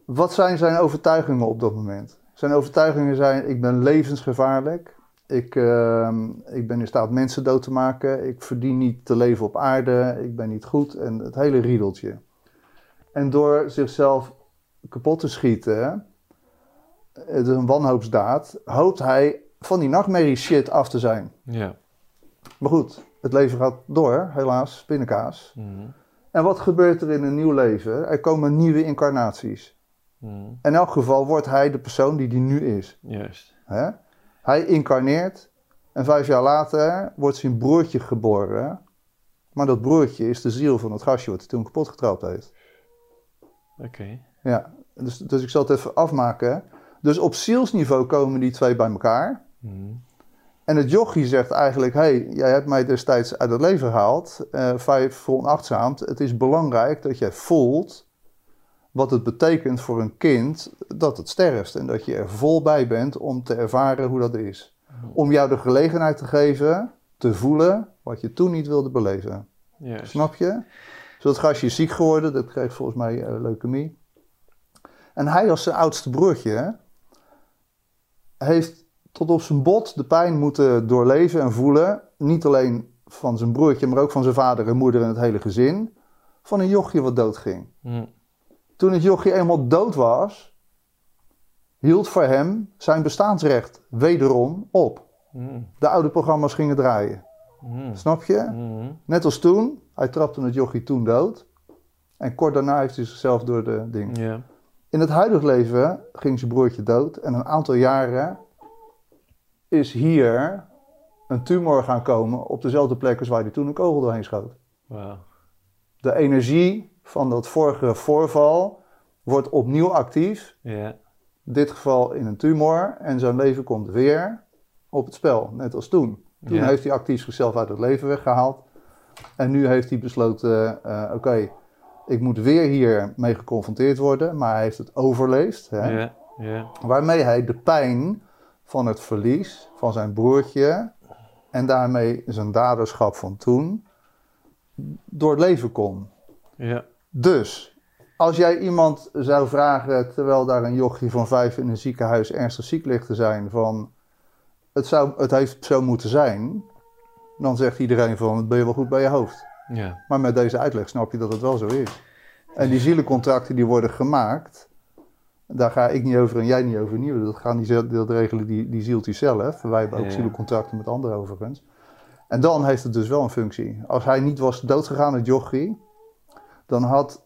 Wat zijn zijn overtuigingen op dat moment? Zijn overtuigingen zijn: ik ben levensgevaarlijk. Ik, ehm, ik ben in staat mensen dood te maken. Ik verdien niet te leven op aarde. Ik ben niet goed. En het hele riedeltje. En door zichzelf kapot te schieten, het is een wanhoopsdaad, hoopt hij van die nachtmerrie shit af te zijn. Ja. Maar goed, het leven gaat door, helaas, pindakaas. Mhm. En wat gebeurt er in een nieuw leven? Er komen nieuwe incarnaties. Mhm. In elk geval wordt hij de persoon die hij nu is. Juist. Hè? Hij incarneert en vijf jaar later wordt zijn broertje geboren. Maar dat broertje is de ziel van het gastje wat hij toen kapot getrapt heeft. Oké. Ja, dus, dus ik zal het even afmaken. Dus op zielsniveau komen die twee bij elkaar. Mhm. En het jochie zegt eigenlijk: hey, jij hebt mij destijds uit het leven gehaald. eh vijf veronachtzaamd. Het is belangrijk dat jij voelt wat het betekent voor een kind dat het sterft. En dat je er vol bij bent om te ervaren hoe dat is. Om jou de gelegenheid te geven te voelen wat je toen niet wilde beleven. Snap je? Zo dat gastje is ziek geworden, dat kreeg volgens mij eh, leukemie. En hij als zijn oudste broertje heeft tot op zijn bot de pijn moeten doorleven en voelen. Niet alleen van zijn broertje, maar ook van zijn vader en moeder en het hele gezin. Van een jochje wat doodging. Mhm. Toen het jochje eenmaal dood was, hield voor hem zijn bestaansrecht wederom op. Mhm. De oude programma's gingen draaien. Mhm. Snap je? Mhm. Net als toen, hij trapte het jochie toen dood. En kort daarna heeft hij zichzelf door de ding. Ja. In het huidige leven ging zijn broertje dood. En een aantal jaren is hier een tumor gaan komen op dezelfde plek als waar hij toen een kogel doorheen schoot. De energie van dat vorige voorval wordt opnieuw actief. Ja. In dit geval in een tumor. En zijn leven komt weer op het spel, net als toen. Toen heeft hij actief zichzelf uit het leven weggehaald. En nu heeft hij besloten, eh, oké, ik moet weer hier mee geconfronteerd worden. Maar hij heeft het overleefd. Hè? Ja. Ja. Waarmee hij de pijn van het verlies van zijn broertje en daarmee zijn daderschap van toen door het leven kon. Ja. Dus, als jij iemand zou vragen, terwijl daar een jochie van vijf in een ziekenhuis ernstig ziek ligt te zijn, van het, zou, het heeft zo moeten zijn, dan zegt iedereen van, ben je wel goed bij je hoofd. Ja. Maar met deze uitleg snap je dat het wel zo is. En die zielencontracten die worden gemaakt, daar ga ik niet over en jij niet over nieuw. Dat gaan die, dat regelen die, die zielt hij zelf. Wij hebben ook Ja. zielencontracten met anderen overigens. En dan heeft het dus wel een functie. Als hij niet was doodgegaan, het jochie, dan had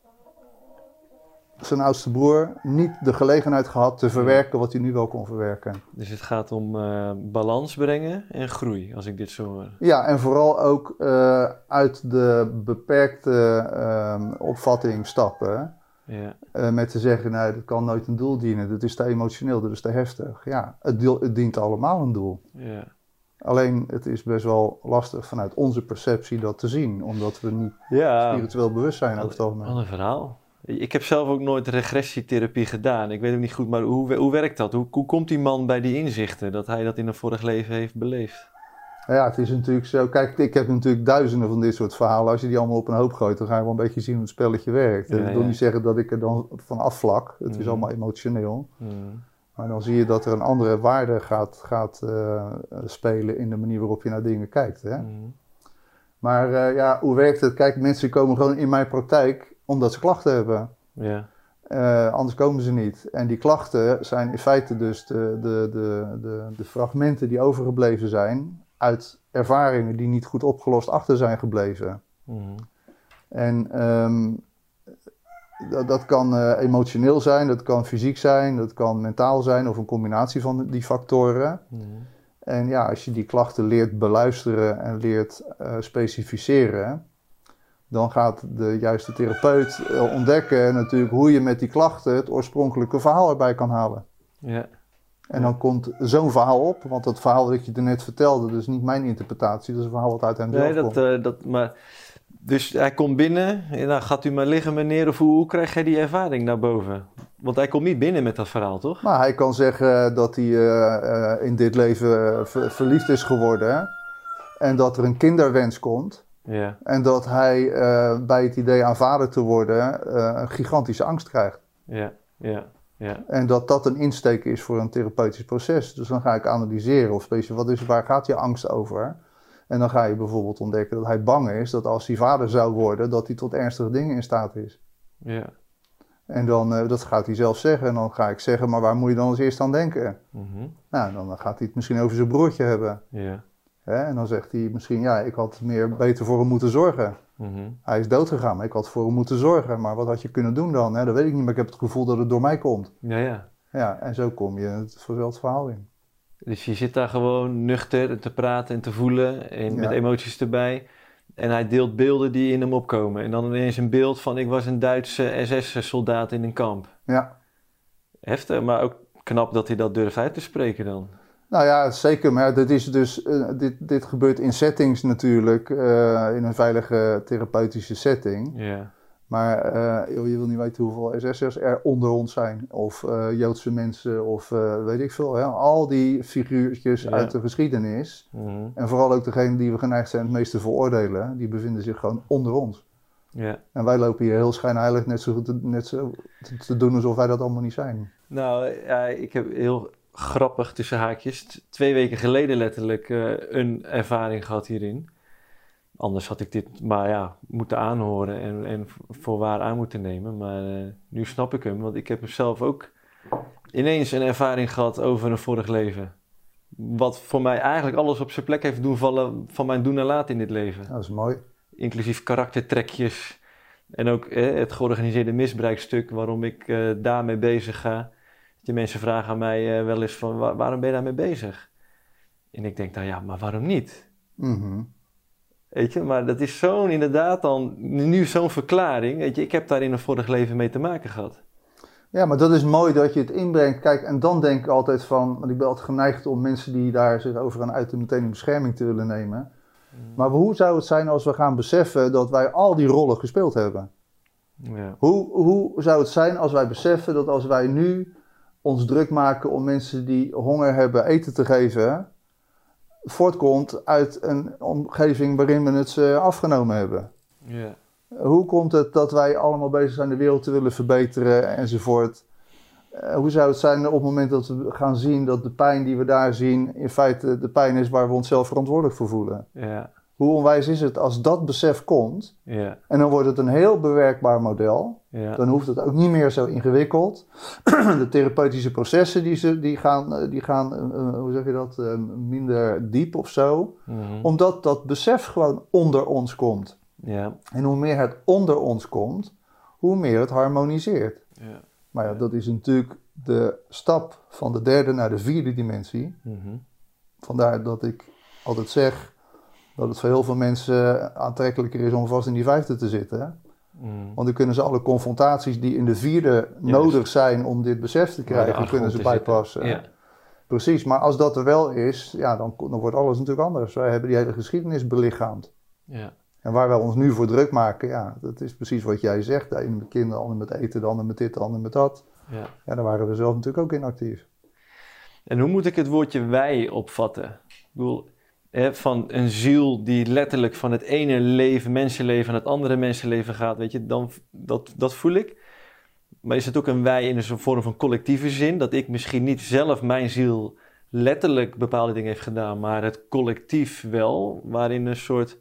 zijn oudste broer niet de gelegenheid gehad te verwerken wat hij nu wel kon verwerken. Dus het gaat om eh, balans brengen en groei, als ik dit zo hoor. Ja, en vooral ook eh, uit de beperkte ehm, opvatting stappen. Ja. eh, met te zeggen, nou, dat kan nooit een doel dienen. Dat is te emotioneel, dat is te heftig. Ja, het, het dient allemaal een doel. Ja. Alleen, het is best wel lastig vanuit onze perceptie dat te zien. Omdat we niet Ja. spiritueel bewust zijn over het algemeen. Wat een verhaal. Ik heb zelf ook nooit regressietherapie gedaan. Ik weet ook niet goed, maar hoe, hoe werkt dat? Hoe, hoe komt die man bij die inzichten dat hij dat in een vorig leven heeft beleefd? Ja, het is natuurlijk zo. Kijk, ik heb natuurlijk duizenden van dit soort verhalen. Als je die allemaal op een hoop gooit, dan ga je wel een beetje zien hoe het spelletje werkt. Ja, ik wil ja. niet zeggen dat ik er dan van afvlak. Het is Mhm. allemaal emotioneel. Hmm. Maar dan zie je dat er een andere waarde gaat, gaat uh, spelen in de manier waarop je naar dingen kijkt. Hè? Mm. Maar uh, ja, hoe werkt het? Kijk, mensen komen gewoon in mijn praktijk omdat ze klachten hebben. Uh, anders komen ze niet. En die klachten zijn in feite dus de, de, de, de, de fragmenten die overgebleven zijn uit ervaringen die niet goed opgelost achter zijn gebleven. Mm. En um, dat, dat kan uh, emotioneel zijn, dat kan fysiek zijn, dat kan mentaal zijn of een combinatie van die factoren. Mm. En ja, als je die klachten leert beluisteren en leert uh, specificeren, dan gaat de juiste therapeut uh, ontdekken natuurlijk hoe je met die klachten het oorspronkelijke verhaal erbij kan halen. Ja. En dan komt zo'n verhaal op, want dat verhaal dat je er net vertelde, dat is niet mijn interpretatie, dat is een verhaal wat uit hem nee, zelf dat, komt. Uh, dat, maar, dus hij komt binnen en dan gaat u maar liggen meneer, of hoe, hoe krijg jij die ervaring naar boven? Want hij komt niet binnen met dat verhaal, toch? Maar hij kan zeggen dat hij uh, uh, in dit leven ver verliefd is geworden en dat er een kinderwens komt. Ja. En dat hij uh, bij het idee aan vader te worden uh, een gigantische angst krijgt. Ja, ja, ja. En dat dat een insteek is voor een therapeutisch proces. Dus dan ga ik analyseren of speciaal, wat is, waar gaat je angst over? En dan ga je bijvoorbeeld ontdekken dat hij bang is dat als hij vader zou worden, dat hij tot ernstige dingen in staat is. Ja. En dan, uh, dat gaat hij zelf zeggen. En dan ga ik zeggen, maar waar moet je dan als eerst aan denken? Mm -hmm. Nou, dan gaat hij het misschien over zijn broertje hebben. Ja. Hè? En dan zegt hij misschien, ja, ik had meer beter voor hem moeten zorgen. Mm -hmm. Hij is doodgegaan, maar ik had voor hem moeten zorgen. Maar wat had je kunnen doen dan? Hè? Dat weet ik niet, maar ik heb het gevoel dat het door mij komt. Ja, ja. Ja, en zo kom je het vanzelfde verhaal in. Dus je zit daar gewoon nuchter te praten en te voelen en Ja. met emoties erbij. En hij deelt beelden die in hem opkomen. En dan ineens een beeld van ik was een Duitse SS-soldaat in een kamp. Ja. Heftig, maar ook knap dat hij dat durft uit te spreken dan. Nou ja, zeker. Maar dit, is dus, uh, dit, dit gebeurt in settings natuurlijk, uh, in een veilige therapeutische setting. Ja. Maar uh, joh, je wil niet weten hoeveel SS'ers er onder ons zijn. Of Joodse mensen, of weet ik veel. Hè? Al die figuurtjes Ja. uit de geschiedenis. Mhm. En vooral ook degene die we geneigd zijn het meest te veroordelen, die bevinden zich gewoon onder ons. ja. En wij lopen hier heel schijnheilig net zo, te, net zo te, doen alsof wij dat allemaal niet zijn. Nou, ik heb heel grappig tussen haakjes. Twee weken geleden letterlijk eh, een ervaring gehad hierin. Anders had ik dit maar ja, moeten aanhoren en, en voor waar aan moeten nemen. Maar eh, nu snap ik hem, want ik heb zelf ook ineens een ervaring gehad over een vorig leven. Wat voor mij eigenlijk alles op zijn plek heeft doen vallen van mijn doen en laten in dit leven. Dat is mooi. Inclusief karaktertrekjes en ook eh, het georganiseerde misbruikstuk waarom ik eh, daarmee bezig ga. Die mensen vragen aan mij wel eens van "Wa- waarom ben je daarmee bezig? En ik denk dan ja, maar waarom niet? Mhm. Weet je, maar dat is zo'n inderdaad dan nu zo'n verklaring. Weet je, ik heb daar in een vorig leven mee te maken gehad. Ja, maar dat is mooi dat je het inbrengt. Kijk, en dan denk ik altijd van, want ik ben altijd geneigd om mensen die daar zich over gaan uiten meteen in bescherming te willen nemen. Maar hoe zou het zijn als we gaan beseffen dat wij al die rollen gespeeld hebben? Ja. Hoe, hoe zou het zijn als wij beseffen dat als wij nu ons druk maken om mensen die honger hebben eten te geven, voortkomt uit een omgeving waarin we het ze afgenomen hebben? Ja. Hoe komt het dat wij allemaal bezig zijn de wereld te willen verbeteren enzovoort? Eh, hoe zou het zijn op het moment dat we gaan zien dat de pijn die we daar zien in feite de pijn is waar we onszelf verantwoordelijk voor voelen? Ja. Hoe onwijs is het als dat besef komt Ja. en dan wordt het een heel bewerkbaar model? Ja. Dan hoeft het ook niet meer zo ingewikkeld. (clears throat) De therapeutische processen die, ze, die gaan, eh, die gaan eh, eh, hoe zeg je dat, minder diep of zo. Mhm. Omdat dat besef gewoon onder ons komt. Ja. En hoe meer het onder ons komt, hoe meer het harmoniseert. Ja. Maar ja, dat is natuurlijk de stap van de derde naar de vierde dimensie. Mhm. Vandaar dat ik altijd zeg dat het voor heel veel mensen aantrekkelijker is om vast in die vijfde te zitten. Mhm. Want dan kunnen ze alle confrontaties die in de vierde nodig zijn om dit besef te krijgen, kunnen ze bijpassen. Ja. Precies, maar als dat er wel is, ja, dan, dan wordt alles natuurlijk anders. Wij hebben die hele geschiedenis belichaamd. Ja. En waar wij ons nu voor druk maken, ja, dat is precies wat jij zegt. De ene met kinderen, de ander met eten, de ander met dit, de ander met dat. Ja. Ja, daar waren we zelf natuurlijk ook in actief. En hoe moet ik het woordje wij opvatten? Ik bedoel, van een ziel die letterlijk van het ene leven, mensenleven, naar het andere mensenleven gaat, weet je, dan, dat, dat voel ik. maar is het ook een wij in een vorm van collectieve zin? Dat ik misschien niet zelf mijn ziel letterlijk bepaalde dingen heeft gedaan, maar het collectief wel, waarin een soort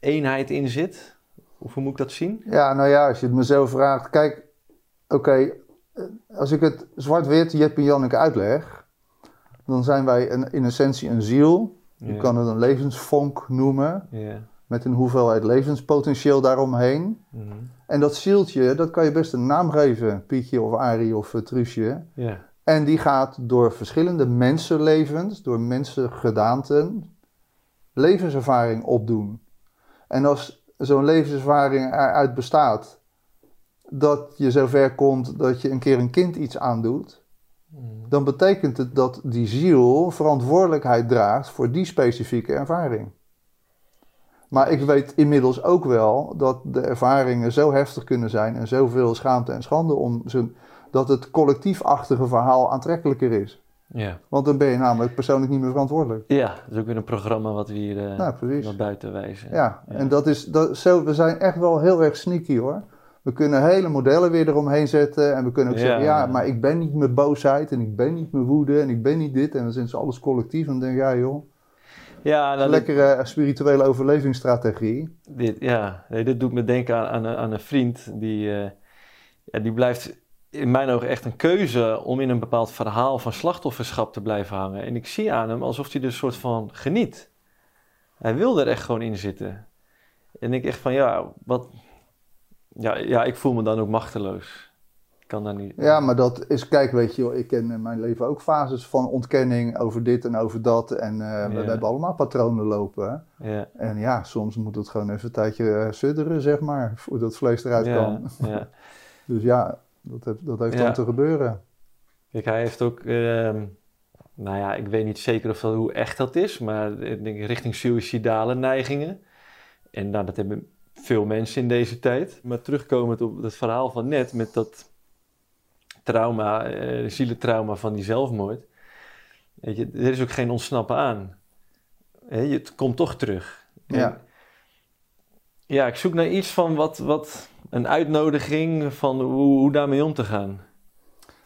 eenheid in zit? Of hoe moet ik dat zien? Ja, nou ja, als je het me vraagt. Kijk, oké, als ik het zwart-wit Jep en Janneke uitleg, dan zijn wij in essentie een ziel. Je kan het een levensvonk noemen, Ja. met een hoeveelheid levenspotentieel daaromheen. Mhm. En dat zieltje, dat kan je best een naam geven, Pietje of Arie of uh, Truusje. Ja. En die gaat door verschillende mensenlevens, door mensengedaanten, levenservaring opdoen. En als zo'n levenservaring eruit bestaat dat je zover komt dat je een keer een kind iets aandoet. Dan betekent het dat die ziel verantwoordelijkheid draagt voor die specifieke ervaring. Maar ik weet inmiddels ook wel dat de ervaringen zo heftig kunnen zijn en zoveel schaamte en schande om ze, dat het collectiefachtige verhaal aantrekkelijker is. Ja. Want dan ben je namelijk persoonlijk niet meer verantwoordelijk. ja, dat is ook weer een programma wat we hier eh Nou, naar buiten wijzen. Ja, en dat is, dat, zo, we zijn echt wel heel erg sneaky hoor. We kunnen hele modellen weer eromheen zetten. En we kunnen ook Ja. zeggen, ja, maar ik ben niet mijn boosheid. En ik ben niet mijn woede. En ik ben niet dit. En dan zijn ze alles collectief. En dan denk ik, ja joh, Ja, nou, dit, lekkere spirituele overlevingsstrategie. dit, ja, nee, dit doet me denken aan, aan, een, aan een vriend die, eh, ja, die blijft in mijn ogen echt een keuze om in een bepaald verhaal van slachtofferschap te blijven hangen. En ik zie aan hem alsof hij er een soort van geniet. Hij wil er echt gewoon in zitten. En ik echt van, ja, wat... Ja, ja, ik voel me dan ook machteloos. Ik kan daar niet... Ja, maar dat is, kijk, weet je, wel, ik ken in mijn leven ook fases van ontkenning over dit en over dat. En eh, we, Ja. we hebben allemaal patronen lopen. Ja, En ja, soms moet het gewoon even een tijdje eh, sudderen, zeg maar, voordat het vlees eruit ja, kan. ja. (laughs) Dus ja, dat, heeft- dat heeft dan te gebeuren. Kijk, hij heeft ook, ehm, nou ja, ik weet niet zeker of dat, hoe echt dat is, maar ik denk richting suïcidale neigingen. En nou, dat hebben veel mensen in deze tijd. Maar terugkomend op het verhaal van net met dat trauma, eh zielentrauma van die zelfmoord. Weet je, er is ook geen ontsnappen aan. Hè, je- het komt toch terug. Ja. Ja, ik zoek naar iets van wat, wat een uitnodiging van hoe, hoe daarmee om te gaan.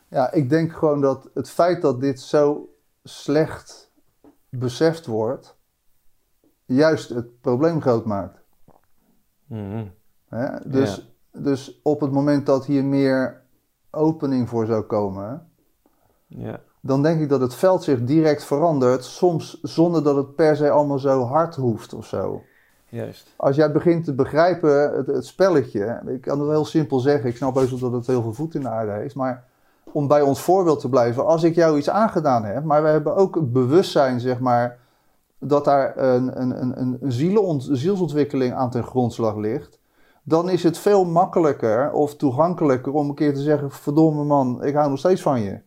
Ja, ik denk gewoon dat het feit dat dit zo slecht beseft wordt, juist het probleem groot maakt. Mhm. Hè? Dus, dus op het moment dat hier meer opening voor zou komen, Ja. dan denk ik dat het veld zich direct verandert, soms zonder dat het per se allemaal zo hard hoeft of zo. Juist. Als jij begint te begrijpen het, het spelletje, ik kan het heel simpel zeggen, ik snap heus wel dat het heel veel voet in de aarde heeft, maar om bij ons voorbeeld te blijven, als ik jou iets aangedaan heb, maar we hebben ook het bewustzijn, zeg maar, dat daar een, een, een, een, zielsontwikkeling aan ten grondslag ligt, dan is het veel makkelijker of toegankelijker om een keer te zeggen, verdomme man, ik hou nog steeds van je.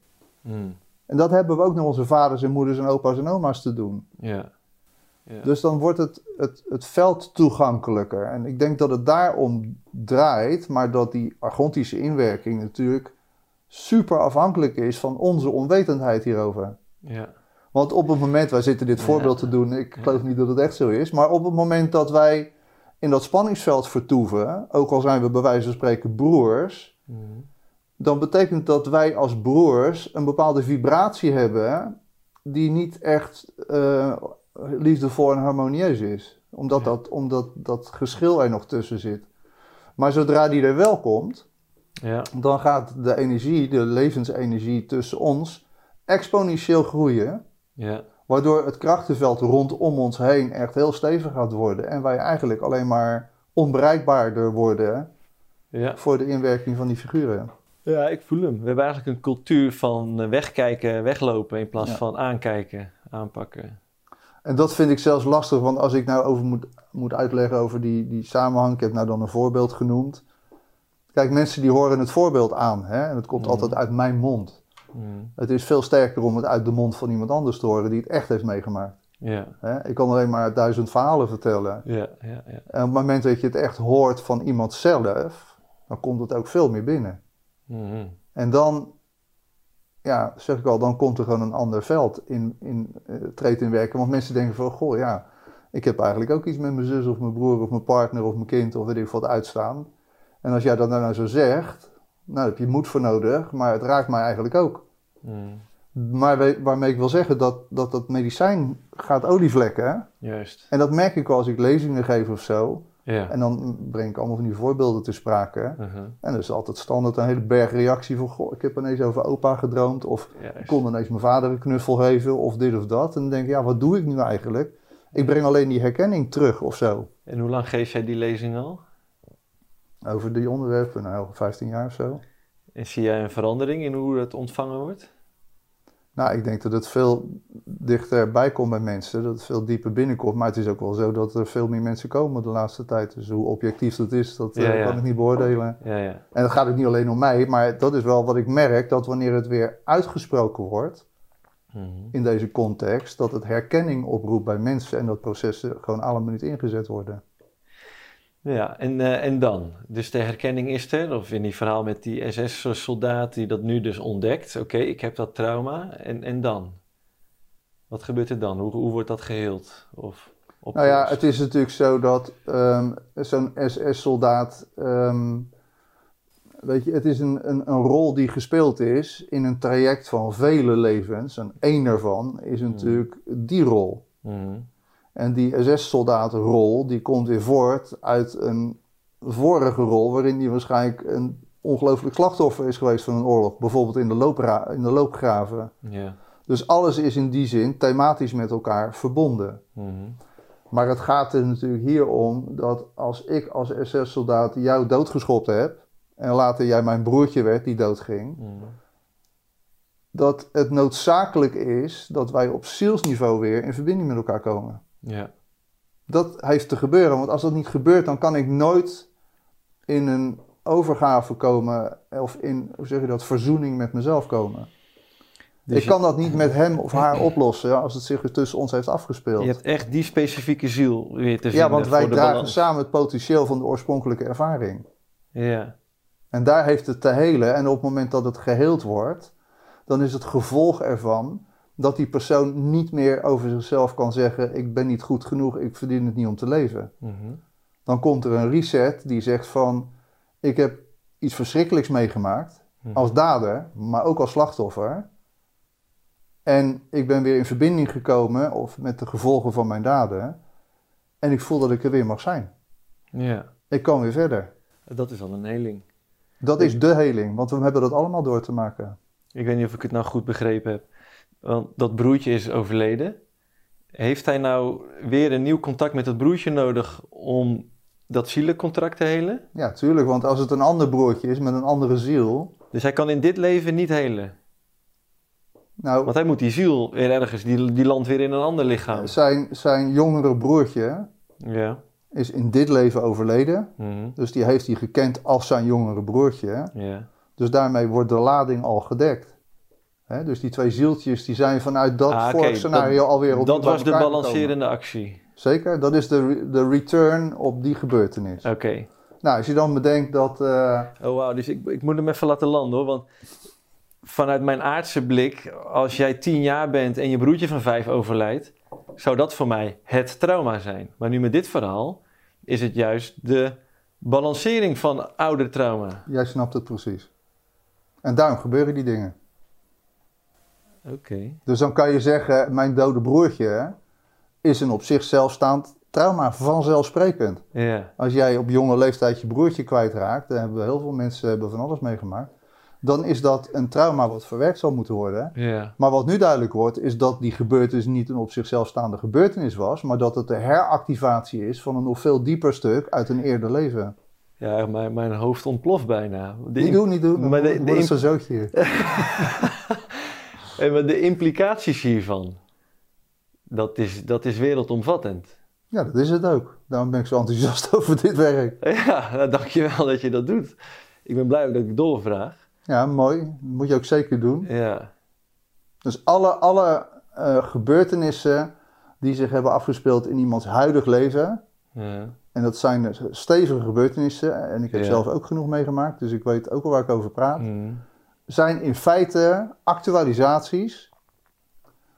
Mm. En dat hebben we ook naar onze vaders en moeders en opa's en oma's te doen. Ja. ja. Dus dan wordt het, het, het veld toegankelijker. En ik denk dat het daarom draait, maar dat die argontische inwerking natuurlijk super afhankelijk is van onze onwetendheid hierover. ja. Want op het moment, wij zitten dit voorbeeld te doen, ik geloof niet dat het echt zo is, maar op het moment dat wij in dat spanningsveld vertoeven, ook al zijn we bij wijze van spreken broers, Mm. dan betekent dat wij als broers een bepaalde vibratie hebben die niet echt eh, liefdevol en harmonieus is. Omdat, Ja. dat, omdat dat geschil er nog tussen zit. Maar zodra die er wel komt, ja. dan gaat de energie, de levensenergie tussen ons, exponentieel groeien. Ja. Waardoor het krachtenveld rondom ons heen echt heel stevig gaat worden. En wij eigenlijk alleen maar onbereikbaarder worden Ja. voor de inwerking van die figuren. Ja, ik voel hem. We hebben eigenlijk een cultuur van eh, wegkijken, weglopen in plaats Ja. van aankijken, aanpakken. En dat vind ik zelfs lastig, want als ik nou over moet, moet uitleggen over die, die samenhang, ik heb nou dan een voorbeeld genoemd. Kijk, mensen die horen het voorbeeld aan, hè? en het komt Mhm. altijd uit mijn mond. Mm. Het is veel sterker om het uit de mond van iemand anders te horen die het echt heeft meegemaakt. Ja. Ik kan alleen maar duizend verhalen vertellen. Ja, ja, ja. En op het moment dat je het echt hoort van iemand zelf, dan komt het ook veel meer binnen. Mhm. En dan, ja, zeg ik al, dan komt er gewoon een ander veld in, in eh, treedt in werken. Want mensen denken van, goh, ja, ik heb eigenlijk ook iets met mijn zus of mijn broer of mijn partner of mijn kind of weet ik wat uitstaan. En als jij dat nou zo zegt, Nou, daar heb je moed voor nodig, maar het raakt mij eigenlijk ook. Mm, Maar we- waarmee ik wil zeggen dat dat, dat medicijn gaat olievlekken. juist. En dat merk ik wel als ik lezingen geef of zo. Ja. En dan breng ik allemaal van die voorbeelden te sprake. Mhm, En er is altijd standaard een hele berg reactie van... Goh, ik heb ineens over opa gedroomd. Of ik kon ineens mijn vader een knuffel geven. Of dit of dat. En dan denk ik, ja, wat doe ik nu eigenlijk? Ik breng alleen die herkenning terug of zo. En hoe lang geef jij die lezing al? Over die onderwerpen, nou, 15 jaar of zo. En zie jij een verandering in hoe het ontvangen wordt? Nou, ik denk dat het veel dichterbij komt bij mensen. Dat het veel dieper binnenkomt. Maar het is ook wel zo dat er veel meer mensen komen de laatste tijd. Dus hoe objectief dat is, dat eh, Ja, ja. kan ik niet beoordelen. Ja, ja. En het gaat ook niet alleen om mij. Maar dat is wel wat ik merk. Dat wanneer het weer uitgesproken wordt Mhm. in deze context. Dat het herkenning oproept bij mensen. En dat processen gewoon alle minuut ingezet worden. Ja, en, eh, en dan? Dus de herkenning is er, of in die verhaal met die SS-soldaat die dat nu dus ontdekt. Oké, ik heb dat trauma, en, en dan? Wat gebeurt er dan? Hoe, hoe wordt dat geheeld? Of Nou ja, het is natuurlijk zo dat ehm, zo'n SS-soldaat. ehm, weet je, het is een, een, een rol die gespeeld is in een traject van vele levens. En één daarvan is natuurlijk die rol. Mhm. En die SS-soldatenrol die komt weer voort uit een vorige rol. waarin hij waarschijnlijk een ongelooflijk slachtoffer is geweest van een oorlog. Bijvoorbeeld in de, loopra- in de loopgraven. Dus alles is in die zin thematisch met elkaar verbonden. Mhm. Maar het gaat er natuurlijk hier om dat als ik als SS-soldaat jou doodgeschopt heb. en later jij mijn broertje werd die doodging. Mhm. dat het noodzakelijk is dat wij op zielsniveau weer in verbinding met elkaar komen. Ja. Dat heeft te gebeuren, want als dat niet gebeurt, dan kan ik nooit in een overgave komen. of in, hoe zeg je dat, verzoening met mezelf komen. Dus ik kan dat niet met hem of haar (laughs) oplossen als het zich tussen ons heeft afgespeeld. Je hebt echt die specifieke ziel weer te ja, vinden want wij dragen balans. samen het potentieel van de oorspronkelijke ervaring. Ja. En daar heeft het te helen. En op het moment dat het geheeld wordt, dan is het gevolg ervan dat die persoon niet meer over zichzelf kan zeggen: Ik ben niet goed genoeg, ik verdien het niet om te leven. Mhm. Dan komt er een reset die zegt: van ik heb iets verschrikkelijks meegemaakt Mhm. als dader, maar ook als slachtoffer. En ik ben weer in verbinding gekomen of met de gevolgen van mijn daden. En ik voel dat ik er weer mag zijn. Ja. Ik kan weer verder. Dat is al een heling. Dat is de heling, want we hebben dat allemaal door te maken. Ik weet niet of ik het nou goed begrepen heb. Want dat broertje is overleden. Heeft hij nou weer een nieuw contact met dat broertje nodig om dat zielencontract te helen? Ja, tuurlijk, want als het een ander broertje is met een andere ziel. Dus hij kan in dit leven niet helen. Nou, Want hij moet die ziel weer ergens, die, die landt weer in een ander lichaam. zijn, zijn jongere broertje Ja. is in dit leven overleden. Mhm. Dus die heeft hij gekend als zijn jongere broertje. Ja. Dus daarmee wordt de lading al gedekt. Dus die twee zieltjes die zijn vanuit dat Ah, vorige scenario dat- alweer op Dat was de balancerende actie. Zeker, dat is de, re- de return op die gebeurtenis. Oké. Nou, als je dan bedenkt dat... eh, Oh wauw, dus ik, ik moet hem even laten landen hoor. Want vanuit mijn aardse blik, als jij tien jaar bent en je broertje van vijf overlijdt, zou dat voor mij het trauma zijn. Maar nu met dit verhaal is het juist de balancering van ouder trauma. jij snapt het precies. En daarom gebeuren die dingen. Oké. Dus dan kan je zeggen, mijn dode broertje is een op zichzelf staand trauma, vanzelfsprekend. Ja. Als jij op jonge leeftijd je broertje kwijtraakt, daar hebben we heel veel mensen hebben van alles meegemaakt, dan is dat een trauma wat verwerkt zal moeten worden. Ja. Maar wat nu duidelijk wordt, is dat die gebeurtenis niet een op zichzelf staande gebeurtenis was, maar dat het de heractivatie is van een nog veel dieper stuk uit een eerder leven. Ja, mijn, mijn hoofd ontploft bijna. De Niet doen, niet doen. maar de- de, de de, imp- een zootje hier. (laughs) En maar de implicaties hiervan, dat is, dat is wereldomvattend. Ja, dat is het ook. Daarom ben ik zo enthousiast (laughs) over dit werk. (laughs) Ja, nou, dankjewel dat je dat doet. Ik ben blij ook dat ik doorvraag. Ja, mooi. Dat moet je ook zeker doen. Ja. Dus alle, alle eh, gebeurtenissen die zich hebben afgespeeld in iemands huidig leven. ja. En dat zijn stevige gebeurtenissen. En ik heb Ja. zelf ook genoeg meegemaakt, dus ik weet ook wel waar ik over praat. Mm. Zijn in feite actualisaties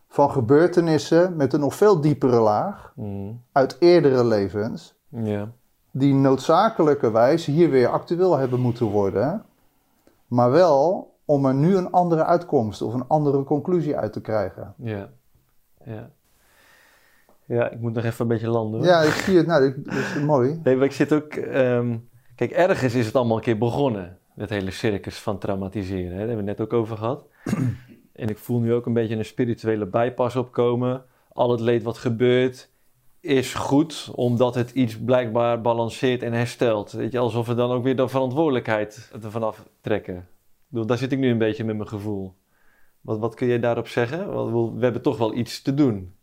van gebeurtenissen met een nog veel diepere laag Mm. uit eerdere levens. Ja. Die noodzakelijkerwijs hier weer actueel hebben moeten worden. Maar wel om er nu een andere uitkomst of een andere conclusie uit te krijgen. Ja, ja. Ja, ik moet nog even een beetje landen. Hoor. Ja, ik zie het. Nou, dat is mooi. Nee, maar ik zit ook... ehm, kijk, ergens is het allemaal een keer begonnen. Het hele circus van traumatiseren. Hè? Daar hebben we het net ook over gehad. (clears throat) en ik voel nu ook een beetje een spirituele bijpas opkomen. Al het leed wat gebeurt is goed, omdat het iets blijkbaar balanceert en herstelt. Weet je, alsof we dan ook weer de verantwoordelijkheid ervan aftrekken. Daar zit ik nu een beetje met mijn gevoel. Wat, wat kun je daarop zeggen? Want we hebben toch wel iets te doen.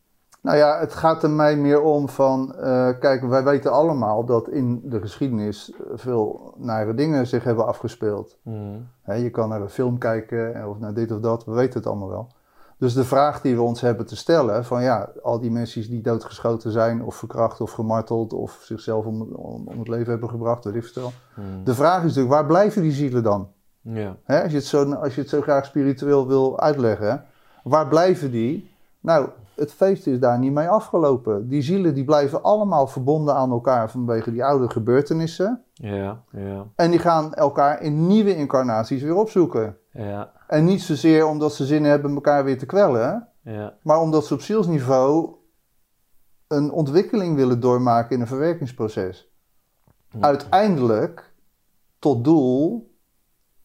Nou ja, het gaat er mij meer om van, eh, kijk, wij weten allemaal dat in de geschiedenis veel nare dingen zich hebben afgespeeld. Hmm. Je kan naar een film kijken of naar dit of dat, we weten het allemaal wel. Dus de vraag die we ons hebben te stellen, van ja, al die mensen die doodgeschoten zijn of verkracht of gemarteld of zichzelf om, om, om het leven hebben gebracht, weet ik veel. Hmm. De vraag is natuurlijk, waar blijven die zielen dan? Als, je het zo, als je het zo graag spiritueel wil uitleggen, waar blijven die? Nou, het feest is daar niet mee afgelopen. Die zielen die blijven allemaal verbonden aan elkaar vanwege die oude gebeurtenissen. Ja, ja, En die gaan elkaar in nieuwe incarnaties weer opzoeken. ja, En niet zozeer omdat ze zin hebben elkaar weer te kwellen, ja. maar omdat ze op zielsniveau een ontwikkeling willen doormaken in een verwerkingsproces. Uiteindelijk tot doel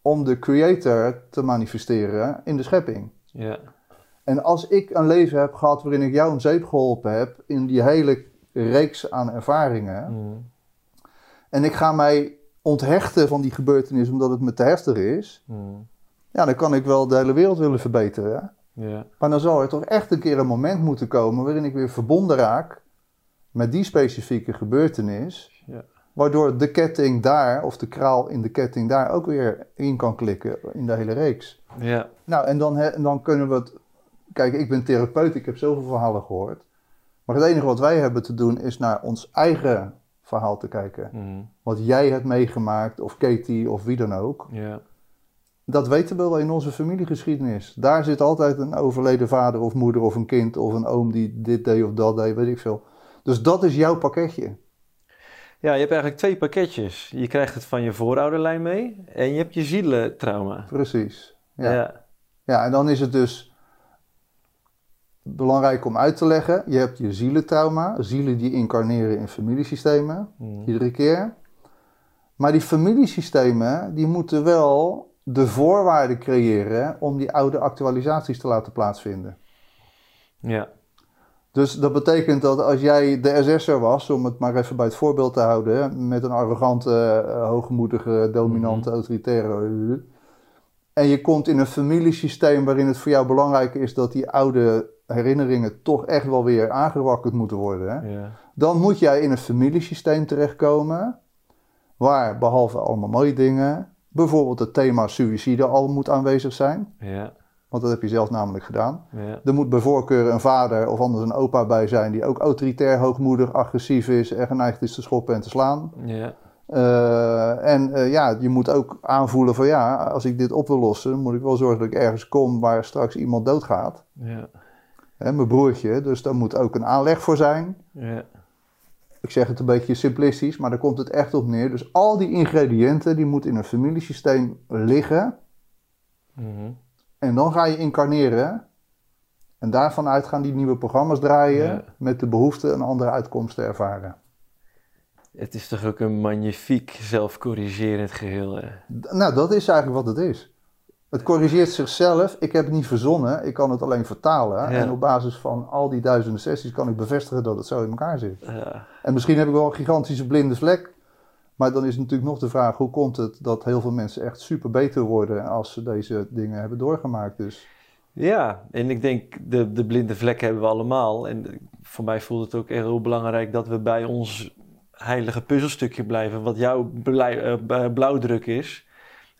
om de creator te manifesteren in de schepping. ja. En als ik een leven heb gehad waarin ik jou een zeep geholpen heb in die hele reeks aan ervaringen, Hmm. en ik ga mij onthechten van die gebeurtenis omdat het me te heftig is, Hmm. ja, dan kan ik wel de hele wereld willen verbeteren. Ja, Maar dan zal er toch echt een keer een moment moeten komen waarin ik weer verbonden raak met die specifieke gebeurtenis. Waardoor de ketting daar, of de kraal in de ketting daar ook weer in kan klikken in de hele reeks. ja, Nou, en dan, dan kunnen we het. Kijk, ik ben therapeut, ik heb zoveel verhalen gehoord. Maar het enige wat wij hebben te doen is naar ons eigen verhaal te kijken. Hmm. Wat jij hebt meegemaakt, of Katie, of wie dan ook. ja, Dat weten we wel in onze familiegeschiedenis. Daar zit altijd een overleden vader of moeder of een kind of een oom die dit deed of dat deed, weet ik veel. Dus dat is jouw pakketje. Ja, je hebt eigenlijk twee pakketjes. Je krijgt het van je voorouderlijn mee en je hebt je zielentrauma. Precies. Ja. Ja. ja, en dan is het dus belangrijk om uit te leggen. Je hebt je zielentrauma, zielen die incarneren in familiesystemen, Hmm. iedere keer. Maar die familiesystemen, die moeten wel de voorwaarden creëren om die oude actualisaties te laten plaatsvinden. Ja. Dus dat betekent dat als jij de SS'er was, om het maar even bij het voorbeeld te houden, met een arrogante, eh, hoogmoedige, dominante, autoritaire. En je komt in een familiesysteem waarin het voor jou belangrijk is dat die oude herinneringen toch echt wel weer aangewakkerd moeten worden. Ja. Dan moet jij in een familiesysteem terechtkomen, waar behalve allemaal mooie dingen, bijvoorbeeld het thema suïcide al moet aanwezig zijn. Ja. Want dat heb je zelf namelijk gedaan. Ja. Er moet bij voorkeur een vader of anders een opa bij zijn die ook autoritair, hoogmoedig, agressief is en geneigd is te schoppen en te slaan. Ja. Eh, en eh, ja, je moet ook aanvoelen van ja, als ik dit op wil lossen, moet ik wel zorgen dat ik ergens kom waar straks iemand doodgaat. Ja. Hè, mijn broertje, dus daar moet ook een aanleg voor zijn. Ja. Ik zeg het een beetje simplistisch, maar daar komt het echt op neer. Dus al die ingrediënten die moeten in een familiesysteem liggen. Mhm. En dan ga je incarneren. En daarvan uit gaan die nieuwe programma's draaien Ja. met de behoefte een andere uitkomst te ervaren. Het is toch ook een magnifiek zelfcorrigerend geheel. Hè? Nou, dat is eigenlijk wat het is. Het corrigeert zichzelf. Ik heb het niet verzonnen. Ik kan het alleen vertalen. Ja. En op basis van al die duizenden sessies kan ik bevestigen dat het zo in elkaar zit. Ja. En misschien heb ik wel een gigantische blinde vlek. Maar dan is natuurlijk nog de vraag: hoe komt het dat heel veel mensen echt super beter worden als ze deze dingen hebben doorgemaakt? Dus Ja, en ik denk, de, de blinde vlek hebben we allemaal. En voor mij voelt het ook heel belangrijk dat we bij ons heilige puzzelstukje blijven, wat jouw eh, blauwdruk is.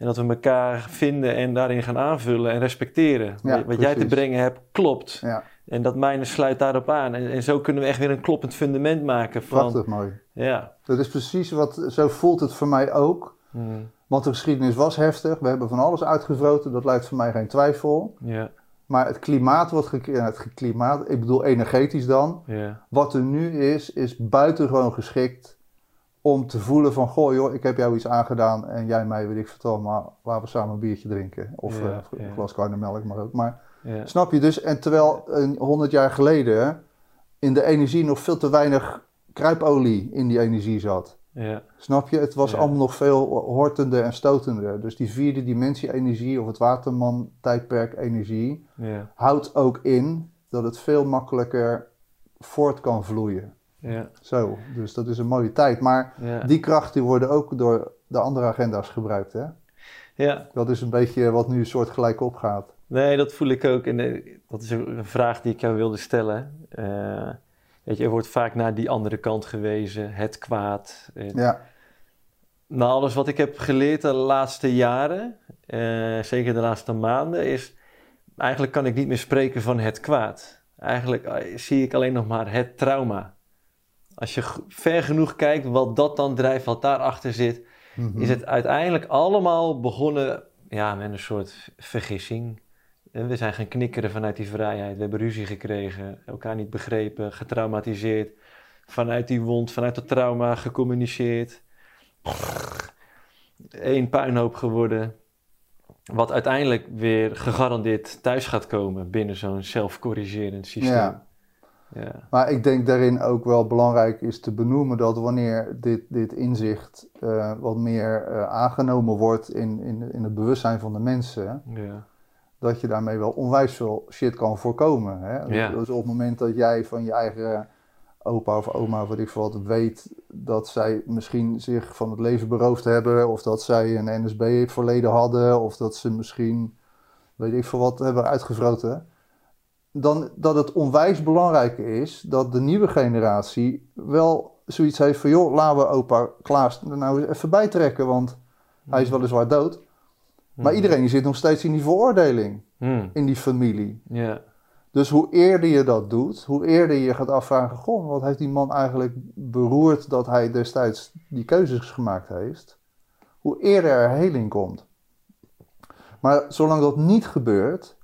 En dat we elkaar vinden en daarin gaan aanvullen en respecteren. Ja, wat jij te brengen hebt, klopt. ja, En dat mijne sluit daarop aan. En, en zo kunnen we echt weer een kloppend fundament maken van... prachtig mooi. Ja. Dat is precies wat, zo voelt het voor mij ook. Mm, Want de geschiedenis was heftig. We hebben van alles uitgevroten. Dat lijkt voor mij geen twijfel. ja, Maar het klimaat wat gecreëerd, het klimaat, ik bedoel energetisch dan. ja, Wat er nu is, is buitengewoon geschikt om te voelen van, goh joh, ik heb jou iets aangedaan en jij mij, weet ik vertel, maar laten we samen een biertje drinken. Of Ja, eh, een ja. glas karnemelk, maar ook. Maar Ja. snap je dus? En terwijl een 100 jaar geleden in de energie nog veel te weinig kruipolie in die energie zat. Ja. Snap je? Het was allemaal nog veel hortender en stotender. Dus die vierde dimensie energie of het waterman tijdperk energie houdt ook in dat het veel makkelijker voort kan vloeien. Ja. Zo, dus dat is een mooie tijd. Maar Ja. die krachten worden ook door de andere agenda's gebruikt. Hè? ja. Dat is een beetje wat nu een soort gelijk opgaat. Nee, dat voel ik ook. En eh, dat is een vraag die ik jou wilde stellen. Eh, weet je, er wordt vaak naar die andere kant gewezen, het kwaad. En Ja, Na alles wat ik heb geleerd de laatste jaren, eh, zeker de laatste maanden, is eigenlijk kan ik niet meer spreken van het kwaad. Eigenlijk eh, zie ik alleen nog maar het trauma. Als je ver genoeg kijkt wat dat dan drijft, wat daarachter zit, Mhm. is het uiteindelijk allemaal begonnen ja, met een soort vergissing. En we zijn gaan knikkeren vanuit die vrijheid. We hebben ruzie gekregen, elkaar niet begrepen, getraumatiseerd. Vanuit die wond, vanuit dat trauma gecommuniceerd. Eén puinhoop geworden. Wat uiteindelijk weer gegarandeerd thuis gaat komen binnen zo'n zelfcorrigerend systeem. Ja. Ja. Maar ik denk daarin ook wel belangrijk is te benoemen dat wanneer dit, dit inzicht eh, wat meer eh, aangenomen wordt in, in, in het bewustzijn van de mensen, Ja. dat je daarmee wel onwijs veel shit kan voorkomen. Hè? Ja. Dus op het moment dat jij van je eigen opa of oma, wat ik wat, weet dat zij misschien zich van het leven beroofd hebben, of dat zij een NSB-verleden hadden, of dat ze misschien, weet ik veel wat, hebben uitgevroten. Dan dat het onwijs belangrijk is dat de nieuwe generatie wel zoiets heeft van, joh, laten we opa Klaas er nou eens even bijtrekken, want hij is weliswaar dood. Maar Mhm. iedereen zit nog steeds in die veroordeling, Hmm. in die familie. Dus hoe eerder je dat doet, hoe eerder je gaat afvragen: Goh, wat heeft die man eigenlijk beroerd dat hij destijds die keuzes gemaakt heeft? Hoe eerder er heling komt. Maar zolang dat niet gebeurt,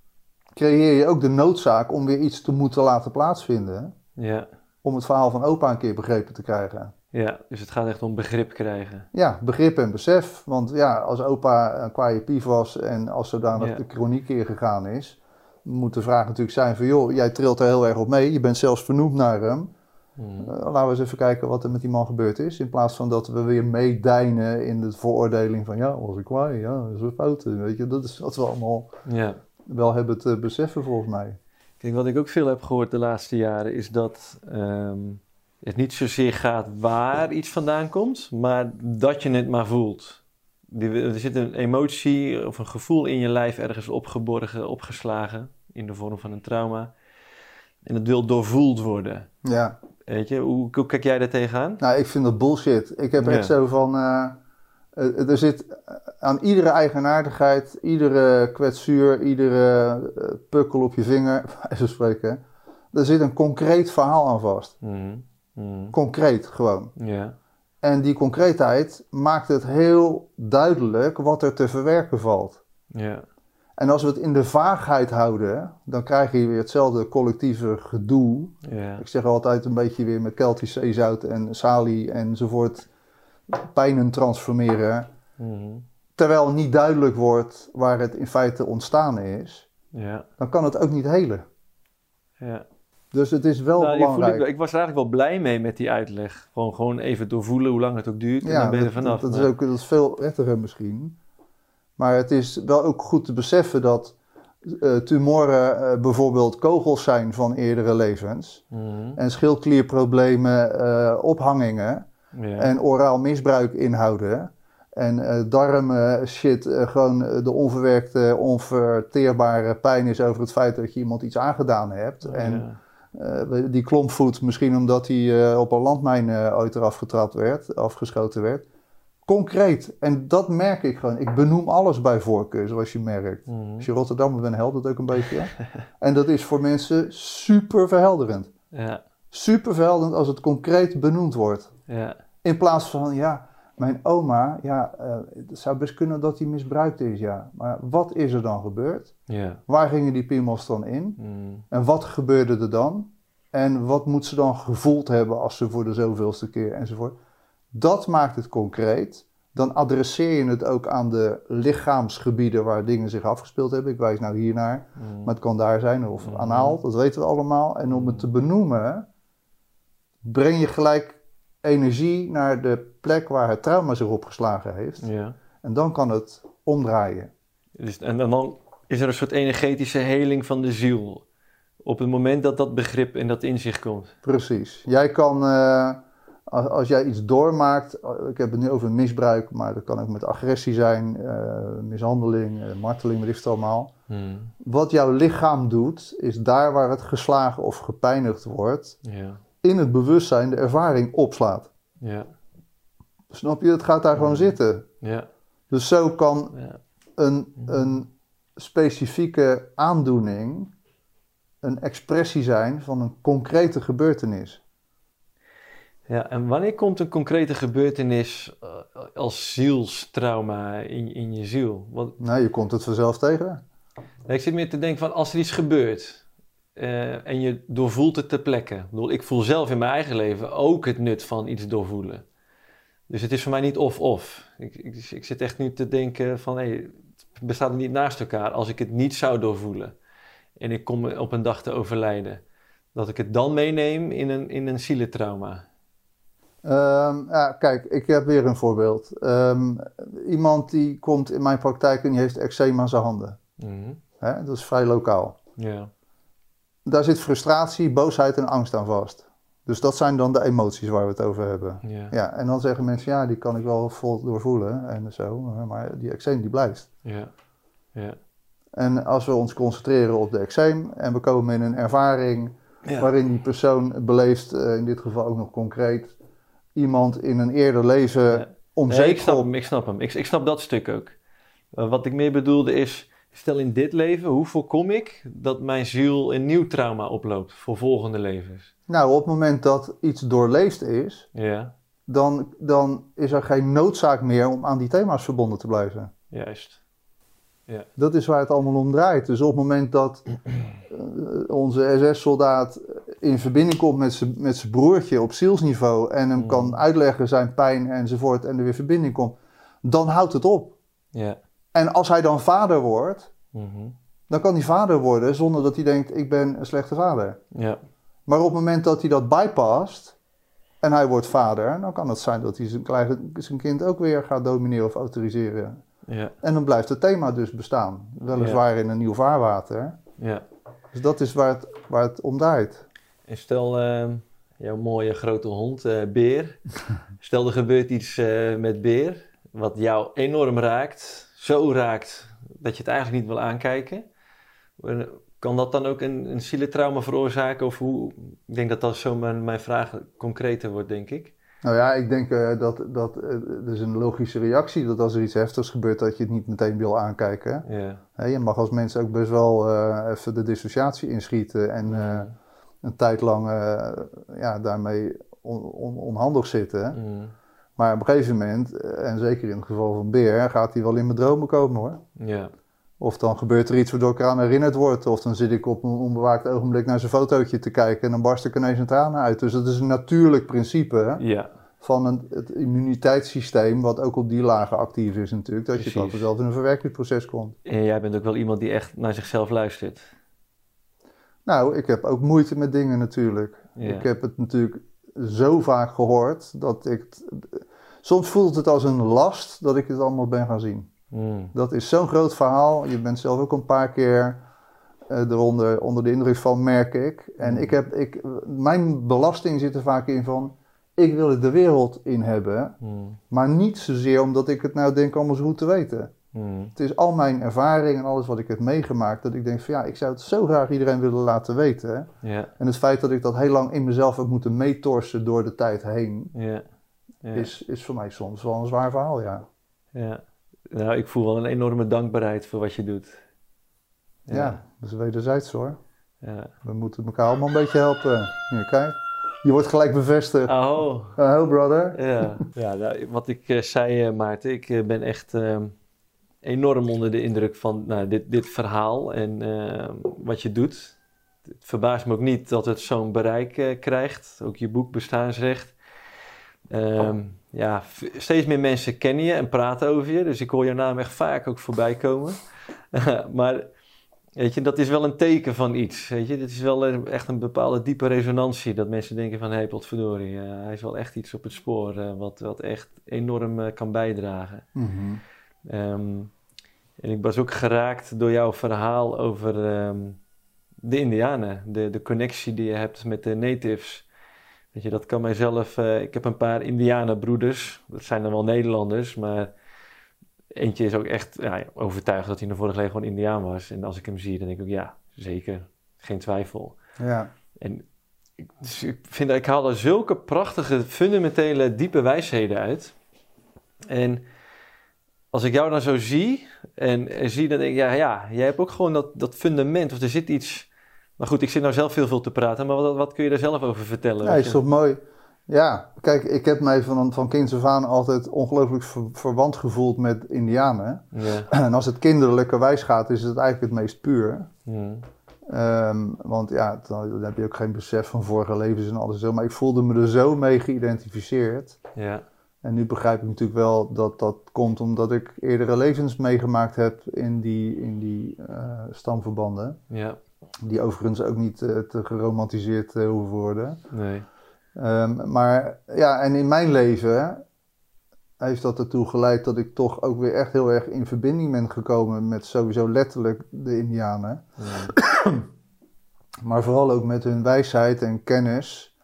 creëer je ook de noodzaak om weer iets te moeten laten plaatsvinden. Ja. Om het verhaal van opa een keer begrepen te krijgen. ja, dus het gaat echt om begrip krijgen. Ja, begrip en besef. Want ja, als opa een kwaaie pief was en als zodanig Ja. de chroniek ingegaan is, moet de vraag natuurlijk zijn van joh, jij trilt er heel erg op mee. Je bent zelfs vernoemd naar hem. Hmm. Eh, laten we eens even kijken wat er met die man gebeurd is. In plaats van dat we weer meedijnen in de veroordeling van ja, was ik kwaai, ja, dat is een fout. Weet je, dat is wat we allemaal Ja. Wel hebben te beseffen volgens mij. Kijk, wat ik ook veel heb gehoord de laatste jaren is dat ehm, het niet zozeer gaat waar iets vandaan komt, maar dat je het maar voelt. Er zit een emotie of een gevoel in je lijf ergens opgeborgen, opgeslagen in de vorm van een trauma. En dat wil doorvoeld worden. Ja, Weet je, hoe, hoe kijk jij daar tegenaan? nou ik vind dat bullshit. Ik heb Ja. echt zo van, eh, er zit aan iedere eigenaardigheid, iedere kwetsuur, iedere eh, pukkel op je vinger, (laughs) bij zo spreken, er zit een concreet verhaal aan vast. Mhm. Mhm. Concreet gewoon. En die concreetheid maakt het heel duidelijk wat er te verwerken valt. En als we het in de vaagheid houden, dan krijg je weer hetzelfde collectieve gedoe. Ik zeg altijd een beetje weer met Keltisch zeezout en salie enzovoort pijnen transformeren. Mhm. Terwijl niet duidelijk wordt waar het in feite ontstaan is, ja, dan kan het ook niet helen. ja. Dus het is wel Nou, belangrijk. ik, wel. ik was er eigenlijk wel blij mee met die uitleg. Gewoon, gewoon even doorvoelen hoe lang het ook duurt. en dan ben je er dat, vanaf. dat is Maar- ook dat is veel prettiger misschien. Maar het is wel ook goed te beseffen dat eh, tumoren eh, bijvoorbeeld kogels zijn van eerdere levens. Mhm. En schildklierproblemen eh, ophangingen. Ja. En oraal misbruik inhouden. En eh darmen shit, eh, gewoon eh, de onverwerkte, onverteerbare pijn is over het feit dat je iemand iets aangedaan hebt. En Ja. die klompvoet, misschien omdat hij op een landmijn ooit eraf getrapt werd, afgeschoten werd. Concreet. En dat merk ik gewoon. Ik benoem alles bij voorkeur, zoals je merkt. Mhm. Als je Rotterdammer bent, helpt dat ook een beetje. (laughs) en dat is voor mensen super verhelderend. ja, Super verhelderend als het concreet benoemd wordt. Ja, In plaats van, ja, mijn oma, ja, eh, het zou best kunnen dat die misbruikt is, ja. Maar wat is er dan gebeurd? ja. Waar gingen die piemels dan in? Mhm. En wat gebeurde er dan? En wat moet ze dan gevoeld hebben als ze voor de zoveelste keer enzovoort? Dat maakt het concreet. Dan adresseer je het ook aan de lichaamsgebieden waar dingen zich afgespeeld hebben. Ik wijs nou hiernaar, Mm. maar het kan daar zijn of Mhm. anaal, dat weten we allemaal. En om het te benoemen, breng je gelijk energie naar de plek waar het trauma zich opgeslagen heeft. Ja. En dan kan het omdraaien. Dus, en dan- dan is er een soort energetische heling van de ziel. Op het moment dat dat begrip en dat inzicht komt. Precies. Jij kan, eh, als, als jij iets doormaakt, eh, ik heb het nu over misbruik, maar dat kan ook met agressie zijn, eh, mishandeling, marteling, weet ik het allemaal. Mm. Wat jouw lichaam doet, is daar waar het geslagen of gepijnigd wordt, Ja. In het bewustzijn de ervaring opslaat. Ja. Snap je? Het gaat daar gewoon zitten. Ja. Dus zo kan Ja. een, een specifieke aandoening een expressie zijn van een concrete gebeurtenis. Ja, en wanneer komt een concrete gebeurtenis eh, als zielstrauma in, in je ziel? Want Nou, je komt het vanzelf tegen. ik zit meer te denken van als er iets gebeurt eh, en je doorvoelt het ter plekke. Ik, bedoel, ik voel zelf in mijn eigen leven ook het nut van iets doorvoelen. Dus het is voor mij niet of-of. Ik, ik, ik zit echt nu te denken van hé, het bestaat niet naast elkaar. Als ik het niet zou doorvoelen en ik kom op een dag te overlijden, dat ik het dan meeneem in een, in een zielentrauma. Ehm, ja, kijk, ik heb weer een voorbeeld. Ehm, iemand die komt in mijn praktijk en die heeft eczeem aan zijn handen. Mhm. Dat is vrij lokaal. Ja. Daar zit frustratie, boosheid en angst aan vast. Dus dat zijn dan de emoties waar we het over hebben. Ja. Ja, en dan zeggen mensen, ja, die kan ik wel vol doorvoelen en zo. Maar die eczeem die blijft. Ja. Ja. En als we ons concentreren op de eczeem en we komen in een ervaring Ja. waarin die persoon beleeft, eh, in dit geval ook nog concreet, iemand in een eerder leven Ja. Nee, ik snap hem, ik snap hem. Ik, ik snap dat stuk ook. Eh, wat ik meer bedoelde is, stel in dit leven, hoe voorkom ik dat mijn ziel een nieuw trauma oploopt voor volgende levens? Nou, op het moment dat iets doorleefd is, Ja, dan, dan is er geen noodzaak meer om aan die thema's verbonden te blijven. juist. Dat is waar het allemaal om draait. Dus op het moment dat eh, onze SS-soldaat in verbinding komt met zijn met zijn broertje op zielsniveau en hem Mm. kan uitleggen zijn pijn enzovoort en er weer verbinding komt, dan houdt het op. Ja. En als hij dan vader wordt, Mhm. dan kan hij vader worden zonder dat hij denkt: ik ben een slechte vader. Ja. Maar op het moment dat hij dat bypast en hij wordt vader, dan kan het zijn dat hij zijn, zijn kind ook weer gaat domineren of autoriseren. Ja. En dan blijft het thema dus bestaan. Weliswaar in een nieuw vaarwater. Ja. Dus dat is waar het, waar het om draait. En stel, ehm, jouw mooie grote hond, eh, Beer. (laughs) stel er gebeurt iets eh, met Beer, wat jou enorm raakt. Zo raakt dat je het eigenlijk niet wil aankijken. Eh, Kan dat dan ook een, een zielentrauma veroorzaken? Of hoe? Ik denk dat dat zo mijn, mijn vraag concreter wordt, denk ik. Nou ja, ik denk eh, dat, dat eh, is een logische reactie dat als er iets heftigs gebeurt, dat je het niet meteen wil aankijken. Je mag als mens ook best wel even de dissociatie inschieten en een tijd lang ja, daarmee on, on- onhandig zitten. Mm. Maar op een gegeven moment, eh, en zeker in het geval van Beer, gaat hij wel in mijn dromen komen hoor. Ja. Of dan gebeurt er iets waardoor ik eraan herinnerd word. Of dan zit ik op een onbewaakt ogenblik naar zijn fotootje te kijken en dan barst ik ineens een tranen uit. Dus dat is een natuurlijk principe Ja. van een, het immuniteitssysteem, wat ook op die lagen actief is natuurlijk. Dat je dan zelf in een verwerkingsproces komt. En jij bent ook wel iemand die echt naar zichzelf luistert. Nou, ik heb ook moeite met dingen natuurlijk. Ja. Ik heb het natuurlijk zo vaak gehoord dat ik... Soms voelt het als een last dat ik het allemaal ben gaan zien. Mm. Dat is zo'n groot verhaal. Je bent zelf ook een paar keer eh, eronder onder de indruk van, merk ik. En ik heb, ik, mijn belasting zit er vaak in van, ik wil het de wereld in hebben. Mm. Maar niet zozeer omdat ik het nou denk allemaal zo goed te weten. Het is al mijn ervaring en alles wat ik heb meegemaakt, dat ik denk van ja, ik zou het zo graag iedereen willen laten weten. En het feit dat ik dat heel lang in mezelf heb moeten meetorsen door de tijd heen, Ja. Ja. is, is voor mij soms wel een zwaar verhaal, ja. Ja. Nou, ik voel wel een enorme dankbaarheid voor wat je doet. Ja, dat is wederzijds hoor. ja. We moeten elkaar allemaal een beetje helpen. Hier, kijk. Je wordt gelijk bevestigd. Oh, Oh, brother. ja. ja nou, wat ik eh, zei, eh, Maarten, ik eh, ben echt ehm, enorm onder de indruk van nou, dit, dit verhaal en ehm, wat je doet. Het verbaast me ook niet dat het zo'n bereik krijgt. Ook je boek Bestaansrecht. Ehm, ja, v- steeds meer mensen kennen je en praten over je. Dus ik hoor jouw naam echt vaak ook voorbij komen. (laughs) maar weet je, dat is wel een teken van iets. Weet je, dit is wel een- echt een bepaalde diepe resonantie. Dat mensen denken van, hé, hey, potverdorie, eh, hij is wel echt iets op het spoor. eh, wat, wat echt enorm eh, kan bijdragen. Mhm. Ehm, en ik was ook geraakt door jouw verhaal over ehm, de Indianen. De, de connectie die je hebt met de natives. Weet je, dat kan mijzelf... eh, ik heb een paar Indianenbroeders. Dat zijn dan wel Nederlanders, maar... Eentje is ook echt ja, overtuigd dat hij in de vorige leven gewoon Indiaan was. En als ik hem zie, dan denk ik ook, ja, zeker. Geen twijfel. Ja. En ik, dus ik vind ik haal er zulke prachtige, fundamentele, diepe wijsheden uit. En als ik jou dan zo zie en, en zie, dan denk ik, ja, ja, jij hebt ook gewoon dat, dat fundament, of er zit iets. Maar goed, ik zit nou zelf heel veel te praten, maar wat, wat kun je daar zelf over vertellen? Ja, is toch mooi? Ja, kijk, ik heb mij van, van kinds af aan altijd ongelooflijk ver- verwant gevoeld met Indianen. Ja. (clears throat) En als het kinderlijke wijs gaat, is het eigenlijk het meest puur. Ehm, want ja, dan, dan heb je ook geen besef van vorige levens en alles zo. Maar ik voelde me er zo mee geïdentificeerd. ja, En nu begrijp ik natuurlijk wel dat dat komt omdat ik eerdere levens meegemaakt heb in die, in die eh, stamverbanden. ja, Die overigens ook niet eh, te geromantiseerd eh, hoeven worden. nee. Ehm, maar ja, en in mijn leven heeft dat ertoe geleid dat ik toch ook weer echt heel erg in verbinding ben gekomen met sowieso letterlijk de Indianen. Maar vooral ook met hun wijsheid en kennis.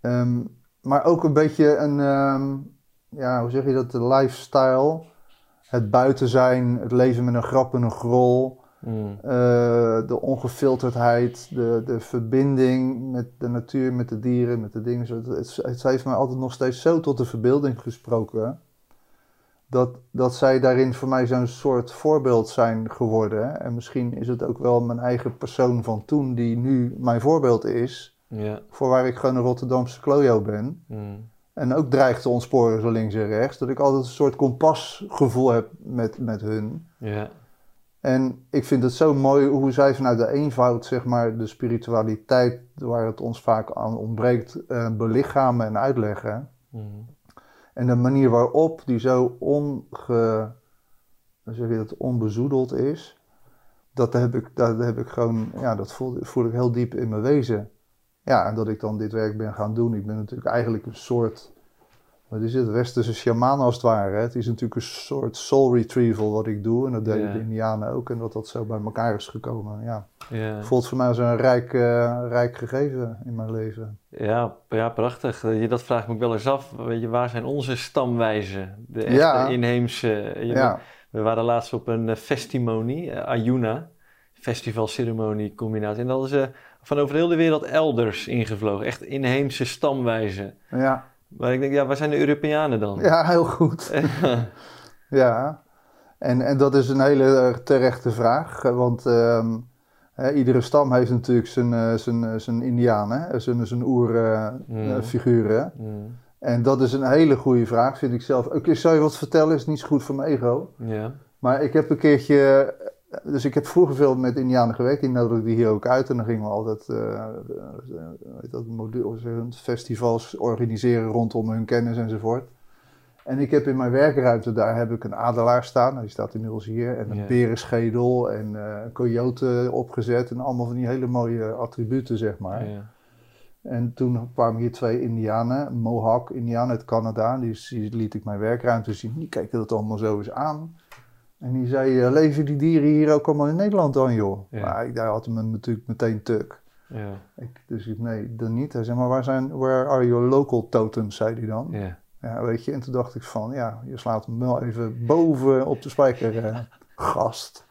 Ehm, maar ook een beetje een, ehm, ja, hoe zeg je dat, de lifestyle. Het buiten zijn, het leven met een grap en een grol. Hmm. eh, de ongefilterdheid, de, de verbinding met de natuur, met de dieren, met de dingen. Het, het, het heeft mij altijd nog steeds zo tot de verbeelding gesproken. Dat, dat zij daarin voor mij zo'n soort voorbeeld zijn geworden. En misschien is het ook wel mijn eigen persoon van toen die nu mijn voorbeeld is. Voor waar ik gewoon een Rotterdamse klojo ben. Hmm. En ook dreigt te ontsporen zo links en rechts. Dat ik altijd een soort kompasgevoel heb met, met hun. Ja. En ik vind het zo mooi hoe zij vanuit de eenvoud, zeg maar, de spiritualiteit, waar het ons vaak aan ontbreekt, eh, belichamen en uitleggen. Hmm. En de manier waarop die zo onge, zeg je dat, onbezoedeld is, dat heb ik, dat heb ik gewoon, ja, dat voel, voel ik heel diep in mijn wezen. Ja, en dat ik dan dit werk ben gaan doen. Ik ben natuurlijk eigenlijk een soort, wat is het, westerse shaman als het ware. hè. Het is natuurlijk een soort soul retrieval wat ik doe. En dat deden de Indianen ook. En dat dat zo bij elkaar is gekomen. Ja, voelt voor mij als een rijk, eh, rijk gegeven in mijn leven. Ja, ja, prachtig. Eh, je- Dat vraag ik me wel eens af. Weet je, waar zijn onze stamwijzen? De echte Ja. inheemse. je- Ja, We waren laatst op een eh, festimonie, eh, Ayuna, festivalceremonie combinatie. En dat is eh, van over heel de wereld elders ingevlogen. Echt inheemse stamwijzen. ja, Maar ik denk, ja, waar zijn de Europeanen dan? ja, heel goed. (laughs) Ja, en, en dat is een hele eh, terechte vraag, eh, want ehm, hè, iedere stam heeft natuurlijk zijn, eh, zijn, zijn indianen, zijn, zijn oerfiguren. Mm, en dat is een hele goede vraag, vind ik zelf. Ik zal je wat vertellen, is niet zo goed voor mijn ego. ja, Maar ik heb een keertje, dus ik heb vroeger veel met indianen gewerkt, die nodigde die hier ook uit. En dan gingen we altijd weet dat, module, festivals organiseren rondom hun kennis enzovoort. En ik heb in mijn werkruimte, daar heb ik een adelaar staan, die staat inmiddels hier. En een berenschedel en eh, een coyote opgezet en allemaal van die hele mooie attributen, zeg maar. En toen kwamen hier twee indianen, Mohawk indiaan uit Canada. Die, die liet ik mijn werkruimte zien. Die keken dat allemaal zo eens aan. En die zei, eh, leven die dieren hier ook allemaal in Nederland dan, joh? Ja. Maar ik, daar had hem natuurlijk meteen tuk. ja, Ik, dus ik, nee, dan niet. Hij zei, maar waar zijn, where are your local totems, zei hij dan. ja. Ja, weet je, en toen dacht ik van, ja, je slaat hem wel even boven op de spijker, eh, (laughs) gast.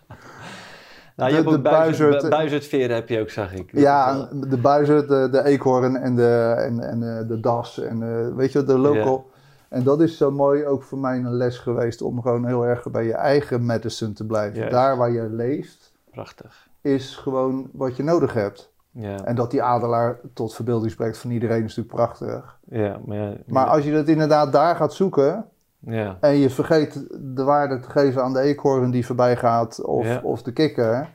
Nou, je De- hebt de buizerd, buizerd- bu- buizerdveren heb je ook, zag ik. Ja, de buizen, de, de eekhoorn en de, en, en eh, de das en eh, weet je, de local. En dat is zo mooi ook voor mij een les geweest om gewoon heel erg bij je eigen medicine te blijven. Juist. Daar waar je leeft Prachtig. is gewoon wat je nodig hebt. Ja, En dat die adelaar tot verbeelding spreekt van iedereen is natuurlijk prachtig. ja, maar, ja, Maar als je dat inderdaad daar gaat zoeken ja, en je vergeet de waarde te geven aan de eekhoorn die voorbij gaat of, of de kikker,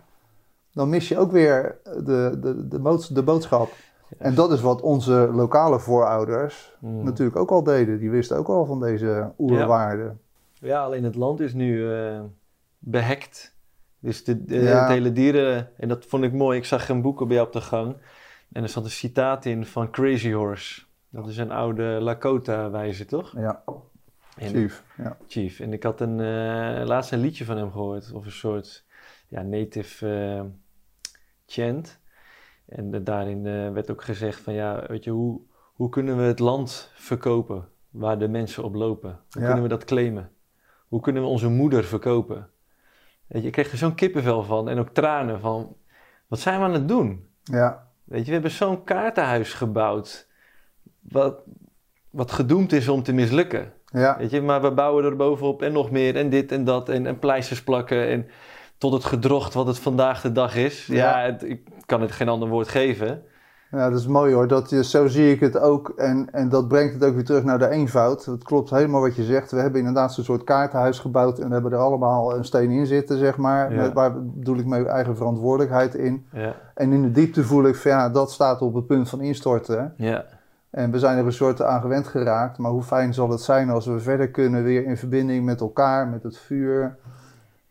dan mis je ook weer de, de, de boodschap. En dat is wat onze lokale voorouders Mm. natuurlijk ook al deden. Die wisten ook al van deze oerwaarden. Ja, alleen het land is nu eh, behekt. Dus de, de- Ja. het hele dieren... En dat vond ik mooi. Ik zag een boek bij jou op de gang. En er zat een citaat in van Crazy Horse. Dat is een oude Lakota-wijze, toch? Ja, En- chief. Ja. Chief. En ik had een, eh, laatst een liedje van hem gehoord. Of een soort ja, native eh, chant. En daarin eh, werd ook gezegd van ja, weet je, hoe, hoe kunnen we het land verkopen waar de mensen op lopen? Hoe Ja. kunnen we dat claimen? Hoe kunnen we onze moeder verkopen? Weet je, ik kreeg er zo'n kippenvel van en ook tranen van, wat zijn we aan het doen? ja, Weet je, we hebben zo'n kaartenhuis gebouwd, wat, wat gedoemd is om te mislukken. ja. Weet je, maar we bouwen er bovenop en nog meer en dit en dat en, en pleisters plakken en tot het gedrocht wat het vandaag de dag is. Ja, Ja. het- ik kan het geen ander woord geven. Ja, dat is mooi hoor. Dat, je- zo zie ik het ook. En, en dat brengt het ook weer terug naar de eenvoud. Het klopt helemaal wat je zegt. We hebben inderdaad zo'n soort kaartenhuis gebouwd. En we hebben er allemaal een steen in zitten, zeg maar. Ja. Met, waar bedoel ik mijn eigen verantwoordelijkheid in. Ja, En in de diepte voel ik van ja, dat staat op het punt van instorten. ja, En we zijn er een soort aan gewend geraakt. Maar hoe fijn zal het zijn als we verder kunnen weer in verbinding met elkaar, met het vuur,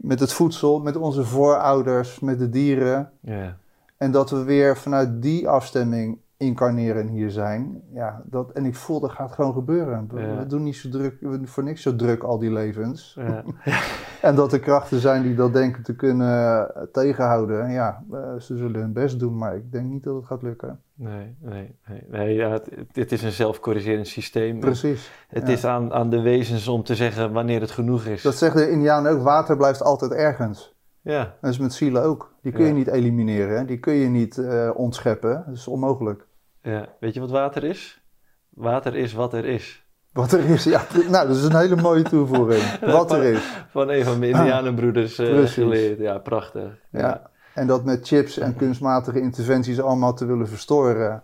met het voedsel, met onze voorouders, met de dieren. ja. En dat we weer vanuit die afstemming incarneren hier zijn. Ja, dat, en ik voel dat gaat gewoon gebeuren. We, Ja. we doen niet zo druk, we doen voor niks zo druk al die levens. ja. (laughs) En dat er krachten zijn die dat denken te kunnen eh, tegenhouden. Ja, eh, ze zullen hun best doen, maar ik denk niet dat het gaat lukken. Nee, nee, nee. nee ja, het, het is een zelfcorrigerend systeem. Precies. Het ja. is aan, aan de wezens om te zeggen wanneer het genoeg is. Dat zegt de Indiaan ook, water blijft altijd ergens. Ja, Dat is met zielen ook. Die kun je niet elimineren, die kun je niet eh, ontscheppen. Dat is onmogelijk. Ja. Weet je wat water is? Water is wat er is. Wat er is, ja, nou, dat is een hele mooie toevoeging. (laughs) Wat er is. Van een van mijn Indianenbroeders eh, Precies. geleerd. Ja, prachtig. Ja. En dat met chips en kunstmatige interventies allemaal te willen verstoren,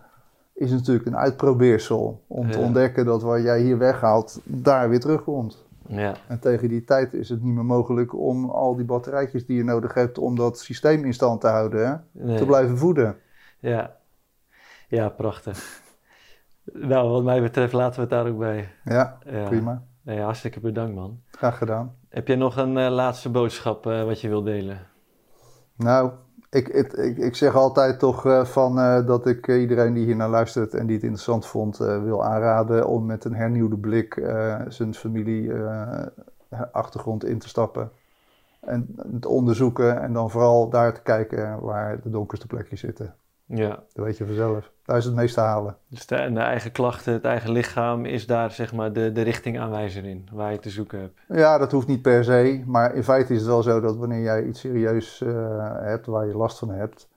is natuurlijk een uitprobeersel. Om te ontdekken dat wat jij hier weghaalt, daar weer terugkomt. ja. En tegen die tijd is het niet meer mogelijk om al die batterijtjes die je nodig hebt om dat systeem in stand te houden, hè, Nee. te blijven voeden. Ja, ja prachtig. Nou, wat mij betreft laten we het daar ook bij. Ja, Ja. prima. Nee, hartstikke bedankt, man. Graag gedaan. Heb jij nog een eh, laatste boodschap eh, wat je wil delen? Nou, ik, ik, ik, ik zeg altijd toch eh, van, dat ik iedereen die hier naar luistert en die het interessant vond, wil aanraden om met een hernieuwde blik zijn familie eh, achtergrond in te stappen. En het onderzoeken en dan vooral daar te kijken waar de donkerste plekjes zitten. Ja, Dat weet je vanzelf. Daar is het meest te halen. dus de, en de eigen klachten, het eigen lichaam is daar zeg maar de, de richtingaanwijzer in, waar je te zoeken hebt. Ja, dat hoeft niet per se. Maar in feite is het wel zo dat wanneer jij iets serieus eh, hebt waar je last van hebt,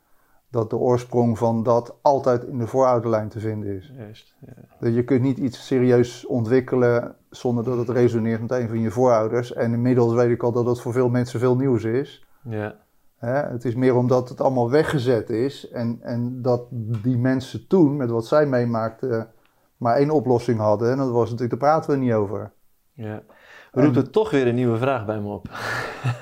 dat de oorsprong van dat altijd in de voorouderlijn te vinden is. Juist. Ja. Dat je kunt niet iets serieus ontwikkelen zonder dat het resoneert met een van je voorouders. En inmiddels weet ik al dat het voor veel mensen veel nieuws is. Ja. Hè? Het is meer omdat het allemaal weggezet is. En, en dat die mensen toen, met wat zij meemaakten, maar één oplossing hadden. En dat was natuurlijk, daar praten we niet over. ja. Roept er toch weer een nieuwe vraag bij me op.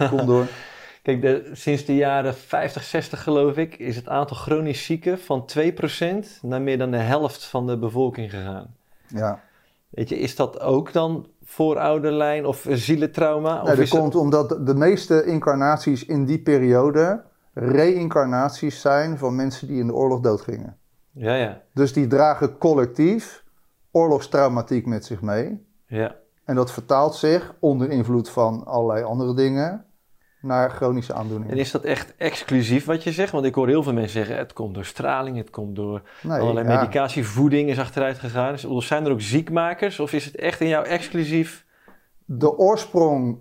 Kom door. (laughs) Kijk, de, sinds de jaren 50, 60 geloof ik, is het aantal chronisch zieken van 2% naar meer dan de helft van de bevolking gegaan. Ja. Weet je, is dat ook dan voorouderlijn of zielentrauma? Nee, dat- komt omdat de meeste incarnaties in die periode reïncarnaties zijn van mensen die in de oorlog doodgingen. Ja, ja, Dus die dragen collectief oorlogstraumatiek met zich mee. ja. En dat vertaalt zich onder invloed van allerlei andere dingen naar chronische En aandoeningen. is dat echt exclusief wat je zegt? Want ik hoor heel veel mensen zeggen, het komt door straling, het komt door Nee, allerlei ja. medicatie, voeding is achteruit gegaan. Dus, zijn er ook ziekmakers of is het echt in jou exclusief? De oorsprong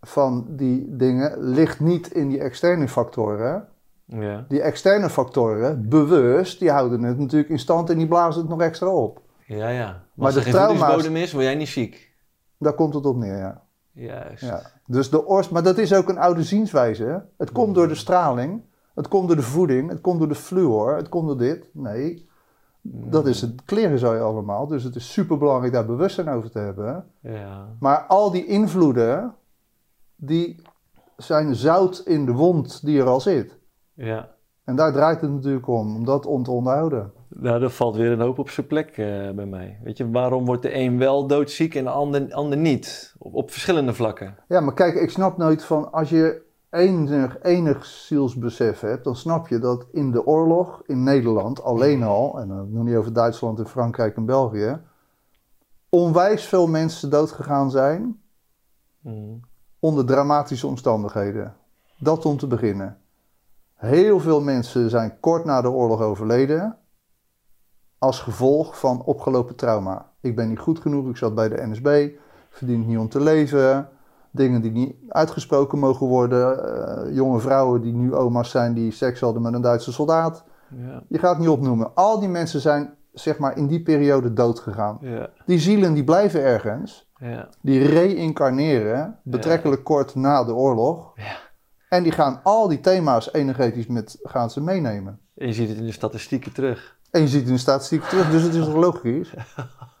van die dingen ligt niet in die externe factoren. Ja, Die externe factoren, bewust, die houden het natuurlijk in stand en die blazen het nog extra op. ja, ja. Maar Maar als de er geen trauma's- voedingsbodem is, word jij niet ziek. Daar komt het op neer, ja. Juist. ja. Dus de maar dat is ook een oude zienswijze. hè. Het komt door de straling, het komt door de voeding, het komt door de fluor, het komt door dit. Nee, dat is het kleren zo allemaal. Dus het is super belangrijk daar bewustzijn over te hebben. Ja, Maar al die invloeden, die zijn zout in de wond die er al zit. ja. En daar draait het natuurlijk om, om dat on te onderhouden. Nou, er valt weer een hoop op zijn plek eh, bij mij. Weet je, waarom wordt de een wel doodziek en de ander, ander niet? Op, op verschillende vlakken. Ja, maar kijk, ik snap nooit van als je enig, enig zielsbesef hebt, dan snap je dat in de oorlog in Nederland alleen al, en dan nog niet over Duitsland en Frankrijk en België, onwijs veel mensen doodgegaan zijn Mm. onder dramatische omstandigheden. Dat om te beginnen. Heel veel mensen zijn kort na de oorlog overleden als gevolg van opgelopen trauma. Ik ben niet goed genoeg, ik zat bij de NSB, verdien niet om te leven. Dingen die niet uitgesproken mogen worden. eh, jonge vrouwen die nu oma's zijn die seks hadden met een Duitse soldaat. Ja, Je gaat het niet opnoemen. Al die mensen zijn zeg maar in die periode dood gegaan. ja, Die zielen die blijven ergens. ja. Die reïncarneren betrekkelijk kort na de oorlog. Ja. En die gaan al die thema's energetisch met, gaan ze meenemen. En je ziet het in de statistieken terug. En je ziet het in de statistiek terug, dus het is toch logisch?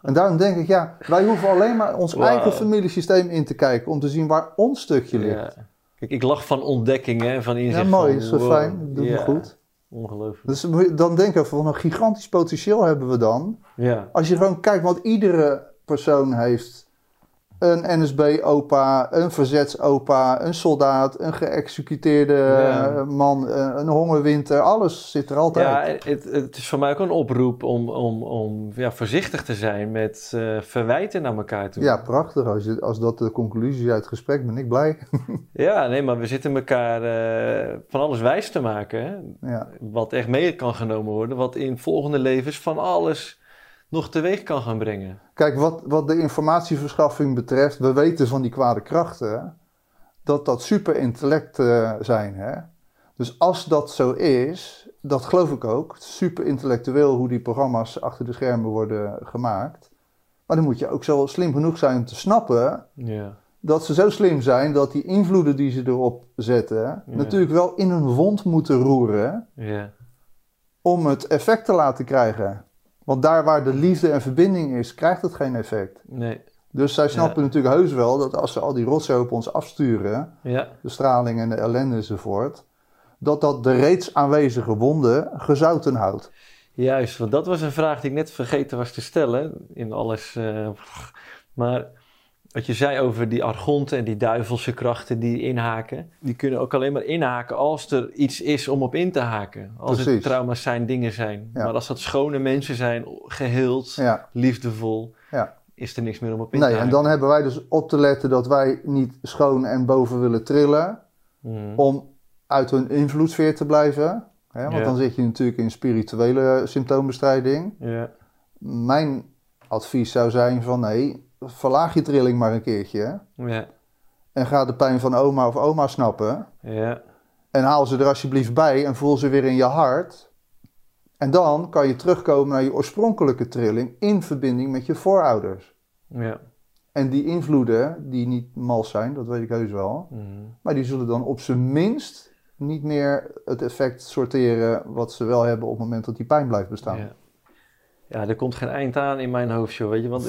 En daarom denk ik, ja, wij hoeven alleen maar ons Wauw. eigen familiesysteem in te kijken om te zien waar ons stukje ligt. Ja. Kijk, ik lach van ontdekking en van Ja, inzicht. mooi, van, is zo wow, fijn, doet me ja, goed. Ongelooflijk. Dus dan denk ik van een gigantisch potentieel hebben we dan. Ja, Als je gewoon kijkt, want iedere persoon heeft een NSB-opa, een verzetsopa, een soldaat, een geëxecuteerde Ja. eh, man, eh, een hongerwinter. Alles zit er altijd. ja het, het is voor mij ook een oproep om, om, om ja, voorzichtig te zijn met eh, verwijten naar elkaar toe. Ja, prachtig. Als, je, als dat de conclusie is uit het gesprek, ben ik blij. (laughs) Ja, nee, maar we zitten elkaar van alles wijs te maken. Hè? ja. Wat echt mee kan genomen worden, wat in volgende levens van alles nog teweeg kan gaan brengen. Kijk, wat, wat de informatieverschaffing betreft, we weten van die kwade krachten dat dat superintellecten zijn. Hè? Dus als dat zo is, dat geloof ik ook, super intellectueel hoe die programma's achter de schermen worden gemaakt. Maar dan moet je ook zo slim genoeg zijn om te snappen Ja, dat ze zo slim zijn dat die invloeden die ze erop zetten, natuurlijk wel in een wond moeten roeren ja, om het effect te laten krijgen. Want daar waar de liefde en verbinding is, krijgt het geen effect. nee, Dus zij snappen natuurlijk heus wel dat als ze al die rotzooi op ons afsturen, ja, de straling en de ellende enzovoort, dat dat de reeds aanwezige wonden gezouten houdt. juist. Want dat was een vraag die ik net vergeten was te stellen in alles. eh, maar wat je zei over die argonten en die duivelse krachten die inhaken, die kunnen ook alleen maar inhaken als er iets is om op in te haken. Als het trauma's zijn, dingen zijn. Ja. Maar als dat schone mensen zijn, geheeld, Ja, liefdevol, ja. is er niks meer om op in te Nee, haken. en dan hebben wij dus op te letten dat wij niet schoon en boven willen trillen Mhm. om uit hun invloedssfeer te blijven. Hè, want dan zit je natuurlijk in spirituele symptoombestrijding. Ja, Mijn advies zou zijn van nee, verlaag je trilling maar een keertje. ja, En ga de pijn van oma of oma snappen. ja, En haal ze er alsjeblieft bij en voel ze weer in je hart. En dan kan je terugkomen naar je oorspronkelijke trilling in verbinding met je voorouders. ja. En die invloeden, die niet mals zijn, dat weet ik heus wel. Mhm. Maar die zullen dan op zijn minst niet meer het effect sorteren wat ze wel hebben op het moment dat die pijn blijft bestaan. Ja. ja, er komt geen eind aan in mijn hoofd, joh, weet je. Want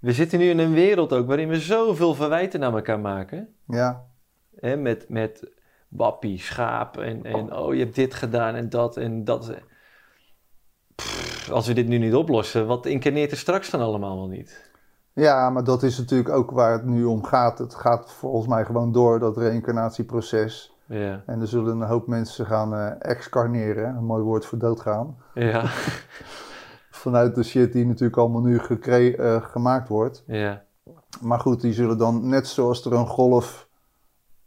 we zitten nu in een wereld ook waarin we zoveel verwijten naar elkaar maken. Ja, Hè, met, met wappie, schaap en, en oh, je hebt dit gedaan en dat en dat. Pff, als we dit nu niet oplossen, wat incarneert er straks dan allemaal wel niet? ja, maar dat is natuurlijk ook waar het nu om gaat. Het gaat volgens mij gewoon door dat reïncarnatieproces. Ja, En er zullen een hoop mensen gaan eh excarneren, een mooi woord voor doodgaan. ja, (laughs) Vanuit de shit die natuurlijk allemaal nu eh, gemaakt wordt. ja, Maar goed, die zullen dan net zoals er een golf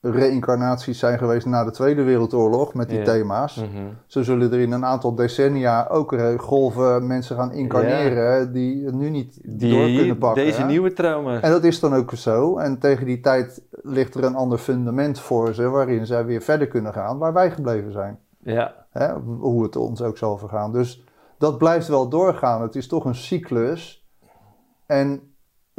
reïncarnaties zijn geweest na de Tweede Wereldoorlog met die thema's. mhm. Zo zullen er in een aantal decennia ook eh, golven mensen gaan incarneren die het nu niet door kunnen pakken. deze hè? nieuwe trauma's. En dat is dan ook zo. En tegen die tijd ligt er een ander fundament voor ze waarin zij weer verder kunnen gaan waar wij gebleven zijn. Ja, Hè? Hoe het ons ook zal vergaan. Dus dat blijft wel doorgaan. Het is toch een cyclus. En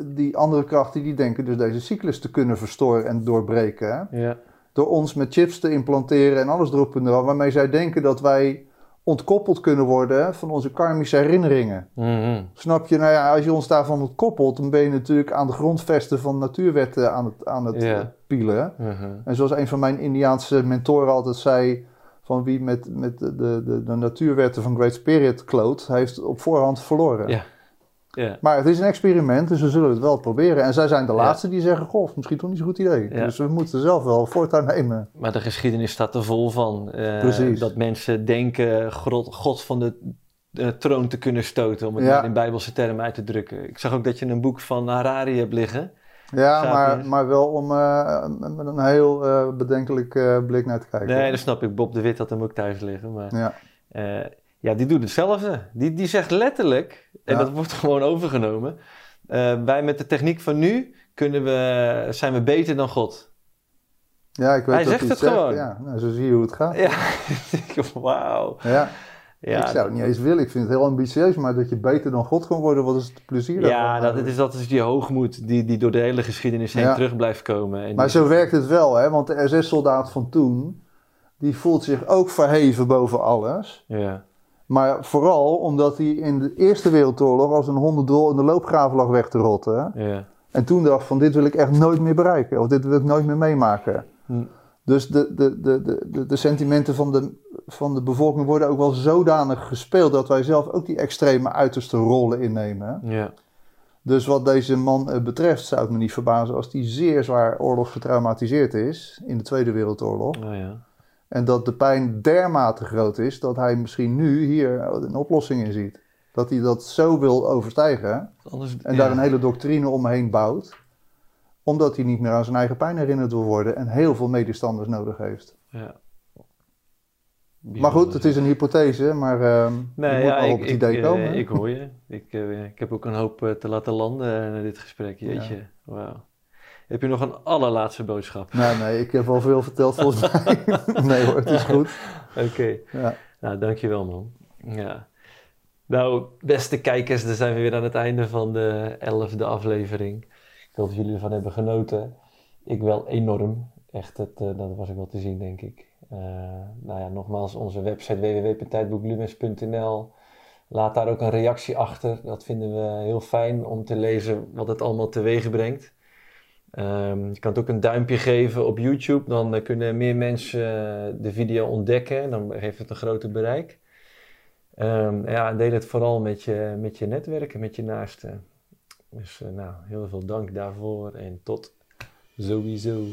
die andere krachten die denken dus deze cyclus te kunnen verstoren en doorbreken. Ja, Door ons met chips te implanteren en alles erop en eraan. Waarmee zij denken dat wij ontkoppeld kunnen worden van onze karmische herinneringen. mhm. Snap je? Nou ja, als je ons daarvan ontkoppelt, dan ben je natuurlijk aan de grondvesten van natuurwetten aan het, aan het pielen. mhm. En zoals een van mijn Indiaanse mentoren altijd zei: van wie met, met de, de, de natuurwetten van Great Spirit kloot, heeft op voorhand verloren. Ja. Ja. Maar het is een experiment, dus we zullen het wel proberen. En zij zijn de laatste die zeggen, goh, misschien toch niet zo'n goed idee. Ja. Dus we moeten zelf wel voortouw nemen. Maar de geschiedenis staat er vol van. eh, Precies. Dat mensen denken God, God van de troon te kunnen stoten, om het Ja. in bijbelse termen uit te drukken. Ik zag ook dat je een boek van Harari hebt liggen. Ja, maar, maar wel om eh, met een heel eh, bedenkelijk eh, blik naar te kijken. Nee, dat snap ik. Bob de Wit had hem ook thuis liggen. Maar Ja, ja, die doet hetzelfde. Die, die zegt letterlijk, en Ja. dat wordt (laughs) gewoon overgenomen. wij met de techniek van nu kunnen we, zijn we beter dan God. ja ik weet Hij dat zegt hij het zegt. gewoon. Ja, nou, zo zie je hoe het gaat. Ja, (laughs) wauw. Ja. Ja, ik zou het niet eens willen. Ik vind het heel ambitieus, maar dat je beter dan God kan worden, wat is het plezier Ja, daarvan? dat, is, dat is die hoogmoed die, die door de hele geschiedenis heen Ja. terug blijft komen. En Maar die- zo werkt het wel, hè? want de SS-soldaat van toen, die voelt zich ook verheven boven alles. Ja, Maar vooral omdat hij in de Eerste Wereldoorlog als een hondendol in de loopgraven lag weg te rotten. ja. En toen dacht van dit wil ik echt nooit meer bereiken. Of dit wil ik nooit meer meemaken. Hm. Dus de, de, de, de, de, sentimenten van de, van de bevolking worden ook wel zodanig gespeeld... dat wij zelf ook die extreme uiterste rollen innemen. ja. Dus wat deze man eh, betreft zou het me niet verbazen... als hij zeer zwaar oorlogsgetraumatiseerd is in de Tweede Wereldoorlog. Oh, ja. En dat de pijn dermate groot is dat hij misschien nu hier een oplossing in ziet. Dat hij dat zo wil overstijgen Anders, en ja. daar een hele doctrine omheen bouwt. Omdat hij niet meer aan zijn eigen pijn herinnerd wil worden en heel veel medestanders nodig heeft. Ja. Maar goed, het is een hypothese, maar ehm Nee, je moet ja, wel ik, op het ik, idee eh, komen. ik hoor je. Ik, eh, ik heb ook een hoop eh, te laten landen naar dit gesprek. Jeetje, wauw. Heb je nog een allerlaatste boodschap? Nee, nee, ik heb al veel verteld volgens (laughs) mij. nee hoor, het is goed. Oké, Ja. nou dankjewel man. Ja. Nou, beste kijkers, dan zijn we weer aan het einde van de elfde aflevering. Ik hoop dat jullie ervan hebben genoten. Ik wel enorm. Echt, het, eh, dat was ik wel te zien, denk ik. Eh, nou ja, nogmaals, onze website www.tijdboeklumens.nl. Laat daar ook een reactie achter. Dat vinden we heel fijn om te lezen wat het allemaal teweeg brengt. Ehm, je kan het ook een duimpje geven op YouTube. Dan eh, kunnen meer mensen de video ontdekken. Dan heeft het een groter bereik. Ehm, ja, en deel het vooral met je, met je netwerken, met je naasten. Dus eh, nou, heel veel dank daarvoor en tot sowieso.